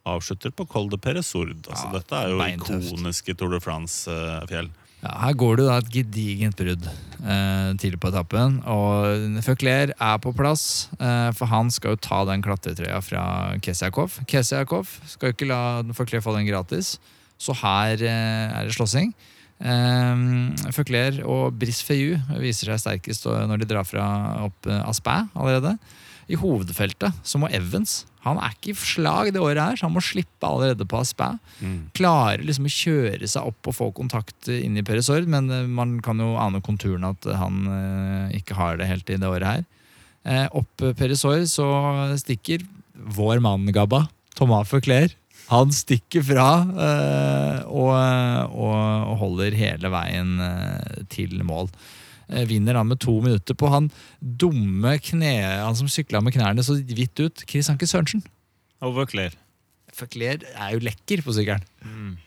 Speaker 2: avslutter på Col de Peresourde. Altså,
Speaker 1: Ja,
Speaker 2: dette er jo ikoniske Tour de France-fjell.
Speaker 1: Ja, her går det da et gedigent brudd eh, tidlig på etappen. Og Føkler er på plass, eh, for han skal jo ta den klatretrøya fra Kesiakov. Kesiakov skal jo ikke la Føkler få den gratis, så her eh, er det slåssing. Eh, Føkler og Feyou viser seg sterkest når de drar fra opp eh, Aspin allerede. I hovedfeltet så må Evans Han er ikke i slag det året her, så han må slippe allerede på Aspæ.
Speaker 2: Mm.
Speaker 1: klarer liksom å kjøre seg opp og få kontakt inn i Peresord, men eh, man kan jo ane konturene at han eh, ikke har det helt i det året her. Eh, opp Peresord så stikker vår mann Gabba, Thomas Føkler. Han stikker fra eh, og, og, og holder hele veien eh, til mål. Eh, vinner han med to minutter på han dumme kne... Han som sykla med knærne så vidt ut. Chris Anke Sørensen.
Speaker 3: Overclear.
Speaker 1: Feuclair er jo lekker på sykkelen.
Speaker 3: Mm.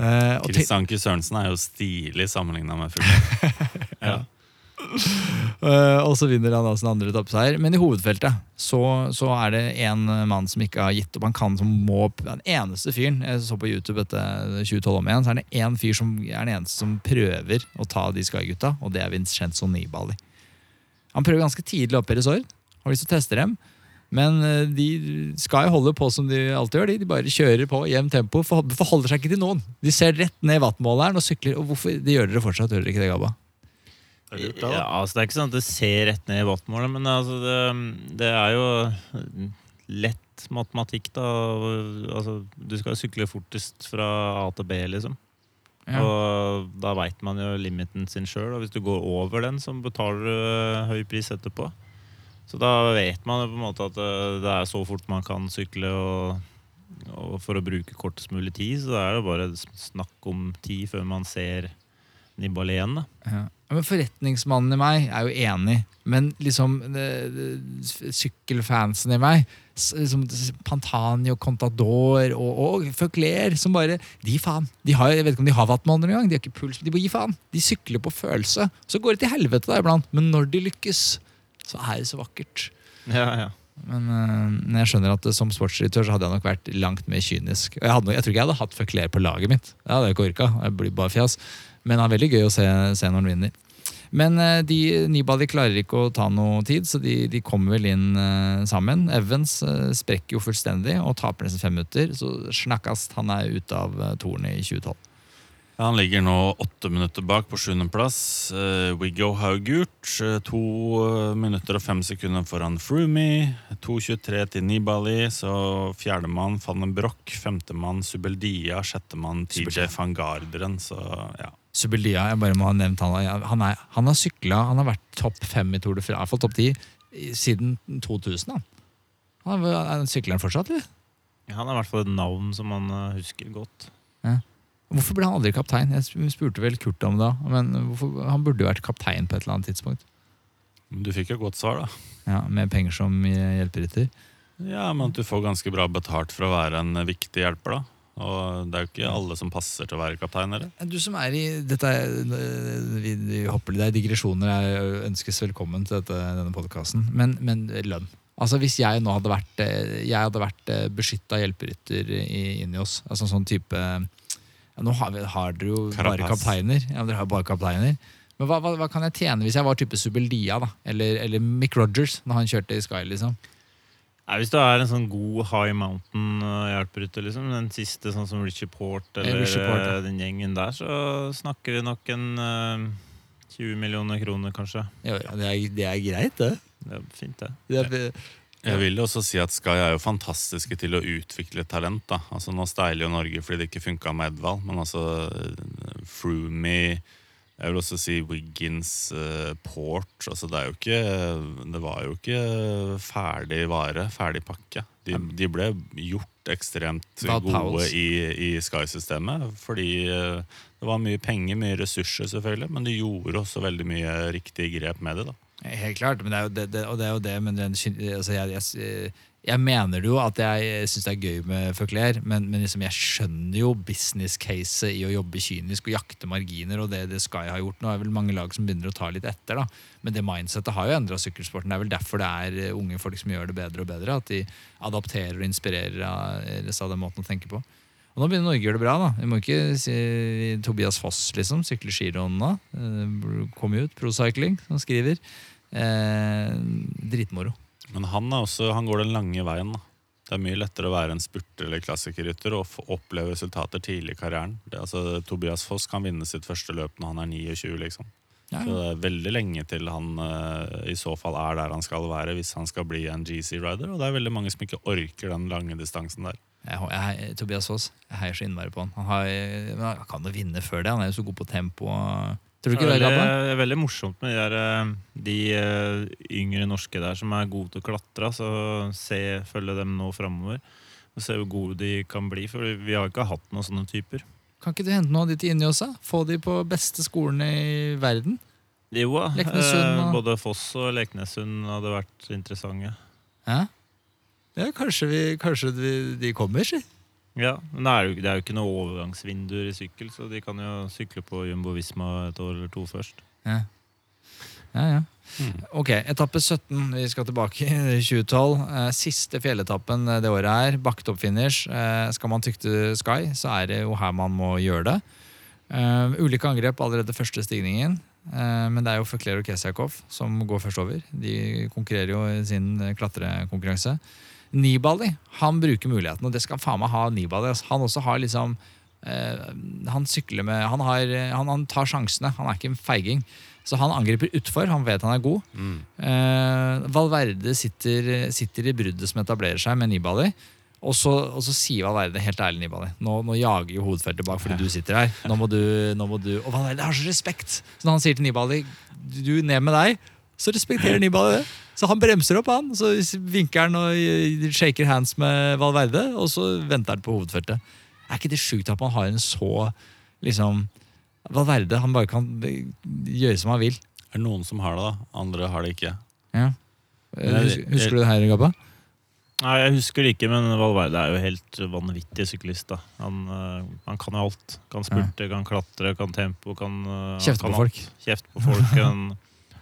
Speaker 1: Eh,
Speaker 2: Chris Anker Sørensen er jo stilig sammenligna med fugler. ja.
Speaker 1: Eh, og så vinner han da sin andre etappeseier. Men i hovedfeltet så, så er det en mann som ikke har gitt opp. Han kan som må Den eneste fyren Jeg så på YouTube etter 2012 om igjen, så er det én fyr som er den eneste som prøver å ta de Sky-gutta, og det er Vincenzo Nibali. Han prøver ganske tidlig opp i resort. Har lyst til å teste dem. Men eh, de Sky holder på som de alltid gjør. De, de bare kjører på i jevnt tempo. for- Forholder seg ikke til noen. De ser rett ned i wattmåleren og sykler. Og hvorfor de gjør dere fortsatt? Gjør dere ikke det, Gabba?
Speaker 2: Det er lurt, da, da.
Speaker 3: Ja, altså Det er ikke sånn at det ser rett ned i wattmålet, men altså det, det er jo lett matematikk, da. Altså, du skal sykle fortest fra A til B, liksom.
Speaker 1: Ja.
Speaker 3: Og da veit man jo limiten sin sjøl, og hvis du går over den, så betaler du eh, høy pris etterpå. Så da vet man jo på en måte at eh, det er så fort man kan sykle, og, og for å bruke kortest mulig tid, så er det bare snakk om tid før man ser Nibali igjen, da.
Speaker 1: Ja. Men Forretningsmannen i meg er jo enig, men liksom sykkelfansen i meg liksom, Pantani og Contador og, og Føkler som bare De faen. De har, jeg vet ikke om de har wattmåler engang. De har ikke puls. De må gi faen. De sykler på følelse. Så går det til helvete da iblant, men når de lykkes, så er det så vakkert.
Speaker 3: Ja, ja.
Speaker 1: Men, men jeg skjønner at øh, som sportsdirektør så hadde jeg nok vært langt mer kynisk. Jeg, hadde, jeg tror ikke jeg hadde hatt Føkler på laget mitt. Det hadde ikke orka. Jeg blir bare fjas. Men det er veldig gøy å se, se når han vinner. Men øh, de, Nibali klarer ikke å ta noe tid, så de, de kommer vel inn uh, sammen. Evans uh, sprekker jo fullstendig og taper nesten fem minutter. Så snakkast han er ute av uh, toren i 2012.
Speaker 2: Ja, Han ligger nå åtte minutter bak på sjuendeplass. Uh, Wiggo Haugurt to minutter og fem sekunder foran Froomey. 2.23 til Nibali. Så fjerdemann Fannen Broch. Femtemann Subeldia. Sjettemann TJ van Garderen. Så ja.
Speaker 1: Subeldia, jeg bare må ha nevnt han. Han, er, han har sykla, han har vært topp fem i Tour de France, iallfall topp ti, siden 2000. Han, han er sykler han fortsatt, eller?
Speaker 3: Han er i hvert fall et navn som man uh, husker godt.
Speaker 1: Ja. Hvorfor ble han aldri kaptein? Jeg spurte vel Kurt om det. Men hvorfor, han burde jo vært kaptein på et eller annet tidspunkt.
Speaker 2: Du fikk jo godt svar, da.
Speaker 1: Ja, Med penger som hjelperytter?
Speaker 2: Ja, men at du får ganske bra betalt for å være en viktig hjelper, da. Og det er jo ikke alle som passer til å være kaptein. Eller?
Speaker 1: Du som er i dette vi, vi hopper litt er digresjoner er, ønskes velkommen til dette, denne podkasten. Men, men, lønn. Altså Hvis jeg nå hadde vært Jeg hadde vært beskytta hjelperytter inni oss, altså sånn type ja, Nå har, vi, har dere jo Karapass. bare kapteiner. Ja, dere har bare kapteiner. Men hva, hva, hva, kan jeg tjene hvis jeg var type Subeldia? da? Eller, eller Mick Rogers, når han kjørte i Sky? liksom?
Speaker 3: Nei, Hvis du er en sånn god high mountain-hjelperytter, liksom, den siste, sånn som Richie Port eller Richie Port, ja. den gjengen der, så snakker vi nok en uh, 20 millioner kroner, kanskje.
Speaker 1: Ja, det er, det er greit, det.
Speaker 3: Det er fint, det.
Speaker 1: det er,
Speaker 2: jeg vil også si at Sky er jo fantastiske til å utvikle talent. da. Altså Nå steiler jo Norge fordi det ikke funka med Edvald, men altså Froomy Jeg vil også si Wiggins, uh, Port altså det, er jo ikke, det var jo ikke ferdig vare, ferdig pakke. De, de ble gjort ekstremt gode i, i Sky-systemet fordi uh, det var mye penger, mye ressurser, selvfølgelig, men de gjorde også veldig mye riktige grep med det. da.
Speaker 1: Helt klart, men det er jo det, det og det er jo det, men den, altså jeg, jeg, jeg, mener jo at jeg syns det er gøy med Føkler, men, men liksom jeg skjønner jo business-caset i å jobbe kynisk og jakte marginer, og det, det Sky har gjort nå, er vel mange lag som begynner å ta litt etter. da. Men det mindsettet har jo endra sykkelsporten. Det er vel derfor det er eh, unge folk som gjør det bedre og bedre. At de adapterer og inspirerer av, den måten å tenke på. Og nå begynner Norge å gjøre det bra. da. Vi må ikke si Tobias Foss, liksom. Sykler nå. Eh, kom ut. Procycling, som skriver. Eh, dritmoro.
Speaker 2: Men han, også, han, går den lange veien. da. Det er mye lettere å være en spurter eller klassikerrytter og få oppleve resultater tidlig i karrieren. Det, altså, Tobias Foss kan vinne sitt første løp når han er 29. liksom. Ja. Så det er veldig lenge til han uh, i så fall er der han skal være hvis han skal bli en GC-rider. Og det er veldig mange som ikke orker den lange distansen der.
Speaker 1: Jeg, jeg, Tobias Foss, jeg heier så innmari på han. Han, har, han kan jo vinne før det. Han er jo så god på tempo. Og
Speaker 3: Tror du ikke det, er veldig, det er veldig morsomt med de, der, eh, de uh, yngre norske der som er gode til å klatre. Så se, følge dem nå framover. Og se hvor gode de kan bli. For vi har ikke hatt noen sånne typer.
Speaker 1: Kan ikke du hente noen av de til inni oss? Få de på beste skolene i verden?
Speaker 3: Jo da. Eh, både Foss og Leknessund hadde vært interessante.
Speaker 1: Ja, ja kanskje, vi, kanskje de, de kommer, si.
Speaker 3: Ja, men det er, jo, det er jo ikke noe overgangsvinduer i sykkel, så de kan jo sykle på Jumbo Visma et år eller to først.
Speaker 1: Ja, ja. ja. Mm. Ok, etappe 17. Vi skal tilbake i 2012. Eh, siste fjelletappen det året her. Bakketopp finish. Eh, skal man tykte Sky, så er det jo her man må gjøre det. Ulike angrep allerede første stigningen. Men det er jo Fekler og Kesiakov som går først over. De konkurrerer jo i sin klatrekonkurranse. Nibali han bruker muligheten, og det skal faen meg ha Nibali. Han også har liksom eh, Han sykler med han, har, han, han, tar sjansene. Han er ikke en feiging. Så han angriper utfor. Han vet han er god. Mm. Eh, Valverde sitter, sitter, i bruddet som etablerer seg med Nibali. Og så, og så sier Valverde helt ærlig Nibali nå, nå jager jo hovedfeltet bak fordi du sitter her. Nå må du, nå må du, Og Valverde har så respekt! Så når han sier til Nibali du ned med deg, så respekterer Nibali det. Så han bremser opp, han. Så vinker han og shaker hands med Valverde, og så venter han på hovedfeltet. Er ikke det sjukt at man har en så liksom Valverde han bare kan gjøre som han vil.
Speaker 2: Er det noen som har det, da? Andre har det ikke.
Speaker 1: Ja. Husker, husker du det her, Gabba?
Speaker 3: Nei, Jeg husker det ikke, men Valverde er jo helt vanvittig syklist. da. Han, uh, han kan jo alt. Kan spurte, ja. kan klatre, kan tempo, kan uh,
Speaker 1: Kjefte på folk.
Speaker 3: Kjeft på folk.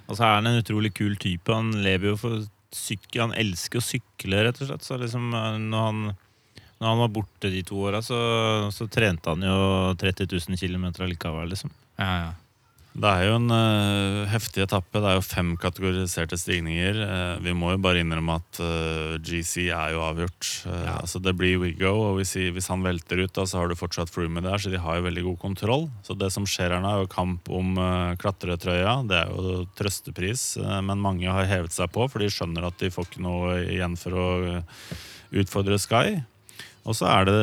Speaker 3: Altså er han en utrolig kul type. Han lever jo for sykkel, han elsker å sykle, rett og slett. Så liksom, eh, når, han, når han var borte de to åra, så, så, trente han jo 30 000 km allikevel, liksom.
Speaker 1: Ja, ja.
Speaker 2: Det er jo en uh, heftig etappe. Det er jo fem kategoriserte stigninger. Uh, vi må jo bare innrømme at uh, GC er jo avgjort. Eh,
Speaker 1: Ja.
Speaker 2: Altså Det blir Wiggo, og hvis, hvis han velter ut, da, så har du fortsatt Froome der, så de har jo veldig god kontroll. Så det som skjer her nå, er jo kamp om klatretrøya. Det er jo trøstepris, eh, men mange har hevet seg på, for de skjønner at de får ikke noe igjen for å eh, utfordre Sky. Og så er det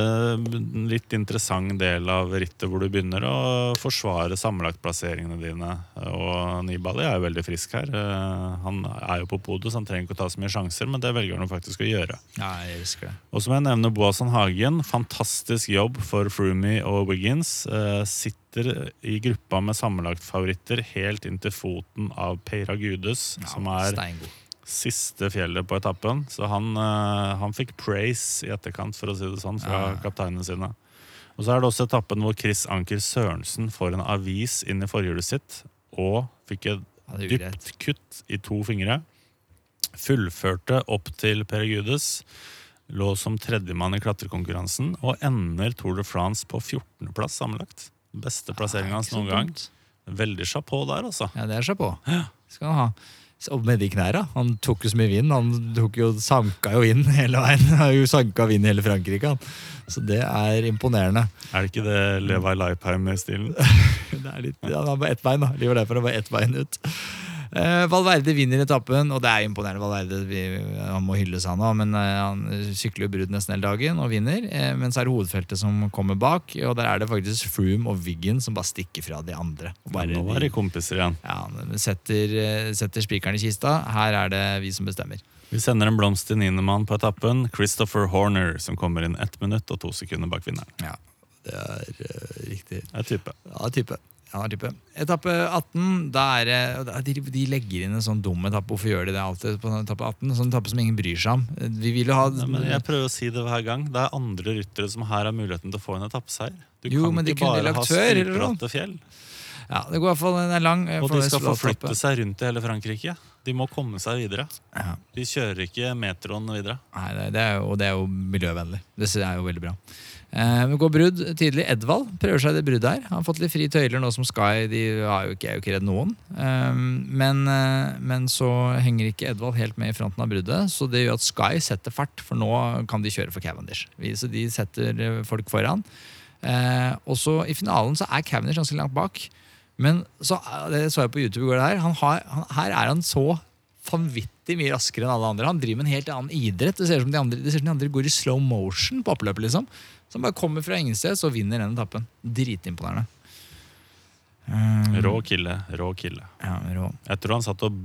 Speaker 2: en litt interessant del av rittet hvor du begynner å forsvare sammenlagtplasseringene dine. Og Nibali er jo veldig frisk her. Eh, Han er jo på podus, så han trenger ikke å ta så mye sjanser, men det velger han faktisk å gjøre.
Speaker 1: Ja, jeg elsker det.
Speaker 2: Og så må jeg nevne Boasson Hagen. Fantastisk jobb for Froomey og Wiggins. Eh, Sitter i gruppa med sammenlagtfavoritter helt inntil foten av Peira Gudes,
Speaker 1: Ja,
Speaker 2: som er
Speaker 1: steingod.
Speaker 2: Siste fjellet på etappen. Så han, eh, han fikk praise i etterkant, for å si det sånn, fra
Speaker 1: Ja.
Speaker 2: kapteinene sine. Og så er det også etappen hvor Chris Anker Sørensen får en avis inn i forhjulet sitt og fikk et
Speaker 1: Ja,
Speaker 2: dypt kutt i to fingre. Fullførte opp til Peregudes. Lå som tredjemann i klatrekonkurransen og ender Tour de France på 14.-plass sammenlagt. Beste plasseringa hans noen gang. Veldig chapeau der, altså.
Speaker 1: Ja, det er chapeau. Skal han ha. Og med de knæra. Han tok jo så mye vind. Han tok jo, sanka jo inn hele veien. Han jo sanka vind i hele Frankrike. Han. Så det er imponerende.
Speaker 2: Er det ikke det Levi Leipheim-stilen?
Speaker 1: Det er litt, ja, han har bare ett bein, da. Livet derfor bare ett bein ut. Eh, Valverde vinner etappen, og det er imponerende. Valverde, vi, Han må hylles, han òg, men eh, han sykler jo brudd nesten hele dagen og vinner. Eh, men så er det hovedfeltet som kommer bak, og der er det faktisk Froome og Wiggen som bare stikker fra de andre. Bare,
Speaker 2: Nå er det kompiser igjen.
Speaker 1: ja, setter, setter spikeren i kista. Her er det vi som bestemmer.
Speaker 2: Vi sender en blomst til niendemann på etappen. Christopher Horner, som kommer inn ett minutt og to sekunder bak vinneren.
Speaker 1: Ja, det er uh, riktig.
Speaker 2: Det er type.
Speaker 1: Ja, type. Ja, type. Etappe 18, da er det de, de legger inn en sånn dum etappe. Hvorfor gjør de det alltid på etappe 18? Sånn etappe som ingen bryr seg om. Vi vil jo ha
Speaker 2: Nei, men jeg prøver å si det hver gang. Det er andre ryttere som her har muligheten til å få en etappeseier. Du
Speaker 1: Jo,
Speaker 2: kan ikke bare ha stupbratte fjell.
Speaker 1: Ja, det går i hvert fall er lang. eh,
Speaker 2: Og de skal forflytte seg rundt i hele Frankrike. De må komme seg videre.
Speaker 1: Ja.
Speaker 2: De kjører ikke metroen videre.
Speaker 1: Nei, det, det er jo, og det er jo miljøvennlig. Det er jo veldig bra. Vi går brudd tidlig. Edvald prøver seg det bruddet her. Han har fått litt fri tøyler nå som Sky. De er jo ikke, ikke redd noen. Eh, men, eh, men så henger ikke Edvald helt med i fronten av bruddet, så det gjør at Sky setter fart, for nå kan de kjøre for Cavendish. Så de setter folk foran. Uh, og så i finalen så er Cavendish ganske langt bak. Men så, det så jeg på YouTube i går der. Han har, han, her er han så vanvittig mye raskere enn alle andre. Han driver med en helt annen idrett. Det ser ut som de som de andre går i slow motion på oppløpet. liksom. Så han bare kommer fra ingensteds og vinner den etappen. Dritimponerende. Um,
Speaker 2: Rå kille, rå kille.
Speaker 1: Ja, rå.
Speaker 2: Jeg tror han satt og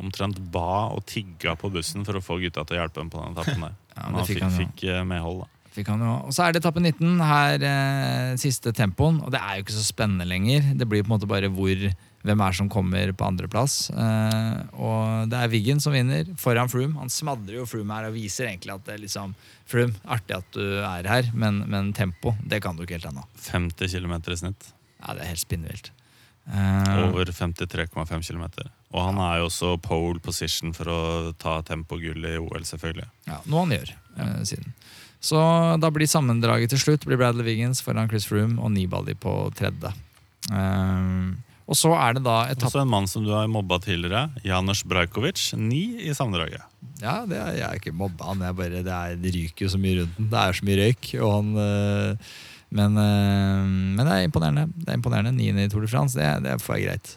Speaker 2: omtrent ba og tigga på bussen for å få gutta til å hjelpe ham på den etappen der.
Speaker 1: Ja,
Speaker 2: Men han
Speaker 1: fikk han
Speaker 2: fikk eh, medhold, da.
Speaker 1: Og så er det etappe 19. Her eh, siste tempoen. Og det er jo ikke så spennende lenger. Det blir på en måte bare hvor hvem er som kommer på andreplass. Eh, og det er Wiggen som vinner foran Froome. Han smadrer jo Froome her og viser egentlig at det er liksom Froome, artig at du er her, men, men tempo, det kan du ikke helt ennå.
Speaker 2: 50 km i snitt.
Speaker 1: Ja, det er helt spinnvilt. Eh,
Speaker 2: Over 53,5 km. Og han er jo også pole position for å ta tempogull i OL, selvfølgelig.
Speaker 1: ja, noe han gjør eh, siden. Så da blir sammendraget til slutt blir Bradley Wiggins foran Chris Froome og Nibali på tredje. Um, og så er det da etapp...
Speaker 2: Også en mann som du har mobba tidligere, Janusz Brajkovic. Ni i sammendraget.
Speaker 1: Ja, det er, jeg er ikke mobba han. Jeg bare, det, er, det ryker jo så mye rundt den. Det er så mye røyk. Og han, øh, men, øh, men det er imponerende. Det er imponerende. Niende i Tour de France, det, det får jeg greit.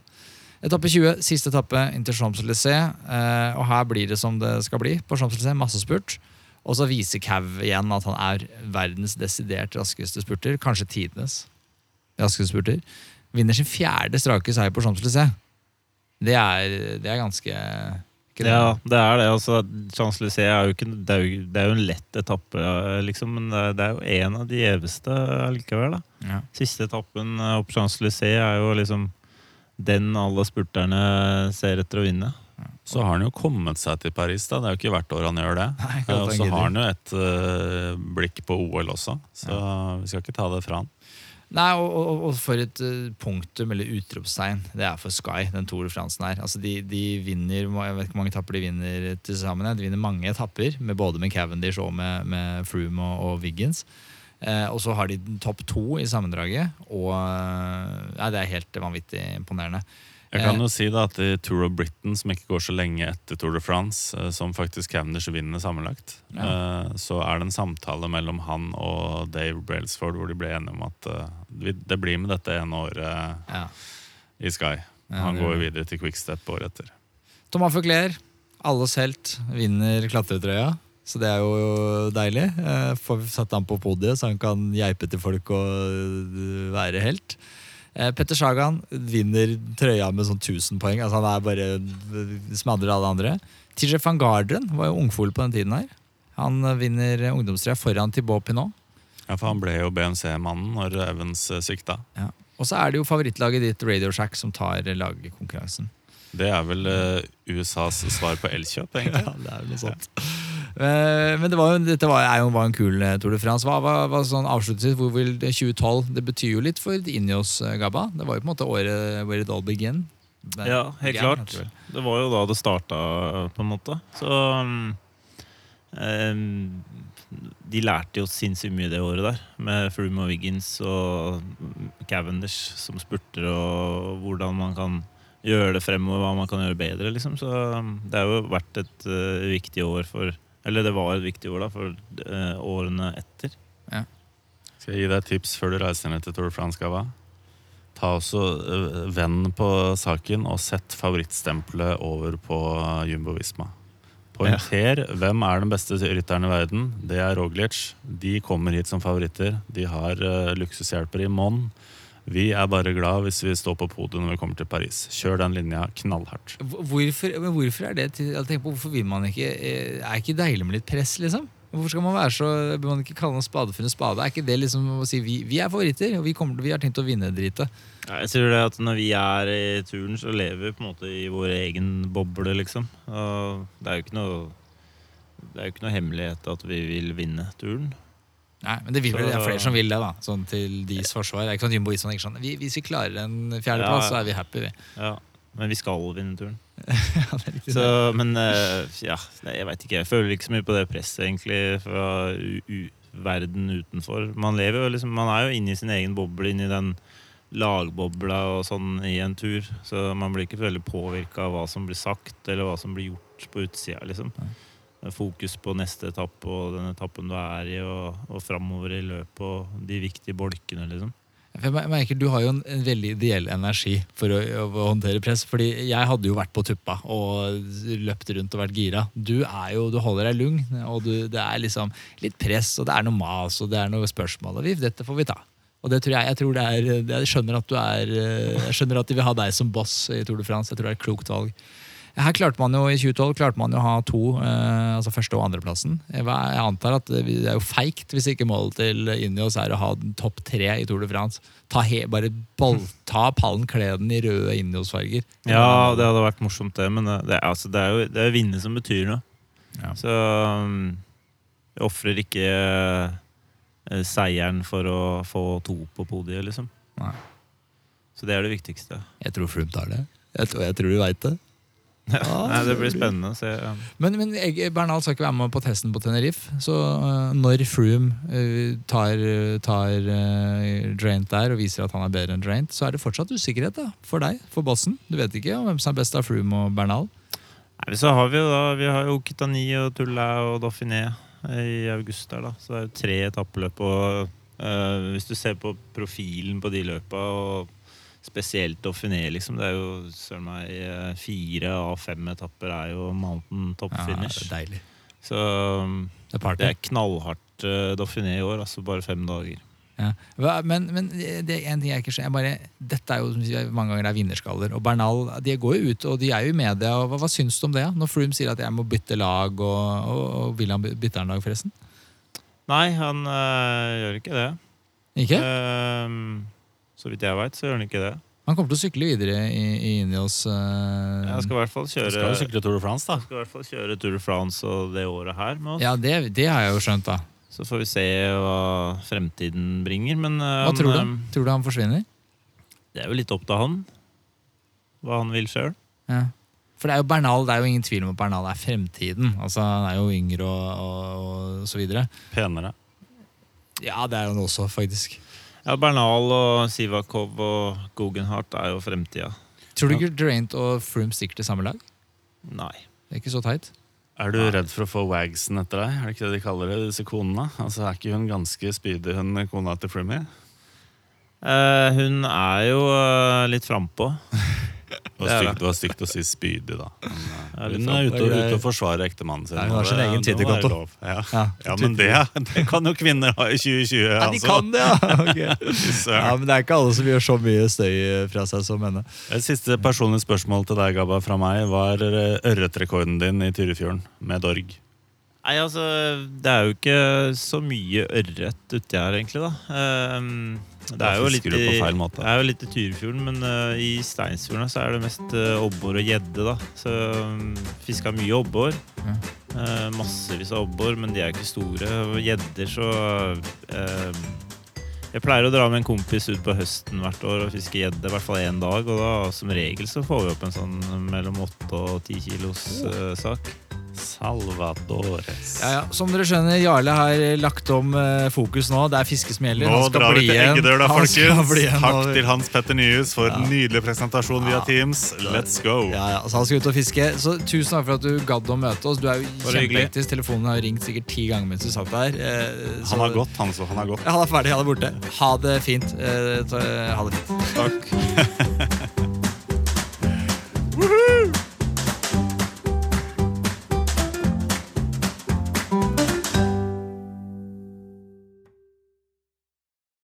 Speaker 1: Etappe 20, siste etappe inn til Champs-Élysées. øh, og her blir det som det skal bli på Champs-Élysées. Massespurt. Og så viser Cav igjen at han er verdens desidert raskeste spurter. Kanskje tidenes raskeste spurter. Vinner sin fjerde strake seier på Champs-Élysées. Det det er ganske det?
Speaker 3: Ja, det er det. altså Champs-Élysées er er er jo en lett etappe, liksom, men det er- jo en av de gjeveste likevel.
Speaker 1: Ja.
Speaker 3: Siste etappen eh, opp Champs-Élysées er jo liksom den alle spurterne ser etter å vinne.
Speaker 2: Så har han jo kommet seg til Paris. da, Det er jo ikke hvert år han gjør det. Eh, Og så har han jo et uh, blikk på OL også, så vi skal ikke ta det fra han.
Speaker 1: Nei, og, og, og for et eh, punktum eller utropstegn det er for Sky, den Tour de France her. Altså de, de vinner Jeg vet ikke hvor mange etapper de vinner til sammen. De vinner mange etapper, med både med Cavendish og med, med Froome og, og Wiggins. Eh, og så har de topp to i sammendraget, og, nei, det er helt vanvittig imponerende.
Speaker 2: Jeg kan
Speaker 1: Eh.
Speaker 2: jo si da at i Tour of Britain, som ikke går så lenge etter Tour de France, eh, som faktisk Cavendish vinner sammenlagt, ja. så er det en samtale mellom han og Dave Brailsford hvor de ble enige om at eh, det blir med dette ene året
Speaker 1: Ja.
Speaker 2: i Sky. Han går jo videre til Quickstep året etter.
Speaker 1: Thomas Fugler, alles helt, vinner klatretrøya. Så det er jo deilig. Eh, Får satt han på podiet, så han kan geipe til folk og eh, være helt. Eh, Petter Sagan vinner trøya med sånn 1000 poeng. Altså Han er bare smadrer alle andre. TJ van Garderen var jo ungfol på den tiden her. Han eh, vinner ungdomstrøya foran Thibaut Pinot.
Speaker 2: Ja, for han ble jo BMC-mannen når Evans sykta.
Speaker 1: Ja. Og så er det jo favorittlaget ditt, Radio Shack, som tar lagkonkurransen.
Speaker 2: Det er vel eh, USAs svar på Elkjøp, egentlig.
Speaker 1: Ja, det er vel noe sånt. Eh, Men det var dette var, er jo, var en kul eh, Tour de France. Hva var sånn avslutningsvis? Hvor vil det 2012 Det betyr jo litt for Ineos, eh, Gabba. Det var jo på en måte året where it all began. Men-
Speaker 3: Ja, helt
Speaker 1: began,
Speaker 3: klart.
Speaker 1: det
Speaker 3: var jo da det starta, på en måte. Så um, De lærte jo sinnssykt mye det året der, med Froome og Wiggins og Cavendish som spurter, og hvordan man kan gjøre det fremover, hva man kan gjøre bedre, liksom. Så det har jo vært et uh, viktig år for Eller det var et viktig år da, for uh, årene etter. Ja.
Speaker 2: Skal jeg gi deg et tips før du reiser ned til Tour de France, Gava? Ta også øh, Venn på saken og sett favorittstempelet over på Jumbo Visma. Poengter hvem er den beste rytteren i verden. Det er Roglic. De kommer hit som favoritter. De har uh, luksushjelper i monn. Vi er bare glad hvis vi står på podiet når vi kommer til Paris. Kjør den linja knallhardt.
Speaker 1: Hvorfor, men hvorfor er det til, jeg tenker på, hvorfor vil man ikke eh, Er ikke deilig med litt press, liksom? Hvorfor skal man være så Bør man ikke kalle en spade for en spade? Er ikke det liksom å si vi, vi er favoritter, og vi, kommer, vi har tenkt å vinne dritet?
Speaker 3: Ja, Jeg tror det at Når vi er i turen, så lever vi på en måte i vår egen boble, liksom. Og det er jo ikke noe Det er jo ikke noe hemmelighet at vi vil vinne turen.
Speaker 1: Nei, men det, vil, vel- det er flere som vil det, da. Sånn til deres forsvar. Det ikke sånn Jumbo Visma ikke sånn vi, Hvis vi klarer en fjerdeplass,
Speaker 3: Ja,
Speaker 1: så er vi happy, vi.
Speaker 3: Ja, Men vi skal vinne turen.
Speaker 1: ja, det er riktig.
Speaker 3: Så, men uh, ja, jeg veit ikke. Jeg føler ikke så mye på det presset, egentlig, fra verden utenfor. Man lever jo liksom Man er jo inne i sin egen boble, inne i den lagbobla og sånn i en tur. Så man blir ikke veldig påvirka av hva som blir sagt, eller hva som blir gjort på utsida, liksom.
Speaker 1: Nei.
Speaker 3: Er Fokus på neste etappe og den etappen du er i, og, og framover i løpet og de viktige bolkene, liksom.
Speaker 1: Jeg merker Du har jo en, en veldig ideell energi for å, å håndtere press. Fordi jeg hadde jo vært på tuppa og løpt rundt og vært gira. Du er jo, du holder deg lung, og du, det er liksom litt press, og det er noe mas og det er noe spørsmål. Og dette får vi ta. Og det tror jeg, jeg, tror det er, jeg skjønner at du er Jeg skjønner at de vil ha deg som boss i Tour de France. Jeg tror det er et klokt valg. Her klarte man jo I 2012 klarte man jo å ha to, eh, altså første- og andreplassen. Jeg, jeg antar at det er jo feigt hvis ikke målet til Ineos er å ha den topp tre i Tour de France. Ta he, bare ball, ta pallen, kle den i røde Ineos-farger.
Speaker 3: Ja, det hadde vært morsomt, det. Men det, altså, det er jo det er vinne som betyr noe.
Speaker 1: Ja.
Speaker 3: Så um, jeg ofrer ikke eh, seieren for å få to på podiet, liksom.
Speaker 1: Nei.
Speaker 3: Så det er det viktigste.
Speaker 1: Jeg tror Froome tar det. Jeg tror, jeg tror du veit det.
Speaker 3: Nei, det blir spennende å se.
Speaker 1: Men, men jeg, Bernal skal ikke være med på testen på Tenerife. Så øh, når Froome øh, tar, tar øh, Draint der og viser at han er bedre enn Draint, så er det fortsatt usikkerhet da, for deg, for bossen. Du vet ikke om hvem som er best av Froome og Bernal.
Speaker 3: Nei, så har vi jo da Vi har jo Kitani og Tulla og Dauphiné i august der, da. Så det er jo tre etappeløp. Og eh, hvis du ser på profilen på de løpa, og spesielt Dauphiné, liksom, det er jo søren meg eh, fire av fem etapper er jo mountain top
Speaker 1: Ja, det er.
Speaker 3: Så
Speaker 1: Det er
Speaker 3: det er knallhardt uh, Dauphiné i år, altså bare fem dager.
Speaker 1: Ja. Men, men det er en ting jeg ikke skjønner. Jeg bare, dette er jo mange ganger det er vinnerskaller. Og Bernal de går jo ut, og de er jo i media. Og hva, hva syns du om det? Når Froome sier at jeg må bytte lag, og, og, og vil han bytte han lag, forresten?
Speaker 3: Nei, han øh, gjør ikke det.
Speaker 1: Ikke?
Speaker 3: Um, så vidt jeg veit, så gjør han ikke det.
Speaker 1: Han kommer til å sykle videre i, i Ineos. uh,
Speaker 3: Jeg skal i hvert fall kjøre
Speaker 2: skal jo sykle Tour de France, da.
Speaker 3: skal i hvert fall kjøre Tour de France og det året her med oss.
Speaker 1: Ja, det, det har jeg jo skjønt, da.
Speaker 3: Så får vi se hva fremtiden bringer. Men uh,
Speaker 1: Hva
Speaker 3: han,
Speaker 1: tror du?
Speaker 3: um,
Speaker 1: Tror du han forsvinner?
Speaker 3: det er jo litt opp til han. Hva han vil sjøl.
Speaker 1: Ja. For det er jo Bernal, det er jo ingen tvil om at Bernal er fremtiden. Altså, Han er jo yngre og, og, og så videre.
Speaker 2: Penere.
Speaker 1: Ja, det er han også, faktisk.
Speaker 3: Ja, Bernal og Sivakov og Guggenhardt er jo fremtida.
Speaker 1: Tror du ikke Duraint og Froome stikker til samme lag?
Speaker 3: Nei.
Speaker 1: Det er ikke så teit.
Speaker 2: Er du redd for å få wagsen etter deg? Er det ikke det de kaller det, disse konene? Altså, Er ikke hun ganske spydig, hun kona til Froome
Speaker 3: Eh, hun er jo eh, litt frampå.
Speaker 2: Det var stygt,
Speaker 3: det.
Speaker 2: var stygt å si spydig, da. Men, eh,
Speaker 3: Ja,
Speaker 2: hun er ute,
Speaker 1: er
Speaker 2: og- ute og forsvarer ektemannen sin.
Speaker 1: Ja, hun har sin egen Twitter-konto.
Speaker 2: Ja.
Speaker 1: Ja,
Speaker 2: ja, men det, det kan jo kvinner ha i 2020.
Speaker 1: Ja, de
Speaker 2: altså.
Speaker 1: kan det, ja!
Speaker 2: Okay.
Speaker 1: Ja! Men det er ikke alle som gjør så mye støy fra seg som henne.
Speaker 2: Et siste personlig spørsmål til deg, Gabba, fra meg. Hva er eh, ørretrekorden din i Tyrifjorden med Dorg?
Speaker 3: Nei, altså, det er jo ikke så mye ørret uti her, egentlig, da. Ehm, det er jo litt i. Det er jo litt i Tyrifjorden, men uh, i Steinsfjorden så er det mest uh, abbor og gjedde, da. Så um, fiska mye abbor.
Speaker 1: Mm.
Speaker 3: Uh, massevis av abbor, men de er ikke store. Gjedder, så eh, Jeg pleier å dra med en kompis ut på høsten hvert år og fiske gjedde i hvert fall én dag. Og da som regel så får vi opp en sånn mellom åtte og ti kilos eh, sak.
Speaker 2: Salvadores.
Speaker 1: Ja, ja. Som dere skjønner, Jarle har lagt om eh, fokus nå. Det er fiske som gjelder.
Speaker 2: Nå
Speaker 1: Han skal
Speaker 2: drar vi
Speaker 1: bli
Speaker 2: til
Speaker 1: igjen.
Speaker 2: Eggedøla,
Speaker 1: Han skal
Speaker 2: folkens.
Speaker 1: bli igjen
Speaker 2: Takk til Hans Petter Nyhus for
Speaker 1: Ja.
Speaker 2: en nydelig presentasjon via
Speaker 1: Ja.
Speaker 2: Teams. Let's go!
Speaker 1: Ja, ja, så Han skal ut og fiske. Så Tusen takk for at du gadd å møte oss. Du er jo
Speaker 3: Bare hyggelig.
Speaker 1: kjempehektisk. Telefonen har ringt sikkert ti ganger mens du satt der. Eh, så-
Speaker 2: Han har gått, han så. Han har gått.
Speaker 1: Ja, han er ferdig. Han er borte. Ha det fint. Eh, ta- ha det fint.
Speaker 3: Takk.